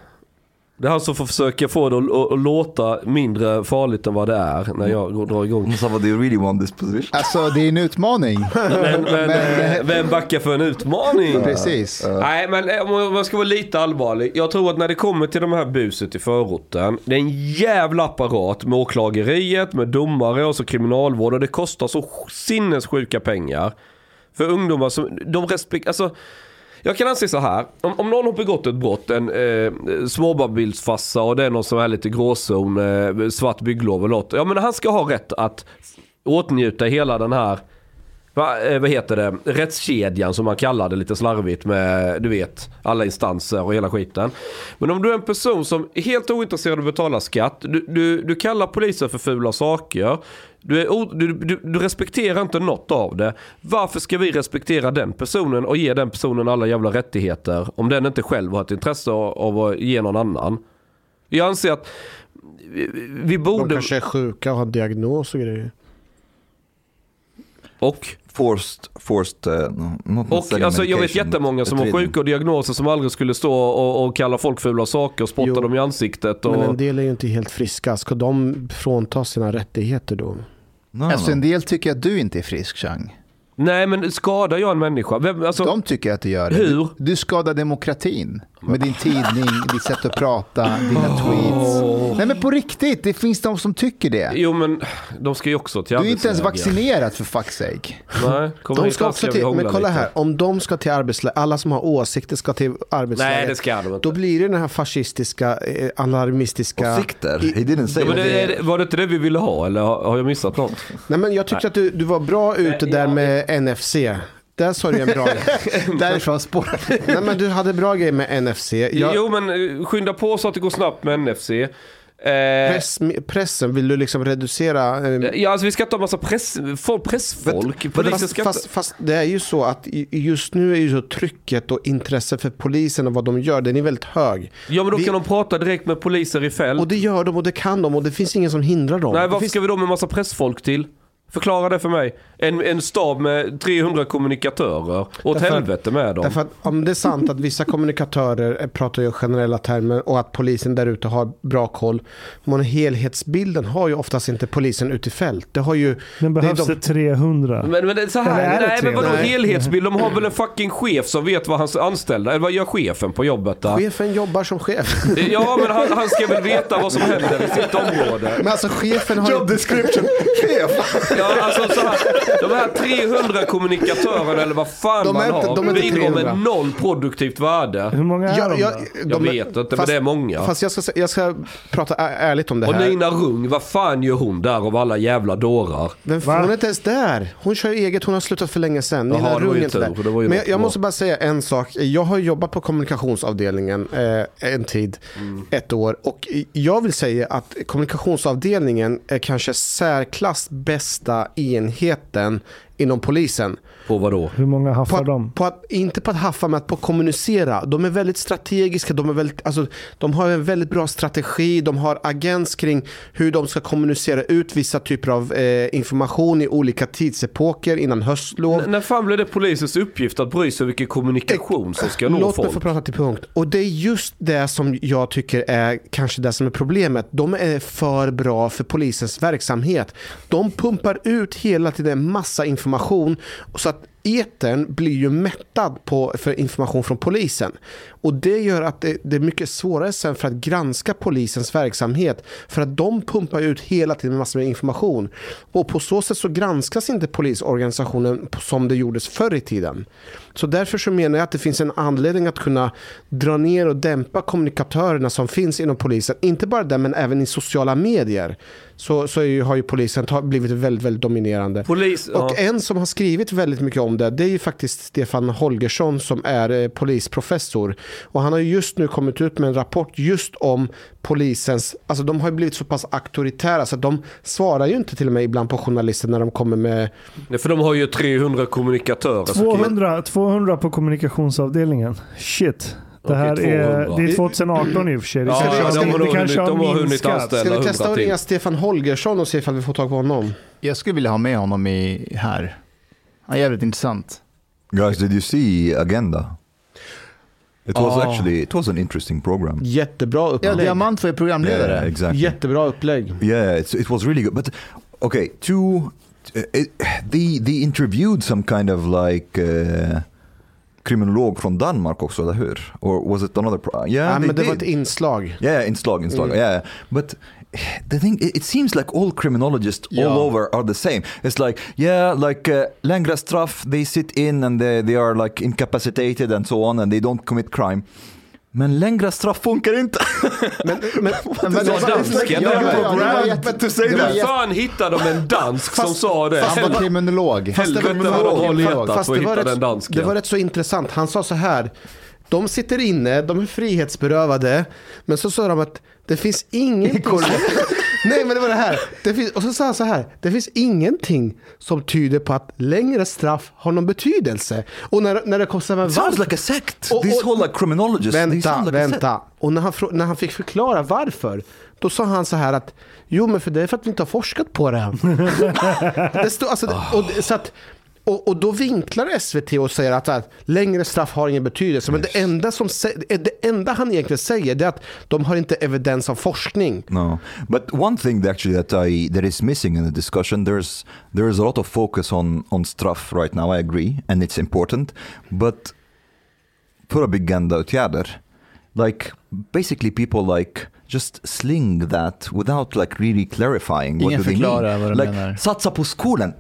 Det är han som får försöka få det att, att, låta mindre farligt än vad det är när jag går- drar igång. Mustafa, do you really want this position? Alltså det är en utmaning. (laughs) Men, men, Men- vem backar för en utmaning? Precis. Nej, men eh, om man ska vara lite allvarlig. Jag tror att när det kommer till de här buset i förorten. Det är en jävla apparat med åklageriet, med domare och så kriminalvård. Och det kostar så sinnessjuka pengar. För ungdomar som, de respekterar, alltså. Jag kan anse så här. Om, om någon har begått ett brott, en eh, småbarnsbilsfassa och det är någon som är lite gråzon, eh, svart bygglov eller något. Ja men han ska ha rätt att åtnjuta hela den här Va, eh, vad heter det? Rättskedjan som man kallar det lite slarvigt med, du vet, alla instanser och hela skiten. Men om du är en person som är helt ointresserad av att betala skatt, du, du, du kallar polisen för fula saker, du, är du, du, du respekterar inte något av det. Varför ska vi respektera den personen och ge den personen alla jävla rättigheter om den inte själv har ett intresse av, att ge någon annan? Jag anser att vi, vi De borde... kanske är sjuka och har diagnos och grejer. Och? Forced, forced, uh, Och alltså, jag vet jättemånga som har sjuka och diagnoser som aldrig skulle stå och, och kalla folk fula saker och spotta Jo. dem i ansiktet. Och... Men en del är ju inte helt friska. Ska de frånta sina rättigheter då? No, Alltså no. en del tycker att du inte är frisk, Chang. Nej men skadar jag en människa? Vem, alltså, De tycker att du gör det. Hur? Du, du skadar demokratin. Med din tidning, (laughs) ditt sätt att prata, dina tweets. Nej men på riktigt, det finns de som tycker det. Jo men de ska ju också till Du är inte ens vaccinerad för fuck's sake. Nej, kom De ska också till, men kolla lite. här, om de ska till arbetsläger, alla som har åsikter ska till arbetsläger. Nej det ska de inte. Då blir det den här fascistiska, eh, alarmistiska... Åsikter? I- He didn't say Ja, det, det- var det inte det vi ville ha eller har, jag missat något? Nej men jag tyckte att du, du var bra ute där med NFC. Där sa du en bra (laughs) Därifrån spårar Nej men du hade bra grej med NFC. Jag, Jo men eh, skynda på så att det går snabbt med NFC. Eh, press, pressen, vill du liksom reducera... eh, ja alltså vi ska inte ha massa press, folk, pressfolk. Polisen Fast, ska fast, fast det är ju så att just nu är ju så trycket och intresset för polisen och vad de gör, den är väldigt hög. Ja men då vi- kan de prata direkt med poliser i fält. Och det gör de och det kan de och det finns ingen som hindrar dem. Nej, varför finns, ska vi då med massa pressfolk till? Förklara det för mig. En, en stab med 300 kommunikatörer. Åt Därför- helvete med dem. Därför att om det är sant att vissa kommunikatörer pratar ju i generella termer och att polisen där ute har bra koll. Men helhetsbilden har ju oftast inte polisen ute i fält. Det har ju... Men behövs det är det, de- 300? Men, men det är så Eller här, är det nej men vadå 300? helhetsbild? De har väl en fucking chef som vet vad hans anställda, eller vad gör chefen på jobbet där? Chefen jobbar som chef. Ja men han, han ska väl veta vad som händer i sitt område. Men alltså chefen har ju... description. Ja alltså så här, de här 300 kommunikatörerna eller vad fan De är man inte- har, de är inte bidrar med 300. noll produktivt värde. Hur många är Jag, de jag, då? Jag de- vet inte men fast- det är många. Fast jag ska, jag ska prata ärligt om det Och här. Nina Rung, vad fan gör hon där av alla jävla dårar? Men Va? hon är inte ens där. Hon kör eget, hon har slutat för länge sedan. Jaha, Nina det var Rung är inte tur, där. Men jag, jag måste bara säga en sak. Jag har jobbat på kommunikationsavdelningen eh, en tid, Mm. ett år. Och jag vill säga att kommunikationsavdelningen är kanske särklass bästa enheten inom polisen. På vad då? Hur många På haffar att, de? på att, inte på att haffa, men att på att kommunicera. De är väldigt strategiska, de, är väldigt, alltså, de har en väldigt bra strategi, de har agens kring hur de ska kommunicera ut vissa typer av eh, information i olika tidsepoker innan höstlov. N- när fan blev det polisens uppgift att bry sig vilken kommunikation som ska nå Låt mig folk? få prata till punkt. Och det är just det som jag tycker är kanske det som är problemet. De är för bra för polisens verksamhet. De pumpar ut hela tiden massa information så att etern blir ju mättad på, för information från polisen. Och det gör att det, det är mycket svårare sen för att granska polisens verksamhet. För att de pumpar ut hela tiden massor med information. Och på så sätt så granskas inte polisorganisationen som det gjordes förr i tiden. Så därför så menar jag att det finns en anledning att kunna dra ner och dämpa kommunikatörerna som finns inom polisen. Inte bara där men även i sociala medier. Så, så är ju, har ju polisen ta, blivit väldigt, väldigt dominerande. Polis, ja. Och en som har skrivit väldigt mycket om det, det är ju faktiskt Stefan Holgersson som är eh, polisprofessor. Och han har ju just nu kommit ut med en rapport just om polisens, alltså de har ju blivit så pass auktoritära så att de svarar ju inte till och med ibland på journalister när de kommer med Nej, För de har ju 300 kommunikatörer. så kan- 200, 200 på kommunikationsavdelningen. Shit. Det här är, 200. det är 2018 i och för sig. Det Ja, kanske, de har- har det kanske hunnit- de har minskat. anställa. Ska vi 100 testa att ringa Stefan Holgersson och se ifall vi får tag på honom? Jag skulle vilja ha med honom i här. Han är jävligt intressant. Guys, did you see Agenda? It was Ah. actually it was an interesting program. Jättebra Ja, upplägg. Diamant var ju programledare. Yeah, exactly. Jättebra upplägg. Yeah, it's, it was really good. But okay, to uh, it, the the interviewed some kind of like uh, kriminolog från Danmark också, eller hur? Or was it another? Yeah, Ja, men det var did. ett inslag. Yeah, inslag, inslag. Mm. Yeah, but the thing, it, seems like all criminologists all Yeah. over are the same. It's like, yeah, like uh, längre straff, they sit in and they, they are like incapacitated and so on and they don't commit crime. Men längre straff funkar inte. (laughs) Men, men, Men det var dansken, to say var that. Hur fan hittade de en dansk som sa det? Han var kriminolog. Fast det var- Helvete vad de har letat Fast för att hitta den dansken. det var rätt så intressant. Han sa så här. De sitter inne, de är frihetsberövade. Men så sa de att det finns ingenting... Nej men det var det här. Det finns, och så sa han så här. Det finns ingenting som tyder på att längre straff har någon betydelse. Och när, när det så här, It sounds varför- like a sect. Och- These och- whole like criminologists, Vänta, like vänta. Och när han, när han fick förklara varför, då sa han så här att jo men för det är för att vi inte har forskat på det. (laughs) det stod, alltså, och, så att, och, och då vinklar SVT och säger att här, längre straff har ingen betydelse. Men det enda, som, det enda han egentligen säger det är att de har inte evidens av forskning. No, but one thing that actually that I that is missing in the discussion there's there is a lot of focus on on stuff right now. I agree, and it's important, but propagandaåtgärder, like basically people like just sling that without like really clarifying what Ingen do they mean. vad de like, menar. Satsa på skolan.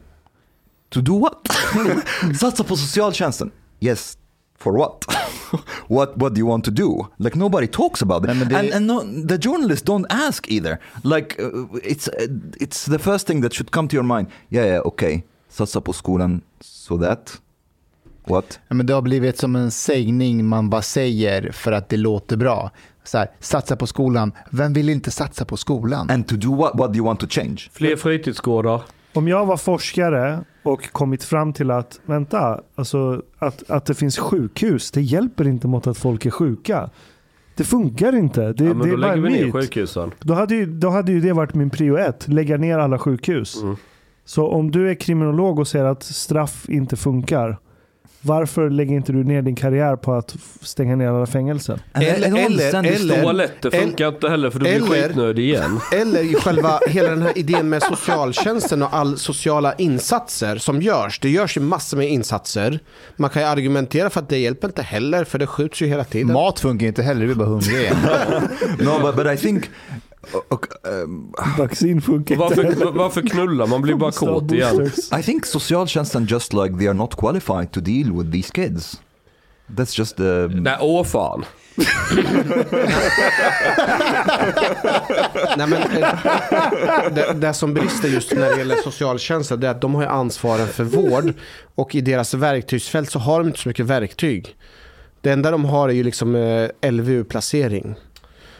To do what? (laughs) satsa på socialtjänsten. Yes. For what? (laughs) what what do you want to do? Like nobody talks about it. Nej, det- and and no, the journalists don't ask either. Like uh, it's uh, it's the first thing that should come to your mind. Yeah, yeah, okay. Satsa på skolan so that what? Ja, men det har blivit som en sägning man bara säger för att det låter bra. Så här, satsa på skolan. Vem vill inte satsa på skolan? And to do what? What do you want to change? Fler fritidsgårdar. Om jag var forskare och kommit fram till att, vänta, alltså att, att det finns sjukhus, det hjälper inte mot att folk är sjuka. Det funkar inte. Det, Ja, men det då är bara lägger vi ner sjukhusen. Då hade, ju, då hade ju det varit min prio ett, lägga ner alla sjukhus. Mm. Så om du är kriminolog och säger att straff inte funkar, varför lägger inte du ner din karriär på att stänga ner alla fängelser? Eller- eller- this eller- Toaletter funkar inte heller för du blir eller- skitnödig igen. (laughs) Eller i själva hela den här idén med socialtjänsten och all sociala insatser som görs. Det görs ju massor med insatser. Man kan ju argumentera för att det hjälper inte heller för det skjuts ju hela tiden. Mat funkar inte heller, vi är bara hungriga. (laughs) no, but but I think. Okay, um, Vaccin funkar. Varför, varför knullar man? blir bara kåt igen. I think socialtjänsten just like they are not qualified to deal with these kids. That's just the. Nej, åh fan. (laughs) Nej, men, eh, det, det som brister just när det gäller socialtjänsten det är att de har ju ansvaren för vård och i deras verktygsfält så har de inte så mycket verktyg. Det enda de har är ju liksom eh, LVU-placering.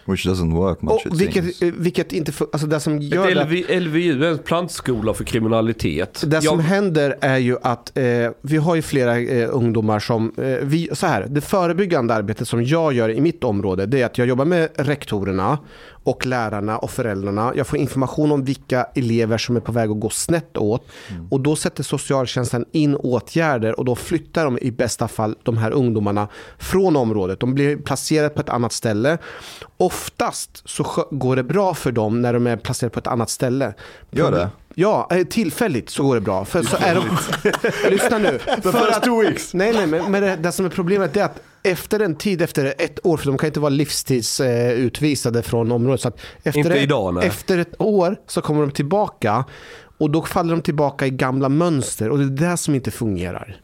Which doesn't work much. Och it vilket, seems. eh, vilket inte, alltså det som gör Ett det, LV, LVU är en plantskola för kriminalitet. det som Jag- händer är ju att eh, vi har ju flera eh, ungdomar som, eh, vi, så här, det förebyggande arbetet som jag gör i mitt område det är att jag jobbar med rektorerna och lärarna och föräldrarna. Jag får information om vilka elever som är på väg att gå snett åt och då sätter socialtjänsten in åtgärder och då flyttar de i bästa fall de här ungdomarna från området. De blir placerade på ett annat ställe. Oftast så går det bra för dem när de är placerade på ett annat ställe. Gör det? Ja, eh, tillfälligt så går det bra. För så är de... (laughs) Lyssna nu. För first att, two weeks. Nej, nej, men, men det, det som är problemet är att efter en tid, efter ett år, för de kan inte vara livstidsutvisade eh, utvisade från området. Så att efter, Inte ett, idag, nej. efter ett år så kommer de tillbaka och då faller de tillbaka i gamla mönster och det är det som inte fungerar.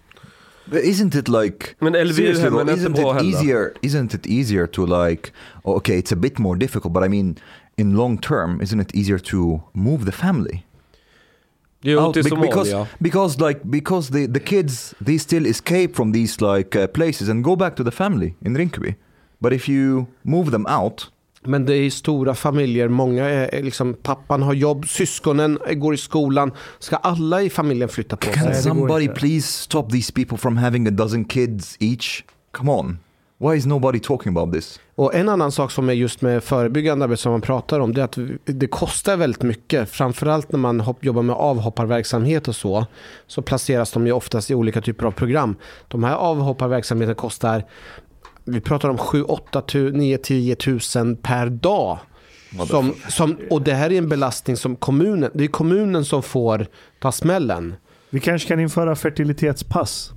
But isn't it like Men LVU seriously hemmen though, är inte isn't bra it heller. easier? Isn't it easier to like? Okay, it's a bit more difficult, but I mean, in long term, isn't it easier to move the family? Jo, out till be- Somalia. because because like because the the kids they still escape from these like uh, places and go back to the family in Rinkeby. But if you move them out, Men det är stora familjer, många är, är liksom, pappan har jobb, syskonen går i skolan. Ska alla i familjen flytta på can det sig? går somebody please stop these people from having a dozen kids each? Come on. Why is nobody talking about this? Och en annan sak som är just med förebyggande arbete som man pratar om, det är att det kostar väldigt mycket. Framförallt när man hopp, jobbar med avhopparverksamhet och så, så placeras de ju oftast i olika typer av program. De här avhopparverksamheten kostar, vi pratar om 7, 8, 9, 10 tusen per dag. Som, som, och det här är en belastning som kommunen, det är kommunen som får ta smällen. Vi kanske kan införa fertilitetspass.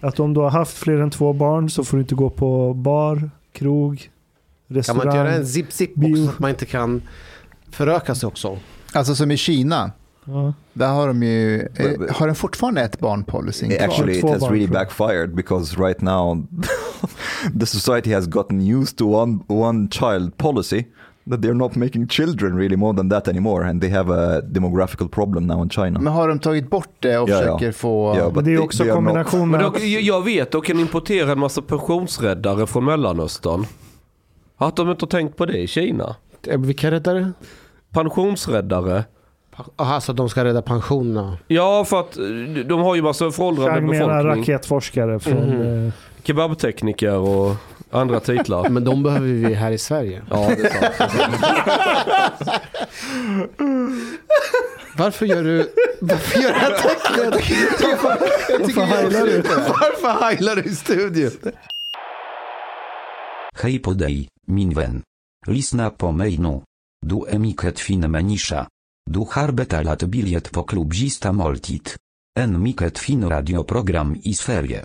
Att om du har haft fler än två barn så får du inte gå på bar, krog, Kan restaurang. man inte göra en zip-zip också bio. så att man inte kan föröka sig också? Alltså som i Kina. Ja. Där har de ju, eh, har de fortfarande ett barn-policy kvar? Actually, it has barn, really backfired because right now (laughs) the society has gotten used to one one child policy that they're not making children really more than that anymore, and they have a demographical problem now in China. Men har de tagit bort det och Ja, ja. försöker få... Ja, Men det är också kombination Men med då, jag vet, de kan importera en massa pensionsräddare från Mellanöstern. Att de inte har tänkt på det i Kina. Eh, Vilka räddare? Pensionsräddare. Aha, så de ska rädda pensionerna. Ja, för att eh, de har ju massa föråldrade Chang menar befolkning. raketforskare från... Mhm. eh, Kebabtekniker och andra titlar. Men de behöver vi här i Sverige. Ja, det är sant. Är. Varför gör du... Varför gör du det (laughs) här tecknet? Varför heilar du? Varför heilar du i studion? Hej podej, min vän. Lisna po mejnu. Du emiket fin menisza. Du harbeta lat biliet po klubzista moltit. En miket fin radioprogram i sferie.